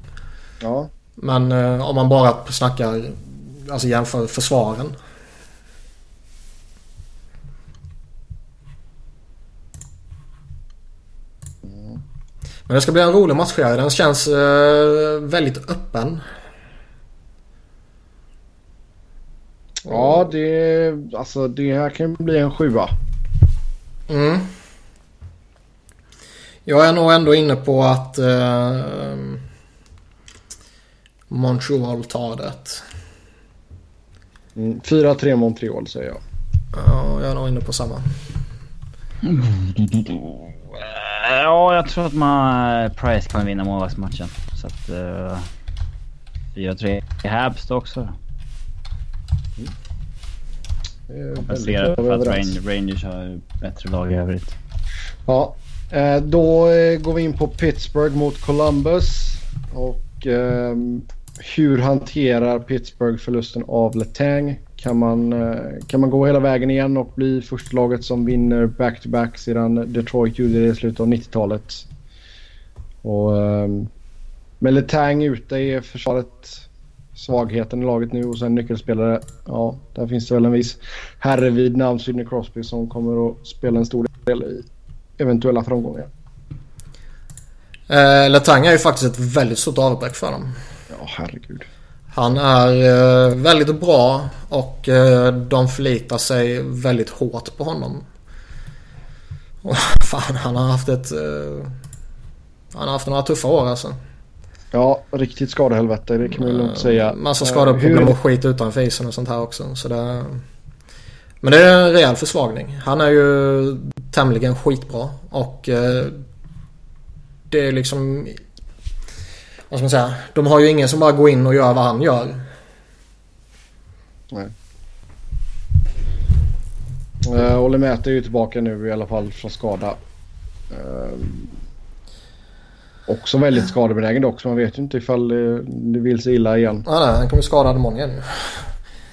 Ja. Men eh, om man bara snackar, alltså jämför försvaren. Men det ska bli en rolig match här. Den känns eh, väldigt öppen. Ja, det, alltså, det här kan bli en sjua. Mm. Jag är nog ändå inne på att eh, Montreal tar det. Mm, 4-3 Montreal säger jag. Ja, jag är nog inne på samma. Ja, jag tror att man, Price kan vinna målvaktsmatchen. Så att... Uh, 4-3 i Habs också. Väldigt Kompenserat för att överens. Rang- Rangers har bättre lag i övrigt. Ja, eh, då eh, går vi in på Pittsburgh mot Columbus. Och ehm, hur hanterar Pittsburgh förlusten av Letang? Kan man, eh, kan man gå hela vägen igen och bli första laget som vinner back-to-back sedan Detroit gjorde det i slutet av 90-talet? Och, ehm, med Letang ute i försvaret, svagheten i laget nu och sen nyckelspelare. Ja, där finns det väl en viss herre vid namn Sidney Crosby som kommer att spela en stor del i eventuella framgångar. Eh, Letang är ju faktiskt ett väldigt stort avbräck för dem. Ja, herregud. Han är eh, väldigt bra och eh, de förlitar sig väldigt hårt på honom. Och fan, han har haft ett... Eh, han har haft några tuffa år alltså. Ja, riktigt skadehelvete det kan man lugnt säga. Massa skadeproblem och skit utanför isen och sånt här också. Så det, men det är en rejäl försvagning. Han är ju tämligen skitbra och det är liksom... Vad ska man säga? De har ju ingen som bara går in och gör vad han gör. Nej. Uh, Olle Mäter är ju tillbaka nu i alla fall från skada. Uh, också väldigt skadebenägen dock så man vet ju inte ifall det, det vill sig illa igen. Ja, nej, han kommer skadad imorgon igen.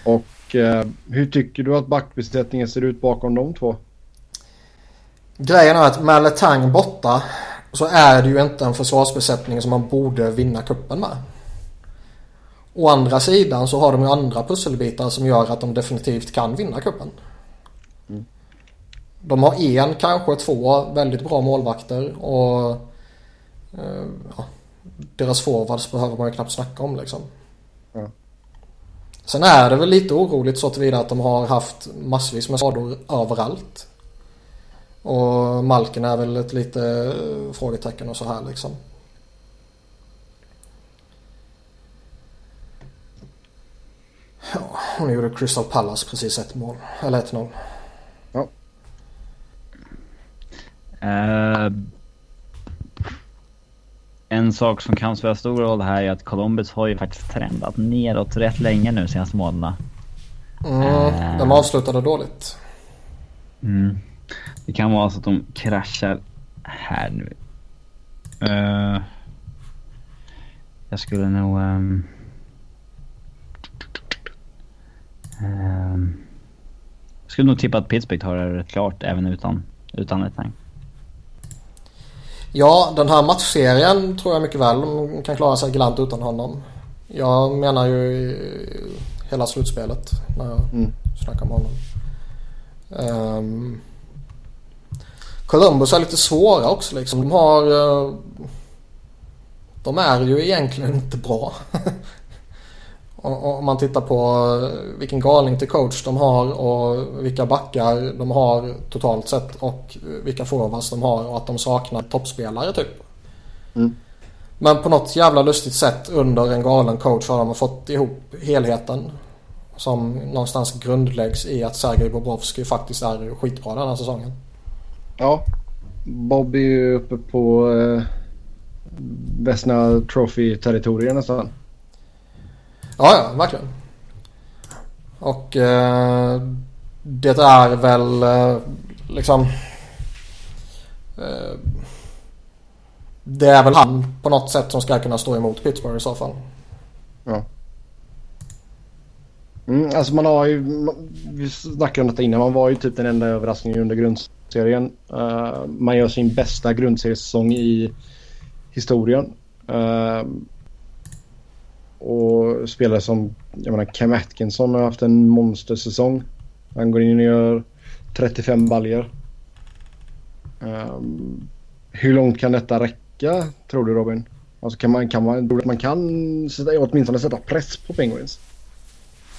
Och eh, hur tycker du att backbesättningen ser ut bakom de två? Grejen är att med Letang borta så är det ju inte en försvarsbesättning som man borde vinna kuppen med. Å andra sidan så har de ju andra pusselbitar som gör att de definitivt kan vinna kuppen. De har en, kanske två väldigt bra målvakter och eh, ja, deras forwards behöver man ju knappt snacka om liksom. Sen är det väl lite oroligt så tillvida att de har haft massvis med skador överallt. Och Malken är väl ett lite eh, frågetecken och så här liksom. Ja. Nu gjorde Crystal Palace precis ett mål. Eller 1-0. Ja. Eh, en sak som kan spela stor roll här är att Columbus har ju faktiskt trendat neråt rätt länge nu senaste månaderna. Mm, Eh. De avslutade dåligt. Mm. Det kan vara så att de kraschar här nu. Eh, jag skulle nog... ehm, ehm, jag skulle nog tippa att Pittsburgh tar det rätt klart även utan, utan Letang. Ja, den här matchserien tror jag mycket väl de kan klara sig galant utan honom. Jag menar ju hela slutspelet när jag Mm. snackar med honom. Um, Columbus är lite svåra också liksom. De har... eh, de är ju egentligen inte bra. Om man tittar på eh, vilken galning till coach de har och vilka backar de har totalt sett och vilka forwards de har och att de saknar toppspelare typ. Mm. Men på något jävla lustigt sätt under en galen coach har de fått ihop helheten. Som någonstans grundläggs i att Sergej Bobrovsky faktiskt är skitbra den här säsongen. Ja. Bob är ju uppe på eh, Vesna Trophy-territoriet nästan. Ja, ja, verkligen. Och eh, det är väl eh, liksom... Eh, det är väl han på något sätt som ska kunna stå emot Pittsburgh i så fall. Ja. Mm, alltså man har ju, vi snackade om detta innan, man var ju typ den enda överraskningen under grundserien. Eh, man gör sin bästa grundseriesäsong i historien. Eh, och spelare som, jag menar Cam Atkinson har haft en monstersäsong. Han går in och gör 35 baljer. Um, hur långt kan detta räcka tror du Robin? Alltså kan man, kan man, tror att man kan sätta, åtminstone sätta press på Penguins?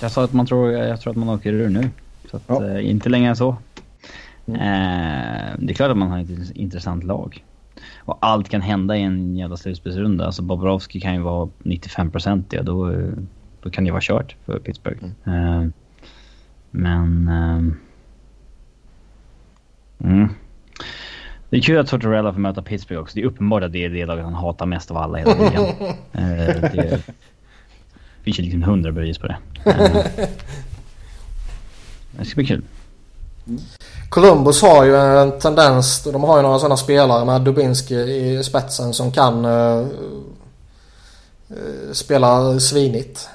Jag sa att man tror, jag tror att man åker ur nu. Så att, Ja. eh, inte längre än så. Mm. Eh, det är klart att man har ett int- intressant lag. Och allt kan hända i en jävla slutspelsrunda. Alltså Bobrovski kan ju vara 95% ja, då, eh, då kan det vara kört för Pittsburgh. Eh, men... ehm, mm. Det är kul att Tortorella får möta Pittsburgh också. Det är uppenbart att det är det laget han hatar mest av alla i hela ligan. Eh, det finns ju liksom hundra bevis på det. Eh, det ska bli kul. Columbus har ju en tendens, de har ju några sådana spelare med Dubinski i spetsen som kan eh, spela svinigt.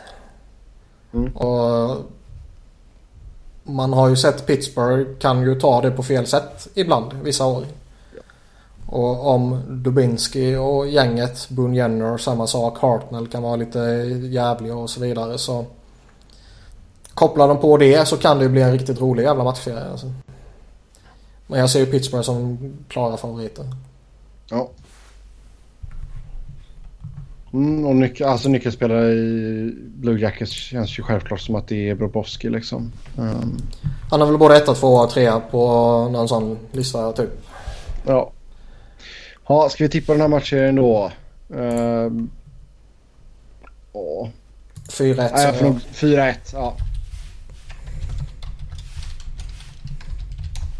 Mm. Och man har ju sett Pittsburgh kan ju ta det på fel sätt ibland vissa år. Och om Dubinski och gänget, Boone Jenner, samma sak, Hartnell kan vara lite jävliga och så vidare så Kopplar de på det så kan det ju bli en riktigt rolig jävla matchserie. Alltså. Men jag ser ju Pittsburgh som klara favoriter. Ja. Mm, och nyc- alltså nyckelspelare i Blue Jackets känns ju självklart som att det är Bobrovski liksom. Um, Han är väl både etta, tvåa och trea på någon sån lista typ. ja. Ja, ska vi tippa den här matchen då? Um, ja. 4-1 Nej, jag säger får jag. nog 4-1. Ja.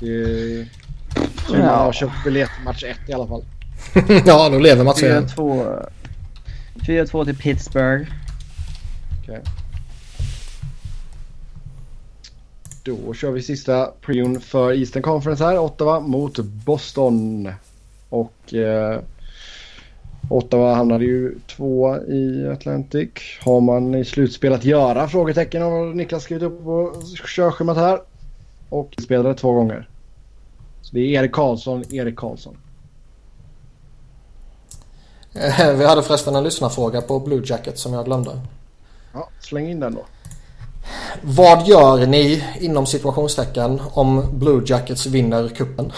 Det... Så man har köpt biljett till match 1 i alla fall. ja, då lever matchserien. 4-2 4-2 till Pittsburgh. Okej. Då kör vi sista preon för Eastern Conference här. Ottawa mot Boston. Och eh, Ottawa hamnade ju två i Atlantic. Har man i slutspel att göra? Frågetecken har Niklas skrivit upp på körschemat här. Och spelade två gånger. Så det är Erik Karlsson, Erik Karlsson. Eh, Vi hade förresten en lyssnarfråga på Blue Jacket som jag glömde. Ja, släng in den då. Vad gör ni inom situationstecken om Blue Jackets vinner kuppen?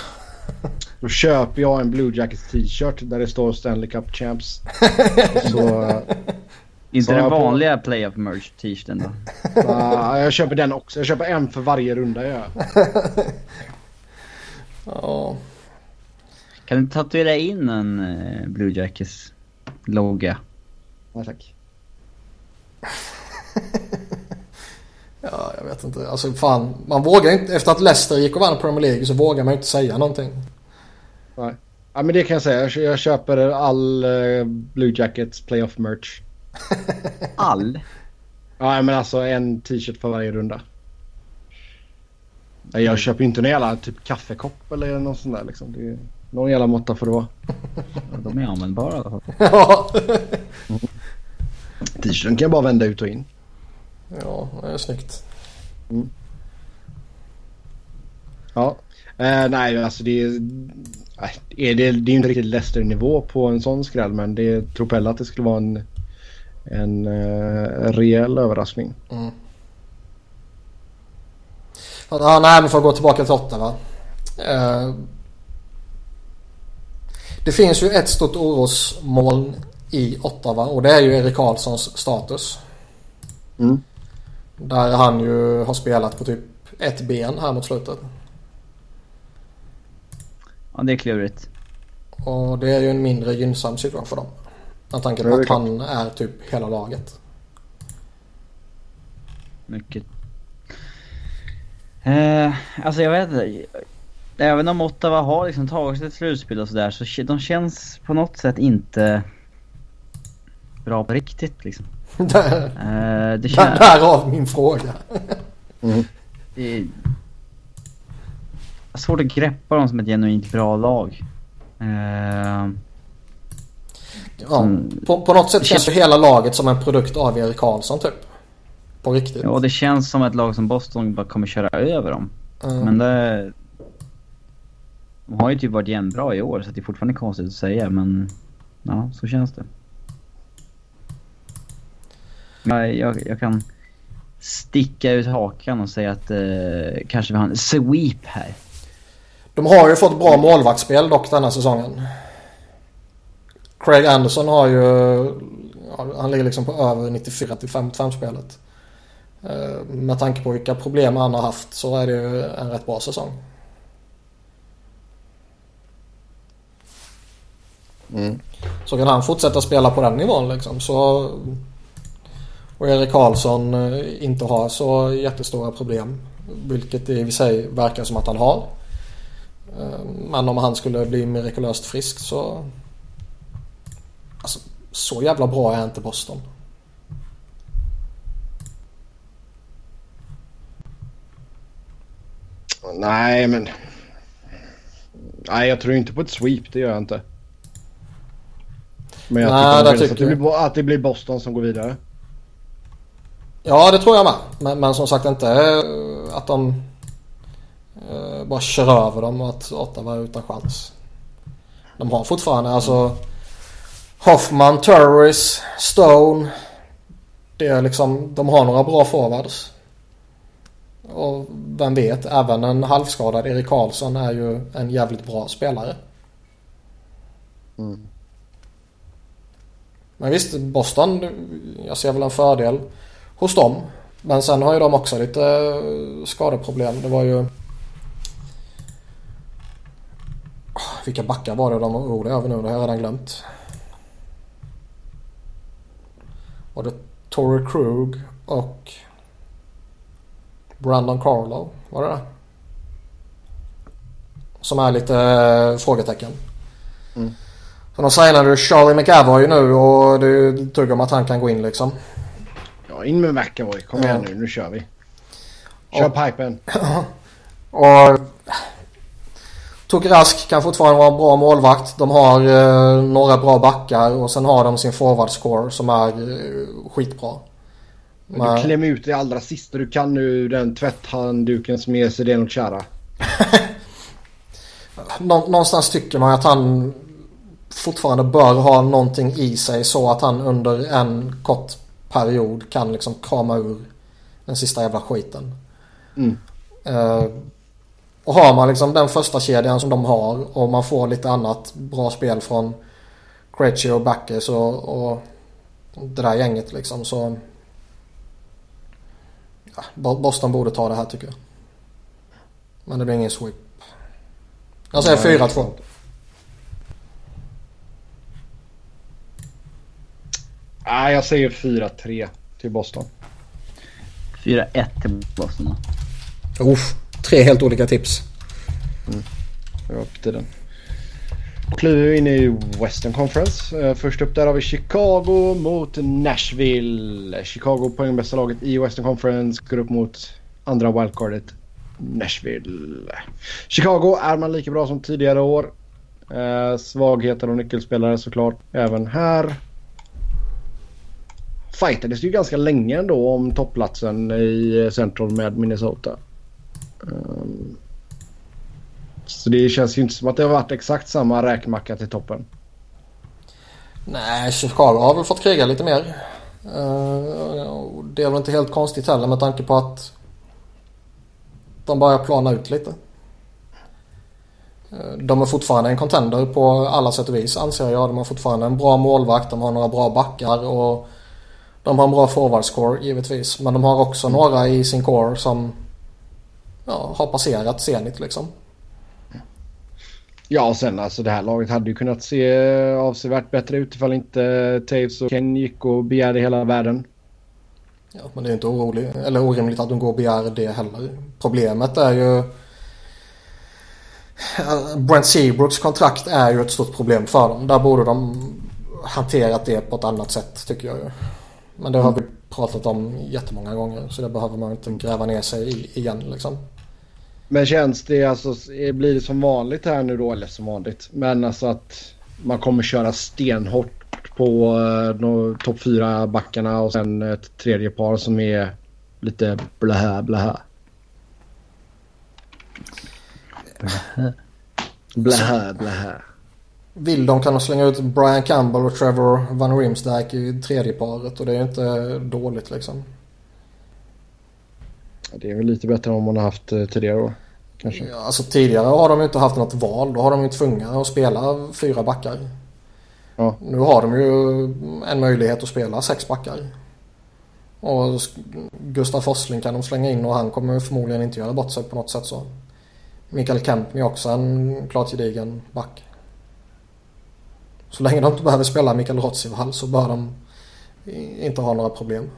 Då köper jag en Blue Jackets t-shirt där det står Stanley Cup Champs. Så eh, Inte den jag på- vanliga playoff merch t-shirten då. uh, jag köper den också. Jag köper en för varje runda jag. Ja, Kan du tatuera in en eh, Blue Jackets logga? Nej tack. Ja, jag vet inte. Alltså fan, man vågar inte. Efter att Leicester gick och vann Premier League så vågar man inte säga någonting. Nej. Ja, men det kan jag säga. Jag köper all uh, Blue Jackets playoff merch. All? Ja, men alltså en t-shirt för varje runda. Jag mm. köper inte någon jävla typ kaffekopp eller något sånt där liksom. Det är någon jävla måtta för det vara. De är användbara i alla fall. Ja. T-shirten kan jag bara vända ut och in. Ja, det är snyggt. Mm. Ja. Eh, nej, alltså det är... det, det är inte riktigt Leicester-nivå på en sån skräll men det tror Pelle att det skulle vara en, en uh, rejäl överraskning. Mm. Ja, nej, men för att gå tillbaka till Ottawa. Uh, det finns ju ett stort orosmoln i Ottawa och det är ju Erik Karlssons status. Mm. Där han ju har spelat på typ ett ben här mot slutet. Ja, det är klurigt. Och det är ju en mindre gynnsam situation för dem. Med tanke på att han är typ hela laget. Mycket. Eh, alltså jag vet inte. Även om Ottawa har liksom tagit sig till slutspel och sådär så de känns på något sätt inte bra på riktigt liksom. Där, uh, det känns... Därav min fråga. mm. Det är svårt att greppa dem som ett genuint bra lag. Uh... Ja, på, på något sätt känns ju hela laget som en produkt av Erik Karlsson typ. På riktigt. Ja, det känns som ett lag som Boston bara kommer köra över dem. Mm. Men det... De har ju typ varit jämnbra i år så det är fortfarande konstigt att säga men... Ja, så känns det. Jag, jag, jag kan sticka ut hakan och säga att eh, kanske vi har en sweep här. De har ju fått bra målvaktsspel dock denna säsongen. Craig Anderson har ju... Han ligger liksom på över 94 till 55 spelet. Eh, med tanke på vilka problem han har haft så är det ju en rätt bra säsong. Mm. Så kan han fortsätta spela på den nivån liksom så och Erik Karlsson eh, inte har så jättestora problem. Vilket det i sig verkar som att han har. Eh, men om han skulle bli mirakulöst frisk så... Alltså, så jävla bra är inte Boston. Nej, men... Nej, jag tror inte på ett sweep. Det gör jag inte. Men jag Nej, tycker, tycker att, det blir, att det blir Boston som går vidare. Ja, det tror jag med. Men, men som sagt inte eh, att de uh, bara kör över dem och att Ottawa är utan chans. De har fortfarande alltså Hoffman, Turris, Stone. Det är liksom, de har några bra forwards. Och vem vet, även en halvskadad Erik Karlsson är ju en jävligt bra spelare. Mm. Men visst, Boston, jag ser väl en fördel hos dem. Men sen har ju de också lite eh, skadeproblem. Det var ju... Vilka backar var det de var oroliga över nu? Det har jag redan glömt. Var det Torrey Krug och Brandon Carlo? Var det det? Som är lite äh, frågetecken. Mm. Så de signade Charlie McAvoy nu och det tuggar om att han kan gå in liksom in med McAvoy. Kom igen nu, nu kör vi. Kör och, pipen. och Tok Rask kan fortfarande vara en bra målvakt. De har eh, några bra backar och sen har de sin forward score som är eh, skitbra. Men du klämmer ut det allra sista du kan nu den tvätthandduken som är Zdeno Chara. Någonstans tycker man att han fortfarande bör ha någonting i sig så att han under en kort period kan liksom krama ur den sista jävla skiten. Mm. Uh, och har man liksom den första kedjan som de har och man får lite annat bra spel från Krejci och Backes och, och det där gänget liksom så... Ja, Boston borde ta det här tycker jag. Men det blir ingen sweep. Jag säger 4-2. Nej, jag säger 4-3 till Boston. 4-1 till Boston. Uff, tre helt olika tips. Mm. Det var på tiden. kliver vi in i Western Conference. Eh, först upp där har vi Chicago mot Nashville. Chicago poängbästa laget i Western Conference går upp mot andra wildcardet Nashville. Chicago är man lika bra som tidigare år. Eh, svagheter och nyckelspelare såklart även här. Fightades ju ganska länge ändå om topplatsen i Central med Minnesota. Um, så det känns ju inte som att det har varit exakt samma räkmacka till toppen. Nej, Chicago har väl fått kriga lite mer. Uh, det är väl inte helt konstigt heller med tanke på att de börjar plana ut lite. Ehm, de är fortfarande en contender på alla sätt och vis anser jag. De har fortfarande en bra målvakt, de har några bra backar och de har en bra forwardscore givetvis. Men de har också några i sin core som ja, har passerat Zenit liksom. Ja, och sen alltså det här laget hade ju kunnat se avsevärt bättre ut ifall inte Taves och Ken gick och begärde hela världen. Ja, men det är inte orolig, eller orimligt att de går och begär det heller. Problemet är ju... Brent Seabrooks kontrakt är ju ett stort problem för dem. Där borde de hanterat det på ett annat sätt tycker jag ju. Men det har vi pratat om jättemånga gånger så det behöver man inte gräva ner sig i igen liksom. Men känns det alltså, eh, blir det som vanligt här nu då, eller som vanligt, men alltså att man kommer köra stenhårt på uh, topp fyra backarna och sen ett tredje par som är lite blä blahä. Blä blahä. Vill de kan de slänga ut Brian Campbell och Trevor Van Rimsdijk i tredje paret och det är inte dåligt liksom. Det är väl lite bättre än om man har haft eh, tidigare år. Kanske. Ja, alltså tidigare har de inte haft något val. Då har de ju tvungna att spela fyra backar. Ja. Nu har de ju en möjlighet att spela sex backar. Och Gustav Forsling kan de slänga in och han kommer förmodligen inte göra bort sig på något sätt så. Mikael Kempny är också en klart gedigen back. Så länge de inte behöver spela Mikael Rotsival så bör de inte ha några problem.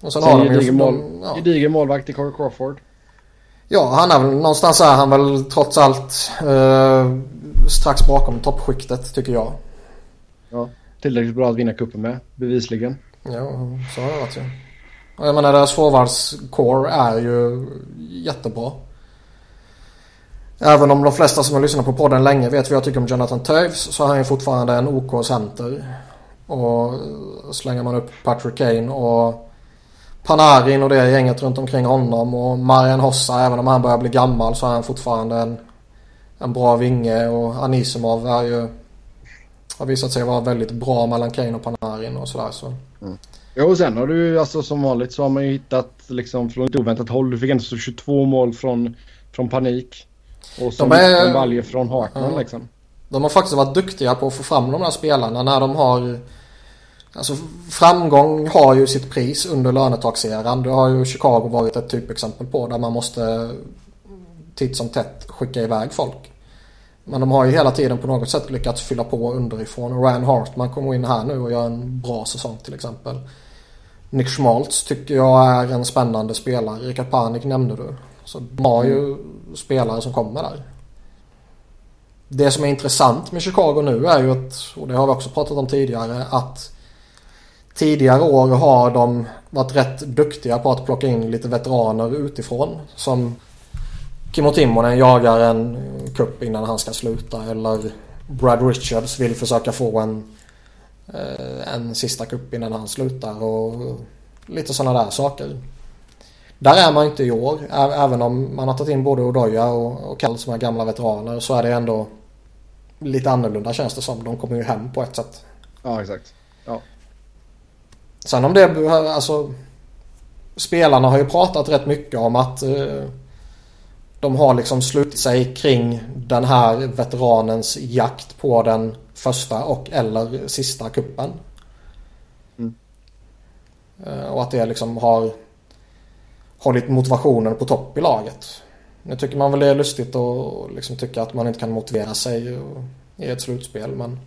Och sen, sen har de ju... Mål, ja. Gedigen målvakt i Corey Crawford. Ja, han är väl någonstans är han väl trots allt eh, strax bakom toppskiktet tycker jag. Ja, tillräckligt bra att vinna kuppen med, bevisligen. Ja, så har det varit ju. Ja. Jag menar deras forwardscore är ju jättebra. Även om de flesta som har lyssnat på podden länge vet vad jag tycker om Jonathan Toews så är han ju fortfarande en OK center. Och slänger man upp Patrick Kane och Panarin och det gänget runt omkring honom och Marian Hossa även om han börjar bli gammal så är han fortfarande en, en bra vinge och Anisimov är ju har visat sig vara väldigt bra mellan Kane och Panarin och sådär så. Mm. Jo och sen har du alltså som vanligt så har man ju hittat liksom från ett oväntat håll. Du fick ändå 22 mål från, från panik. Och som en balje från Hartman ja. liksom. De har faktiskt varit duktiga på att få fram de här spelarna när de har Alltså framgång har ju sitt pris under lönetaxeran. Det har ju Chicago varit ett typexempel på där man måste titt som tätt skicka iväg folk. Men de har ju hela tiden på något sätt lyckats fylla på underifrån. Ryan Hartman kommer in här nu och gör en bra säsong till exempel. Nick Schmaltz tycker jag är en spännande spelare. Rickard Panik nämnde du. Så de har ju spelare som kommer där. Det som är intressant med Chicago nu är ju att, och det har vi också pratat om tidigare, att Tidigare år har de varit rätt duktiga på att plocka in lite veteraner utifrån. Som Kimmo Timonen jagar en kupp innan han ska sluta. Eller Brad Richards vill försöka få en, eh, en sista kupp innan han slutar. Och lite sådana där saker. Där är man inte i år. Även om man har tagit in både Odoja och, och Kall som är gamla veteraner så är det ändå lite annorlunda känns det som. De kommer ju hem på ett sätt. Ja, exakt. Sen om det, alltså spelarna har ju pratat rätt mycket om att eh, de har liksom slutit sig kring den här veteranens jakt på den första och eller sista kuppen. Mm. Eh, och att det liksom har hållit motivationen på topp i laget. Nu tycker man väl det är lustigt att liksom tycka att man inte kan motivera sig i ett slutspel men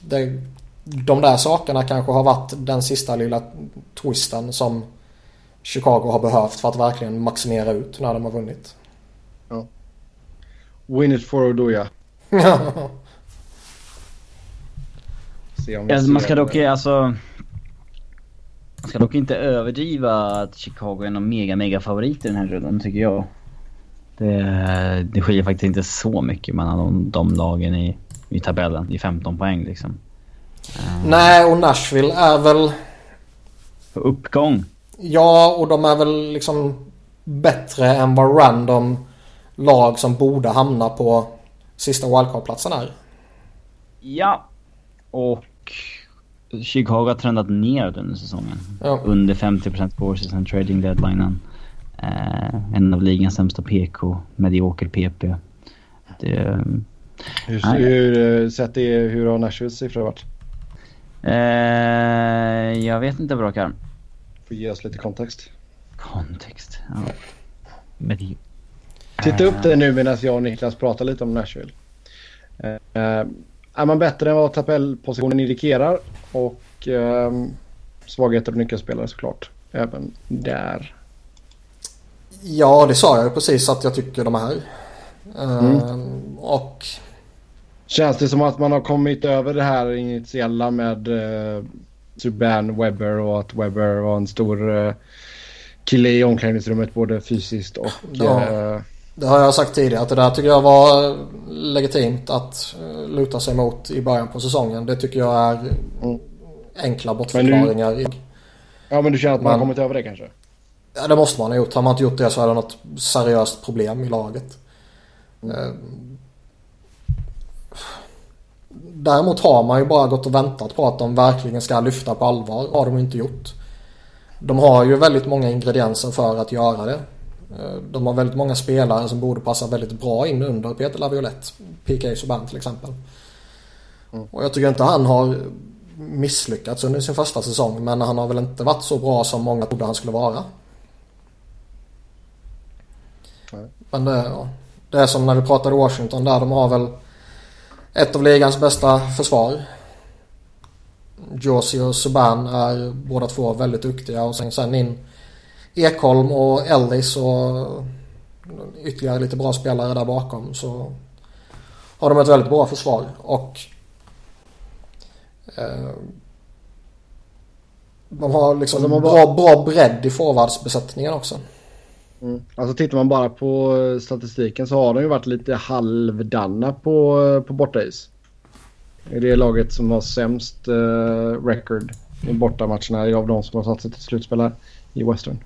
det de där sakerna kanske har varit den sista lilla twisten som Chicago har behövt för att verkligen maximera ut när de har vunnit. Ja. Win it for Oduya. alltså, man ska dock alltså... Man ska dock inte överdriva att Chicago är någon mega mega favorit i den här rundan tycker jag. Det, det skiljer faktiskt inte så mycket mellan de, de lagen i, i tabellen. I 15 poäng liksom. Nej, och Nashville är väl... På uppgång. Ja, och de är väl liksom bättre än vad random lag som borde hamna på sista wildcard-platsen är. Ja. Och Chicago har trendat neråt under säsongen. Ja. Under 50% courses sen trading deadlinen. Eh, en av ligans sämsta PK, medioker PP. Det, hur, hur, eh, sett det, hur har Nashvilles siffror varit? Eh, jag vet inte bra Karl. Får ge oss lite kontext. Kontext, ja. Med... Titta upp det nu medan jag och Niklas pratar lite om Nashville. Eh, är man bättre än vad tabellpositionen indikerar och eh, svagheter och nyckelspelare såklart. Även där. Ja, det sa jag ju precis att jag tycker de är. Mm. Uh, och... Känns det som att man har kommit över det här initiella med uh, Subban Webber och att Webber var en stor uh, kille i omklädningsrummet både fysiskt och... Ja, uh, det har jag sagt tidigare att det där tycker jag var legitimt att luta sig mot i början på säsongen. Det tycker jag är mm. enkla bortförklaringar. Nu... Ja men du känner att man men... har kommit över det kanske? Ja, det måste man ha gjort. Har man inte gjort det så är det något seriöst problem i laget. Mm. Däremot har man ju bara gått och väntat på att de verkligen ska lyfta på allvar. har de inte gjort. De har ju väldigt många ingredienser för att göra det. Eh, de har väldigt många spelare som borde passa väldigt bra in under Peter Laviolette. PK Subban till exempel. Mm. Och jag tycker inte han har misslyckats under sin första säsong. Men han har väl inte varit så bra som många trodde han skulle vara. Men det, ja, det är som när vi pratade Washington där. De har väl ett av ligans bästa försvar. Josie och Subban är båda två väldigt duktiga och sen, sen in Ekholm och Ellis och ytterligare lite bra spelare där bakom så har de ett väldigt bra försvar och eh, de har liksom de har bra, bra bredd i forwardsbesättningen också. Mm. Alltså tittar man bara på statistiken så har de ju varit lite halvdana på, på bortais. Det är laget som har sämst uh, record i bortamatcherna av de som har satt sig till slutspel här i Western.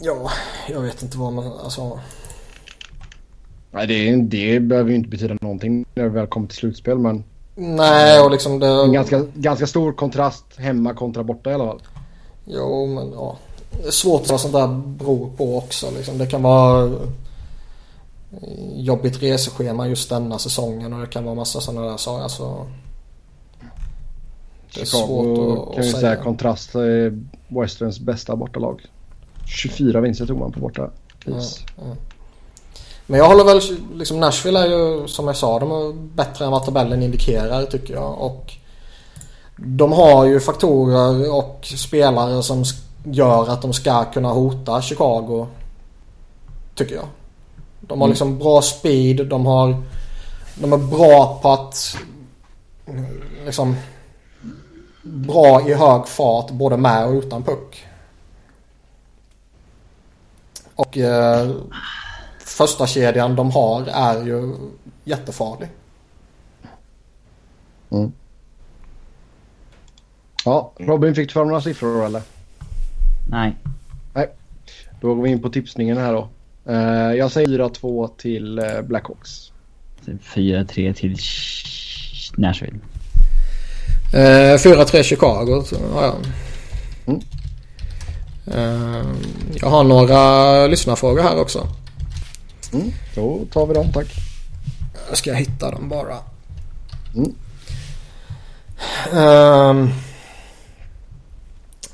Ja, jag vet inte vad man... Alltså... Nej, det, det behöver ju inte betyda någonting när det väl kommer till slutspel, men... Nej, och liksom det... En ganska, ganska stor kontrast hemma kontra borta i alla fall. Jo, men ja. Det är svårt vad sånt där beror på också. Liksom. Det kan vara jobbigt reseschema just denna säsongen och det kan vara massa sådana där saker. Alltså, det är Chicago svårt att, kan ju säga. säga kontrast är Westerns bästa bortalag. 24 vinster tog man på borta ja, ja. Men jag håller väl, liksom Nashville är ju som jag sa, de är bättre än vad tabellen indikerar tycker jag. Och de har ju faktorer och spelare som gör att de ska kunna hota Chicago. Tycker jag. De har mm. liksom bra speed. De har... De är bra på att... Liksom... Bra i hög fart både med och utan puck. Och eh, första kedjan de har är ju jättefarlig. Mm. Ja, Robin fick du fram några siffror eller? Nej. Nej. Då går vi in på tipsningen här då. Uh, jag säger 4-2 till uh, Blackhawks. 4-3 till Nashville. Uh, 4-3 Chicago har jag. Mm. Uh, jag har några lyssnarfrågor här också. Mm, då tar vi dem tack. Jag ska hitta dem bara. Mm.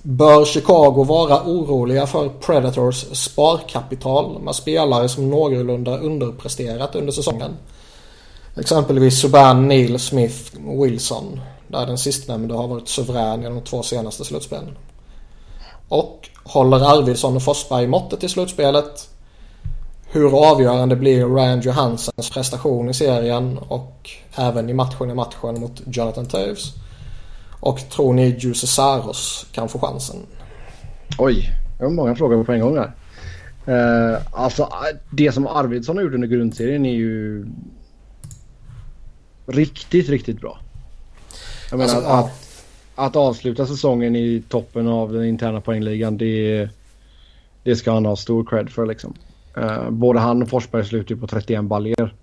Bör Chicago vara oroliga för Predators sparkapital med spelare som någorlunda underpresterat under säsongen? Exempelvis Subban, Neil, Smith, Wilson. Där den sistnämnde har varit suverän i de två senaste slutspelen. Och håller Arvidsson och Forsberg måttet i slutspelet? Hur avgörande blir Ryan Johansens prestation i serien och även i matchen i matchen mot Jonathan Toews? Och tror ni Juice Saros kan få chansen? Oj, det var många frågor på en gång här. Uh, alltså det som Arvidsson har gjort under grundserien är ju riktigt, riktigt bra. Jag menar alltså, att, ja. att, avsluta säsongen i toppen av den interna poängligan det, det ska han ha stor cred för liksom. Uh, både han och Forsberg slutar ju på 31 baljer.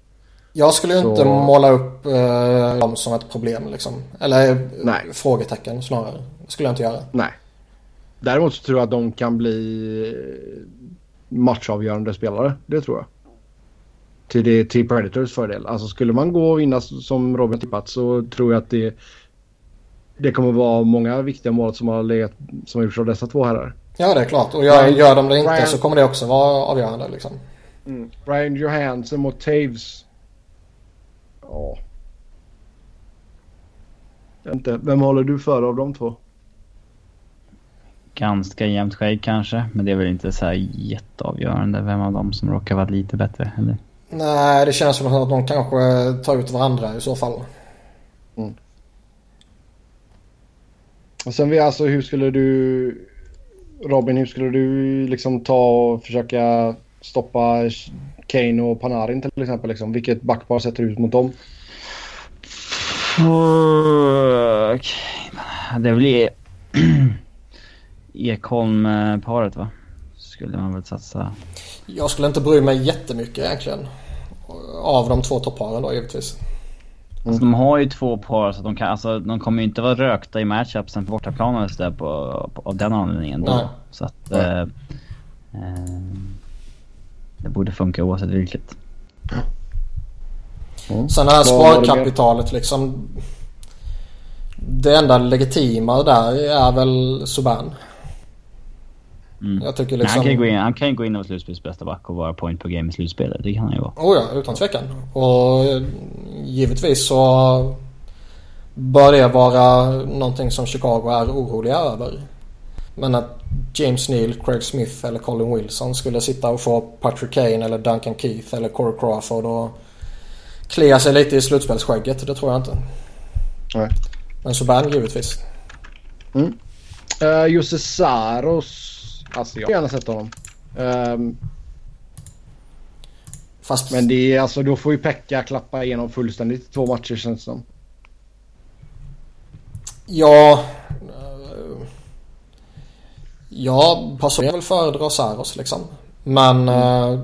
Jag skulle ju inte måla upp uh, dem som ett problem liksom. Eller Nej. frågetecken snarare. Skulle jag inte göra. Nej. Däremot så tror jag att de kan bli matchavgörande spelare. Det tror jag. Till, det, till Predators fördel. Alltså skulle man gå och vinna som Robin tippat så tror jag att det, det kommer vara många viktiga mål som har, legat, som har gjorts av dessa två herrar. Ja det är klart och gör, gör de det inte Brian, så kommer det också vara avgörande liksom. Mm. Brian Johansson mot Taves. Ja. Inte. Vem håller du för av de två? ganska jämnt skägg kanske. Men det är väl inte så här jätteavgörande vem av dem som råkar vara lite bättre. Eller? Nej, det känns som att de kanske tar ut varandra i så fall. Mm. Och sen vi alltså, hur skulle du... Robin, hur skulle du liksom ta och försöka stoppa Kane och Panarin till exempel? Liksom? Vilket backpar sätter du ut mot dem? Det blir... Ekholm-paret va? Skulle man väl satsa. Jag skulle inte bry mig jättemycket egentligen. Av de två topparen då givetvis. Mm. Alltså, de har ju två par så de kan, alltså de kommer ju inte vara rökta i matchupsen på bortaplan eller sådär på, på, av den anledningen då. Nej. Så att... Eh, eh, det borde funka oavsett vilket. Mm. Sen det här sparkapitalet liksom. Det enda legitima där är väl Subban. Mm. Jag tycker liksom... han, kan ju gå in, han kan ju gå in och vara slutspels bästa back och vara point per game i slutspelet. Det kan han ju vara. Oh ja, utan tvekan. Och givetvis så bör det vara någonting som Chicago är oroliga över. Men att James Neal, Craig Smith eller Colin Wilson skulle sitta och få Patrick Kane eller Duncan Keith eller Corey Crawford och klia sig lite i slutspelsskägget. Det tror jag inte. Nej. Men Subban givetvis. Mm. Uh, Jussi Saros Alltså jag har gärna sett honom. Um, Fast... Men det är alltså då får ju Pekka klappa igenom fullständigt två matcher känns det som. Ja. Ja, personligen vill föredra Saros liksom. Men uh,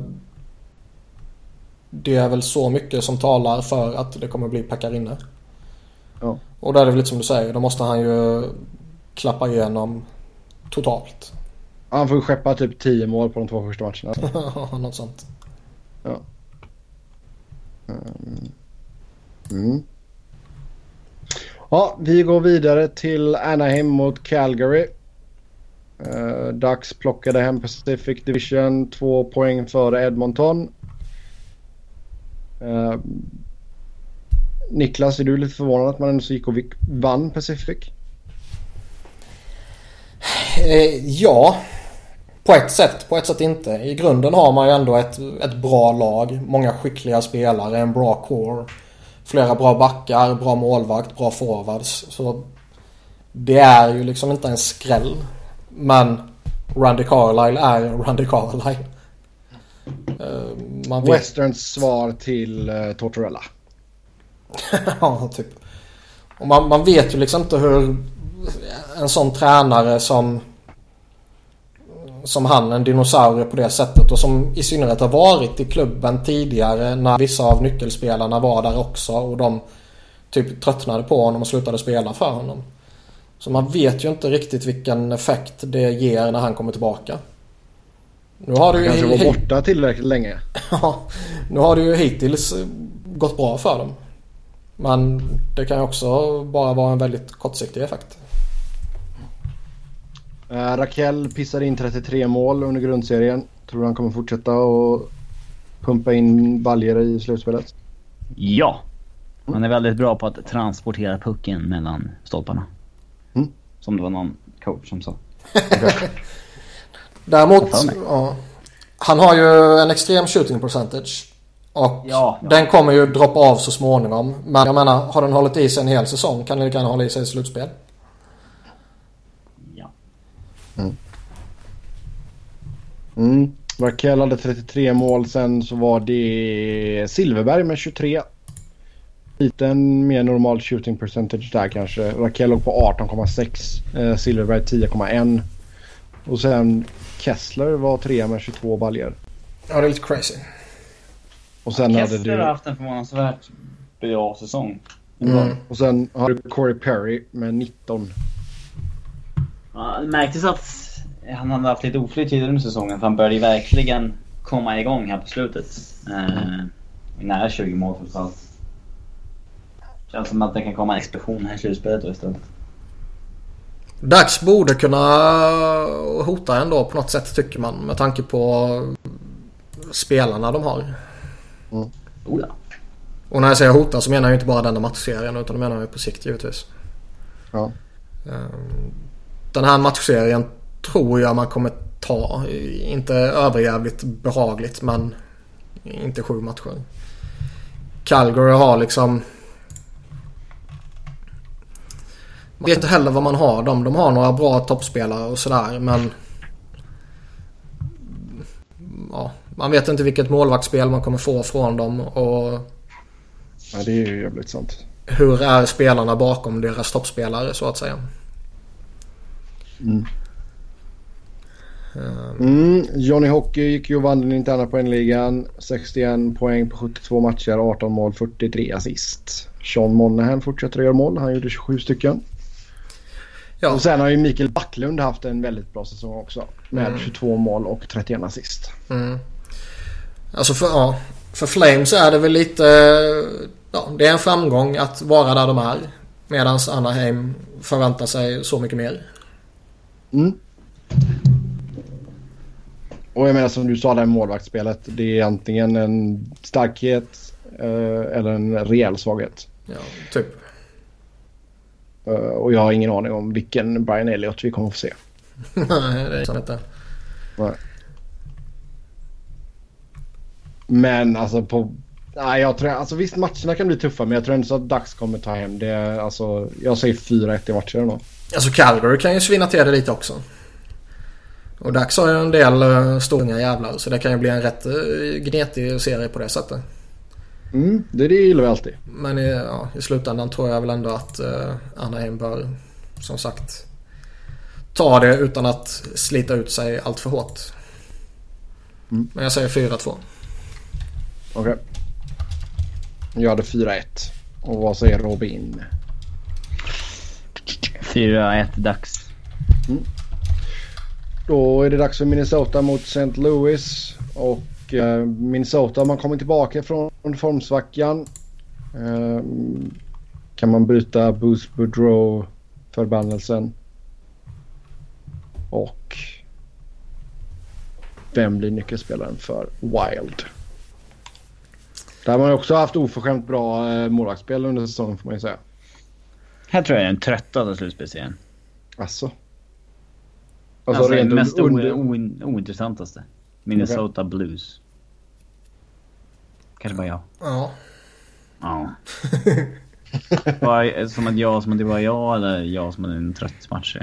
det är väl så mycket som talar för att det kommer bli Pekarinne. Ja. Och där är det väl lite som du säger. Då måste han ju klappa igenom totalt. Han får skeppa typ 10 mål på de två första matcherna. Ja, något sånt. Ja. Ehm. Mm. Ja, vi går vidare till Anaheim mot Calgary. Eh, uh, Ducks plockade hem Pacific Division, två poäng före Edmonton. Uh, Niklas, är du lite förvånad att man ändå gick och vann Pacific? Eh, ja, på ett sätt, på ett sätt inte. I grunden har man ju ändå ett, ett bra lag. Många skickliga spelare, en bra core. Flera bra backar, bra målvakt, bra forwards. Så det är ju liksom inte en skräll. Men Randy Carlisle är Randy Carlisle. Uh, man vet... Westerns svar till uh, Tortorella. ja, typ. Och man, man vet ju liksom inte hur en sån tränare som som han, en dinosaurie på det sättet och som i synnerhet har varit i klubben tidigare när vissa av nyckelspelarna var där också och de typ tröttnade på honom och slutade spela för honom. Så man vet ju inte riktigt vilken effekt det ger när han kommer tillbaka. Nu har han kanske var borta tillräckligt länge. ja, nu har det ju hittills gått bra för dem. Men det kan ju också bara vara en väldigt kortsiktig effekt. Uh, Raquel pissade in 33 mål under grundserien. Tror du han kommer fortsätta och pumpa in baljer i slutspelet? Ja, Han är väldigt bra på att transportera pucken mellan stolparna. Mm. Som det var någon coach som sa. Däremot, ja, han har ju en extrem shooting percentage. Och Ja, ja. den kommer ju droppa av så småningom. Men jag menar, har den hållit i sig en hel säsong kan den lika gärna hålla i sig i slutspel. Ja. Mm. Rakell hade 33 mål. Sen så var det Silverberg med 23. Liten mer normal shooting percentage där kanske. Rakell låg på 18,6. Eh, Silverberg 10,1. Och sen Kessler var trea med 22 baljor. Ja, det är lite crazy. Och sen hade Kessler har haft en förvånansvärt bra säsong. Mm. Och sen hade du Corey Perry med 19. Ja, det märktes att han hade haft lite oflyt tidigare under säsongen för han började ju verkligen komma igång här på slutet. Eh, nära 20 mål totalt. Känns som att det kan komma en explosion här i slutspelet då istället. Dags borde kunna hota ändå på något sätt tycker man. Med tanke på spelarna de har. Oh ja. Och när jag säger hota så menar jag inte bara denna matchserien utan det menar jag på sikt givetvis. Ja. Ehm, Den här matchserien tror jag man kommer ta. Inte överjävligt behagligt men inte sju matcher. Calgary har liksom... Man vet inte heller vad man har dem. De har några bra toppspelare och sådär men... Ja, man vet inte vilket målvaktsspel man kommer få från dem och ja, det är ju jävligt sant. hur är spelarna bakom deras toppspelare så att säga. Mm. Ehm, Mm. Johnny Hockey gick ju och vann den interna poängligan. 61 poäng på 72 matcher, 18 mål, 43 assist. Sean Monahan fortsätter att göra mål. Han gjorde 27 stycken. Ja, Och sen har ju Mikael Backlund haft en väldigt bra säsong också. Med Mm. 22 mål och 31 assist. Mm. Alltså för, ja, för Flames är det väl lite... Ja, det är en framgång att vara där de är. Medan Anaheim förväntar sig så mycket mer. Mm. Och jag menar som du sa där målvaktsspelet. Det är antingen en starkhet eh, eller en rejäl svaghet. Ja, typ. Eh, och jag har ingen aning om vilken Brian Elliott vi kommer att få se. Nej, det är sant inte. Nej. Men alltså på... Nej, jag tror, alltså visst matcherna kan bli tuffa men jag tror ändå så att Dax kommer ta hem det. Alltså, jag säger 4-1 i matcher då. Alltså Calgary kan ju svinna till det lite också. Och Dax har ju en del uh, stora jävlar så det kan ju bli en rätt uh, gnetig serie på det sättet. Mm, det, det gillar vi alltid. Men i, ja, i slutändan tror jag väl ändå att uh, Anaheim bör som sagt ta det utan att slita ut sig allt för hårt. Mm. Men jag säger 4-2. Okej. Jag hade 4-1. Och vad säger Robin? 4-1 dags. Då är det dags för Minnesota mot St. Louis. Och eh, Minnesota, man kommer tillbaka från formsvackan. Eh, kan man bryta Boost Boudreau förbannelsen? Och vem blir nyckelspelaren för Wild? Där har man också haft oförskämt bra eh, målvaktsspel under säsongen får man ju säga. Här tror jag är den tröttaste slutspelsserien. Alltså. Alltså, rent den mest under- o- oin- ointressantaste. Minnesota Blues. Kanske bara jag. Ja. Ja. Som att jag som att det var jag eller jag som hade en trött match.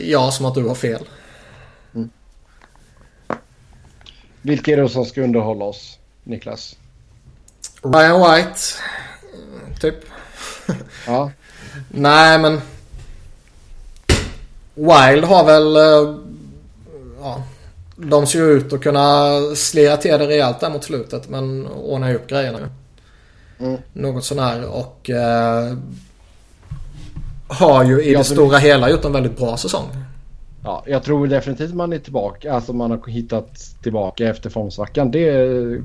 Jag som att du har fel. Vilka är det som ska underhålla oss, Niklas? Ryan White. Typ. Ja, Nej men. Wild har väl... eh. De ser ju ut att kunna slira till det rejält där mot slutet men ordnar ju upp grejerna. Mm. Något sånär och... Eh, har ju i Ja, det stora hela gjort en väldigt bra säsong. ja, jag tror definitivt man är tillbaka. Alltså man har hittat tillbaka efter formsvackan. Det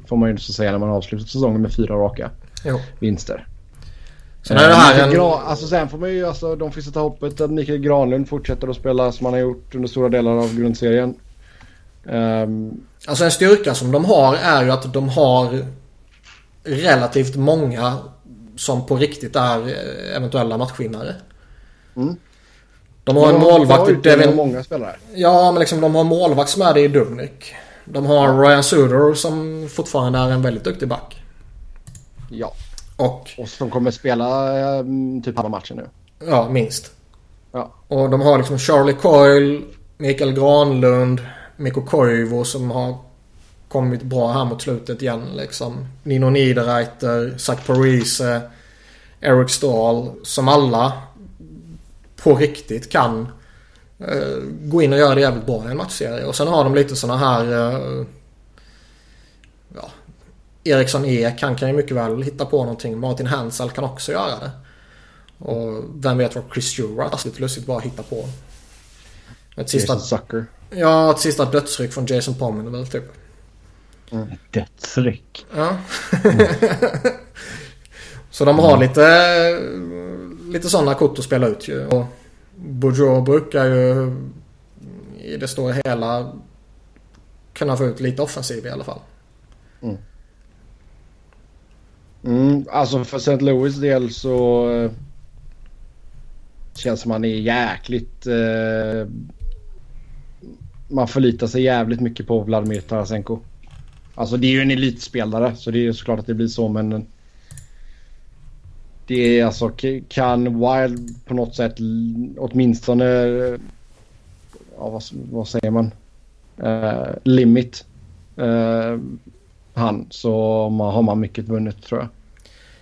får man ju så säga när man avslutar säsongen med fyra raka Jo. vinster. Sen är det här Mikael en... Gran, alltså sen får man ju, alltså de får sätta hoppet att Mikael Granlund fortsätter att spela som han har gjort under stora delar av grundserien. Ehm, Alltså en styrka som de har är ju att de har relativt många som på riktigt är eh, eventuella matchvinnare. Mm. De har en målvakt i Devin... många spelare. Ja, men liksom de har en målvakt som är det i Dubnik. De har Ryan Suder som fortfarande är en väldigt duktig back. Ja. Och, och som kommer spela eh, typ halva matchen nu. Ja, minst. Ja. Och de har liksom Charlie Coyle, Mikael Granlund, Mikko Koivu som har kommit bra här mot slutet igen liksom. Nino Niederreiter, Zach Parise, Eric Stahl. Som alla på riktigt kan uh, gå in och göra det jävligt bra i en matchserie. Och sen har de lite sådana här... Uh, ja, Eriksson Ek, han kan ju mycket väl hitta på någonting. Martin Hansel kan också göra det. Och vem vet vad Chris Stewart lite lustigt bara hittar på. Ett sista... Sucker. Ja, ett sista dödsryck från Jason Pommen väl typ. Mm. Dödsryck? Ja. Mm. Så de har lite, lite sådana kort att spela ut ju. Och Bourgeois brukar ju i det stora hela kunna få ut lite offensiv i alla fall. Mm. Mm, alltså för St. Louis del så uh, känns som man är jäkligt... Uh, man förlitar sig jävligt mycket på Vladimir Tarasenko. Alltså det är ju en elitspelare så det är såklart att det blir så men... Det är alltså kan Wild på något sätt åtminstone... Eh, ja, vad, vad säger man? Uh, limit. Uh, han så man, har man mycket vunnet tror jag.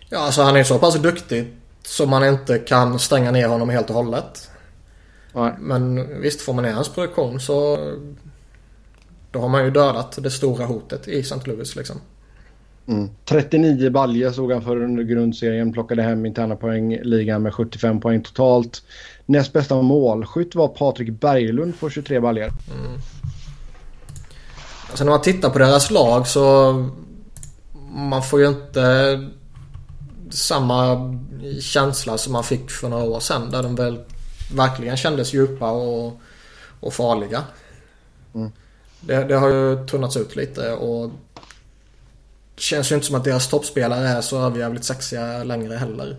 Ja alltså han är så pass duktig så man inte kan stänga ner honom helt och hållet. Nej. Men visst får man ner hans produktion så då har man ju dödat det stora hotet i St. Louis liksom. Mm. 39 baljer såg han för under grundserien. Plockade hem interna poäng. Ligan med 75 poäng totalt. Näst bästa målskytt var Patrik Berglund på 23 baljer. Mm. Alltså när man tittar på deras lag så man får ju inte samma känsla som man fick för några år sedan. Där de väl verkligen kändes djupa och, och farliga. Mm. Det, det, har ju tunnats ut lite och det känns ju inte som att deras toppspelare är så överjävligt sexiga längre heller.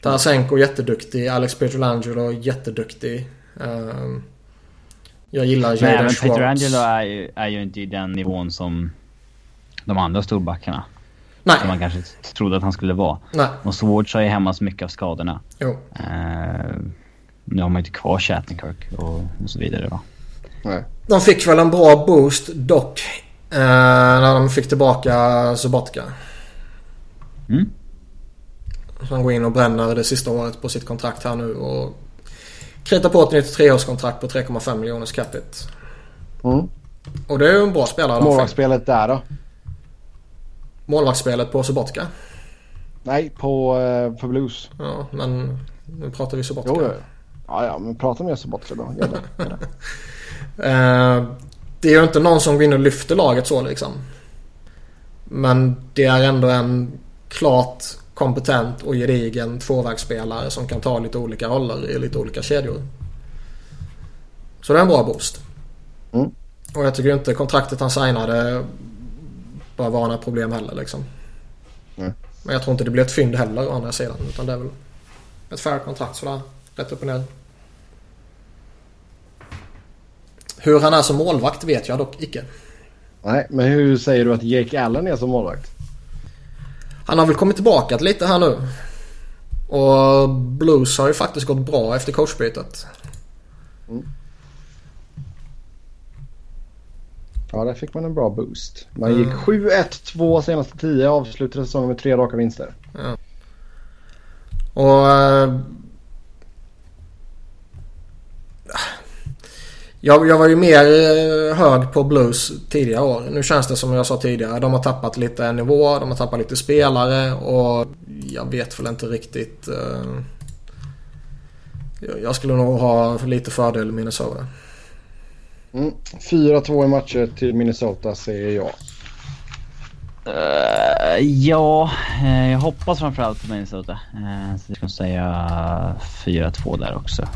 Tarasenko jätteduktig, Alex Pietrangelo jätteduktig. Um, jag gillar Jaden Nej, men Pietrangelo är ju, är ju inte i den nivån som de andra storbackarna. Nej. Som man kanske trodde att han skulle vara. Nej. Och Swartz har ju hämmats mycket av skadorna. Jo. Uh, nu har man ju inte kvar Shattenkirk och, och så vidare va. Nej. De fick väl en bra boost dock. Uh, när de fick tillbaka Subotka. Mm. Han går in och bränner det sista året på sitt kontrakt här nu och kritar på ett nytt treårskontrakt på 3,5 miljoners capita. Mm. Och det är ju en bra spelare. Målvaktsspelet där då? Målvaktsspelet på Subotka? Nej, på, uh, på Blues. Ja, men nu pratar vi Subotka. Jo, ja. ja, men prata mer Subotka då. Gör det. Gör det. uh, det är ju inte någon som går in och lyfter laget så liksom. Men det är ändå en klart kompetent och gedigen tvåvägsspelare som kan ta lite olika roller i lite olika kedjor. Så det är en bra boost. Mm. Och jag tycker inte kontraktet han signade bör vara några problem heller liksom. Mm. Men jag tror inte det blir ett fynd heller å andra sidan. Utan det är väl ett fair kontrakt sådär. Rätt upp och ner. Hur han är som målvakt vet jag dock icke. Nej, men hur säger du att Jake Allen är som målvakt? Han har väl kommit tillbaka lite här nu. Och Blues har ju faktiskt gått bra efter coachbytet. Mm. Ja, där fick man en bra boost. Man mm. gick 7-1-2 senaste 10 avslutade säsongen med tre raka vinster. Ja. Och... jag, jag var ju mer eh, hög på Blues tidigare år. Nu känns det som jag sa tidigare. De har tappat lite nivå, de har tappat lite spelare och jag vet väl inte riktigt. Uh, jag skulle nog ha lite fördel i Minnesota. Mm. 4-2 i matcher till Minnesota säger jag. Uh, ja, jag hoppas framförallt på Minnesota. Uh, så jag ska säga 4-2 där också.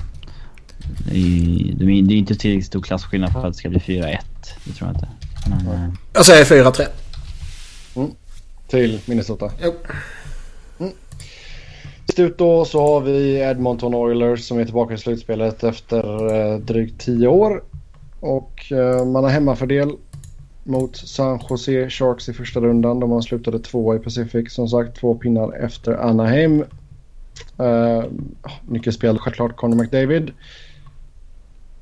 Det är, det är inte tillräckligt stor klasskillnad för att det ska bli 4-1. Det tror jag inte. Men, jag säger 4-3. Mm. Till Minnesota? Jo. Mm. Sist ut då så har vi Edmonton Oilers som är tillbaka i slutspelet efter eh, drygt 10 år. Och eh, man har hemmafördel mot San Jose Sharks i första rundan. De har slutade tvåa i Pacific. Som sagt två pinnar efter Anaheim. Uh, nyckelspel självklart Conor McDavid.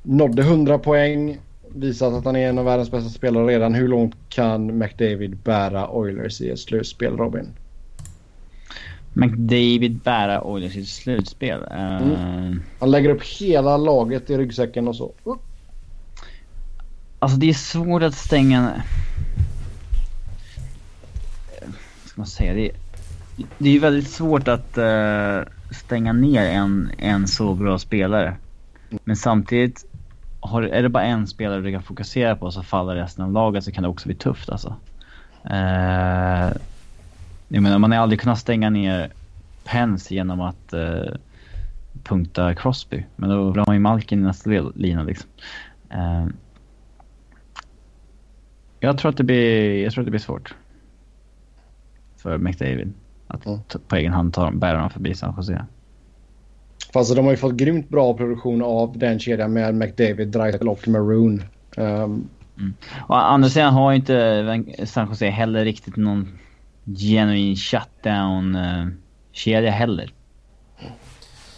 Nådde 100 poäng. Visat att han är en av världens bästa spelare redan. Hur långt kan McDavid bära Oilers i ett slutspel Robin? McDavid bära Oilers i ett slutspel? Uh... Mm. Han lägger upp hela laget i ryggsäcken och så. Uh. Alltså det är svårt att stänga... Ska man säga? Det är, det är väldigt svårt att uh, stänga ner en, en så bra spelare. Men samtidigt, har, är det bara en spelare du kan fokusera på så faller resten av laget så kan det också bli tufft alltså. Uh, jag menar, man har aldrig kunnat stänga ner Pence genom att uh, punkta Crosby. Men då vill man ju Malkin i nästa lina liksom. Uh, jag tror att det blir, jag tror att det blir svårt. För McDavid. Att mm. på egen hand ta, bära dem förbi San Jose. Fast de har ju fått grymt bra produktion av den kedjan med McDavid, Dreisaitl och Maroon. Um... Mm. Å andra sidan har ju inte San Jose heller riktigt någon genuin shutdown-kedja heller.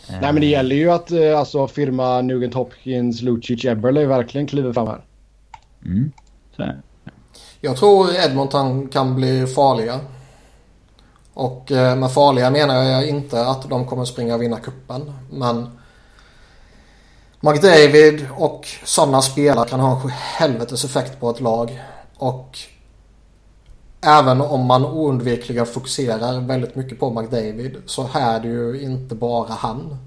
Nej men det gäller ju att eh, alltså, firma Nugent Hopkins, Lucic, Eberle verkligen kliver fram här. Mm. Så jag tror Edmonton kan bli farliga. Och eh, med farliga menar jag inte att de kommer springa och vinna kuppen. Men McDavid och sådana spelare kan ha en helvetes effekt på ett lag. Och även om man oundvikligen fokuserar väldigt mycket på McDavid så är det ju inte bara han.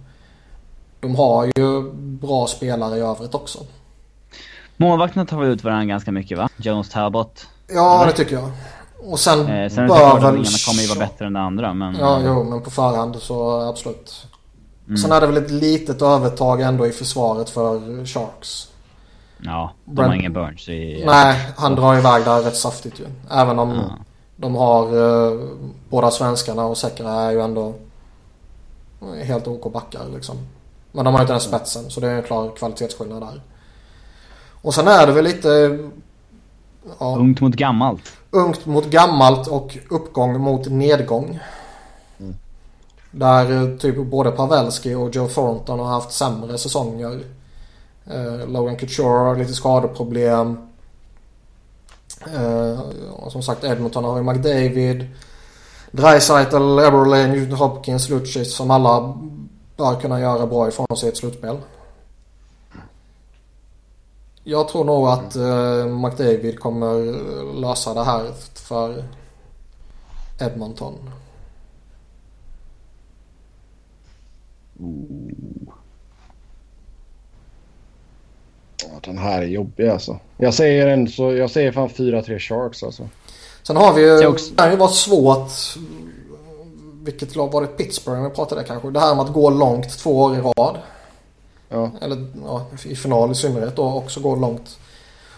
De har ju bra spelare i övrigt också. Målvakterna tar väl ut varandra ganska mycket va? Jones Talbot? Ja, eller? det tycker jag. Och sen, eh, sen bör väl... Ena kommer ju vara bättre än det andra men... Ja, jo, men på förhand så absolut. Mm. Sen är det väl ett litet övertag ändå i försvaret för Sharks. Ja, de Brent... har ingen Burns i... Nej, han drar iväg där rätt saftigt ju. Även om mm. de har uh, båda svenskarna och Sekera är ju ändå helt OK backar liksom. Men de har inte den spetsen så det är en klar kvalitetsskillnad där. Och sen är det väl lite... Ja, ungt mot gammalt. Ungt mot gammalt och uppgång mot nedgång. Mm. Där eh, typ både Pavelski och Joe Thornton har haft sämre säsonger. Eh, Logan Couture har lite skadeproblem. Eh, som sagt Edmonton har ju McDavid. Dreisaitl, Eberle, Newton Hopkins, Lucic som alla bör kunna göra bra ifrån sig i ett slutspel. Jag tror nog att uh, McDavid kommer lösa det här för Edmonton. Ja, den här är jobbig alltså. Jag säger, en, så, jag säger fan 4-3 Sharks alltså. Sen har vi ju, det har ju varit svårt. Vilket lag var det? Pittsburgh vi pratade kanske. Det här med att gå långt två år i rad. Ja. Eller ja, i final i synnerhet då också går långt.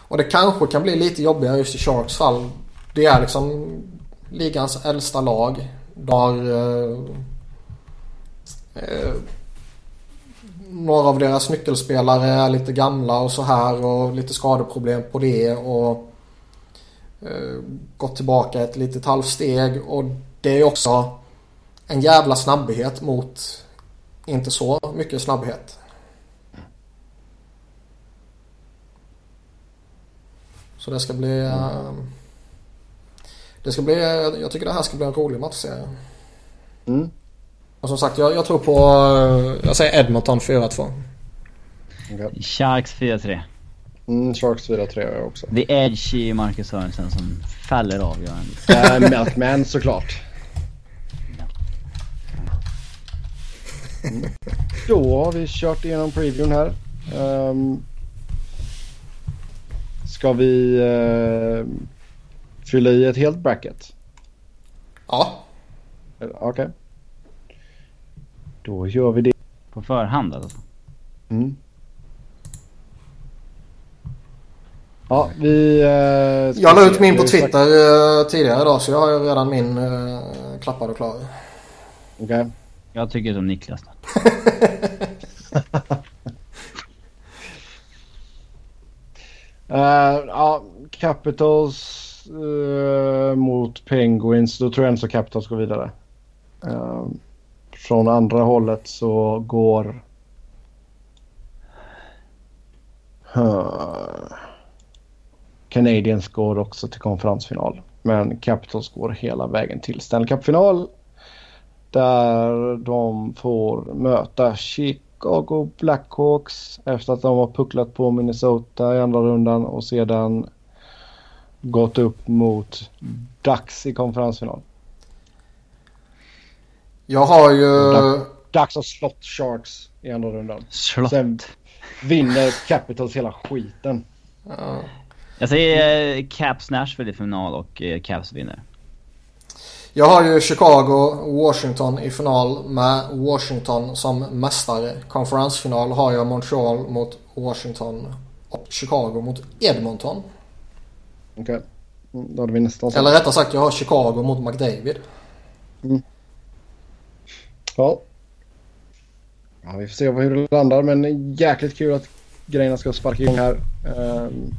Och det kanske kan bli lite jobbigare just i Sharks fall. Det är liksom ligans äldsta lag. Där eh, eh, några av deras nyckelspelare är lite gamla och så här och lite skadeproblem på det och eh, gått tillbaka ett litet halvsteg och det är också en jävla snabbhet mot inte så mycket snabbhet. Så det ska bli... Mm. Det ska bli... Jag tycker det här ska bli en rolig matchserie. Mm. Och som sagt, jag, jag tror på... Jag säger Edmonton 4-2. Okay. Sharks 4-3. Mm, Sharks 4-3 jag också. The Edge i Marcus Sörensen som faller avgörande. äh, Melkman såklart. Mm. Då har vi kört igenom previewn här. Um, Ska vi uh, fylla i ett helt bracket? Ja. Okej. Okay. Då gör vi det. På förhand alltså? Mm. Ja, vi... Uh, jag la ut min på Twitter uh, tidigare idag så jag har ju redan min uh, klappad och klar. Okej. Okay. Jag tycker som Niklas. uh, ja, Capitals uh, mot Penguins. Då tror jag ändå Capitals går vidare. Uh, från andra hållet så går... Canadiens går också till konferensfinal. Men Capitals går hela vägen till Stanley Cup-final. Där de får möta Chicago Blackhawks efter att de har pucklat på Minnesota i andra rundan och sedan gått upp mot Ducks i konferensfinal. Jag har ju... Ducks har slått Sharks i andra rundan. Slott. Sen vinner Capitals hela skiten. Ja. Jag säger eh, Caps Nashville i final och eh, Caps vinner. Jag har ju Chicago Washington i final med Washington som mästare. Konferensfinal har jag Montreal mot Washington och Chicago mot Edmonton. Okej. Okay. Då hade vi nästan Eller rättare sagt jag har Chicago mot McDavid. Mm. Ja. Ja, vi får se hur det landar men jäkligt kul att grejerna ska sparka igång här. Um,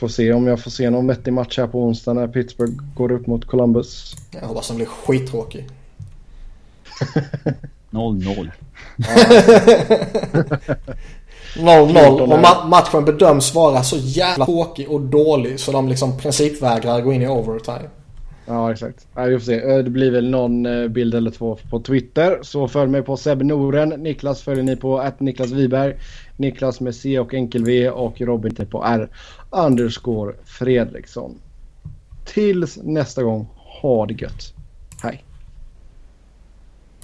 får se om jag får se någon vettig match här på onsdag när Pittsburgh går upp mot Columbus. Jag hoppas den blir skittråkig. 0-0. 0-0 och ma matchen bedöms vara så jävla tråkig och dålig så de liksom principvägrar gå in i overtime. Ja exakt. Ja, vi får se. Eh, det blir väl någon eh, bild eller två på Twitter. Så följ mig på Seb Noren. Niklas följer ni på att Niklas Wiberg. Niklas med C och enkel V och Robin på R. Underscore Fredriksson. Tills nästa gång. Ha det gött.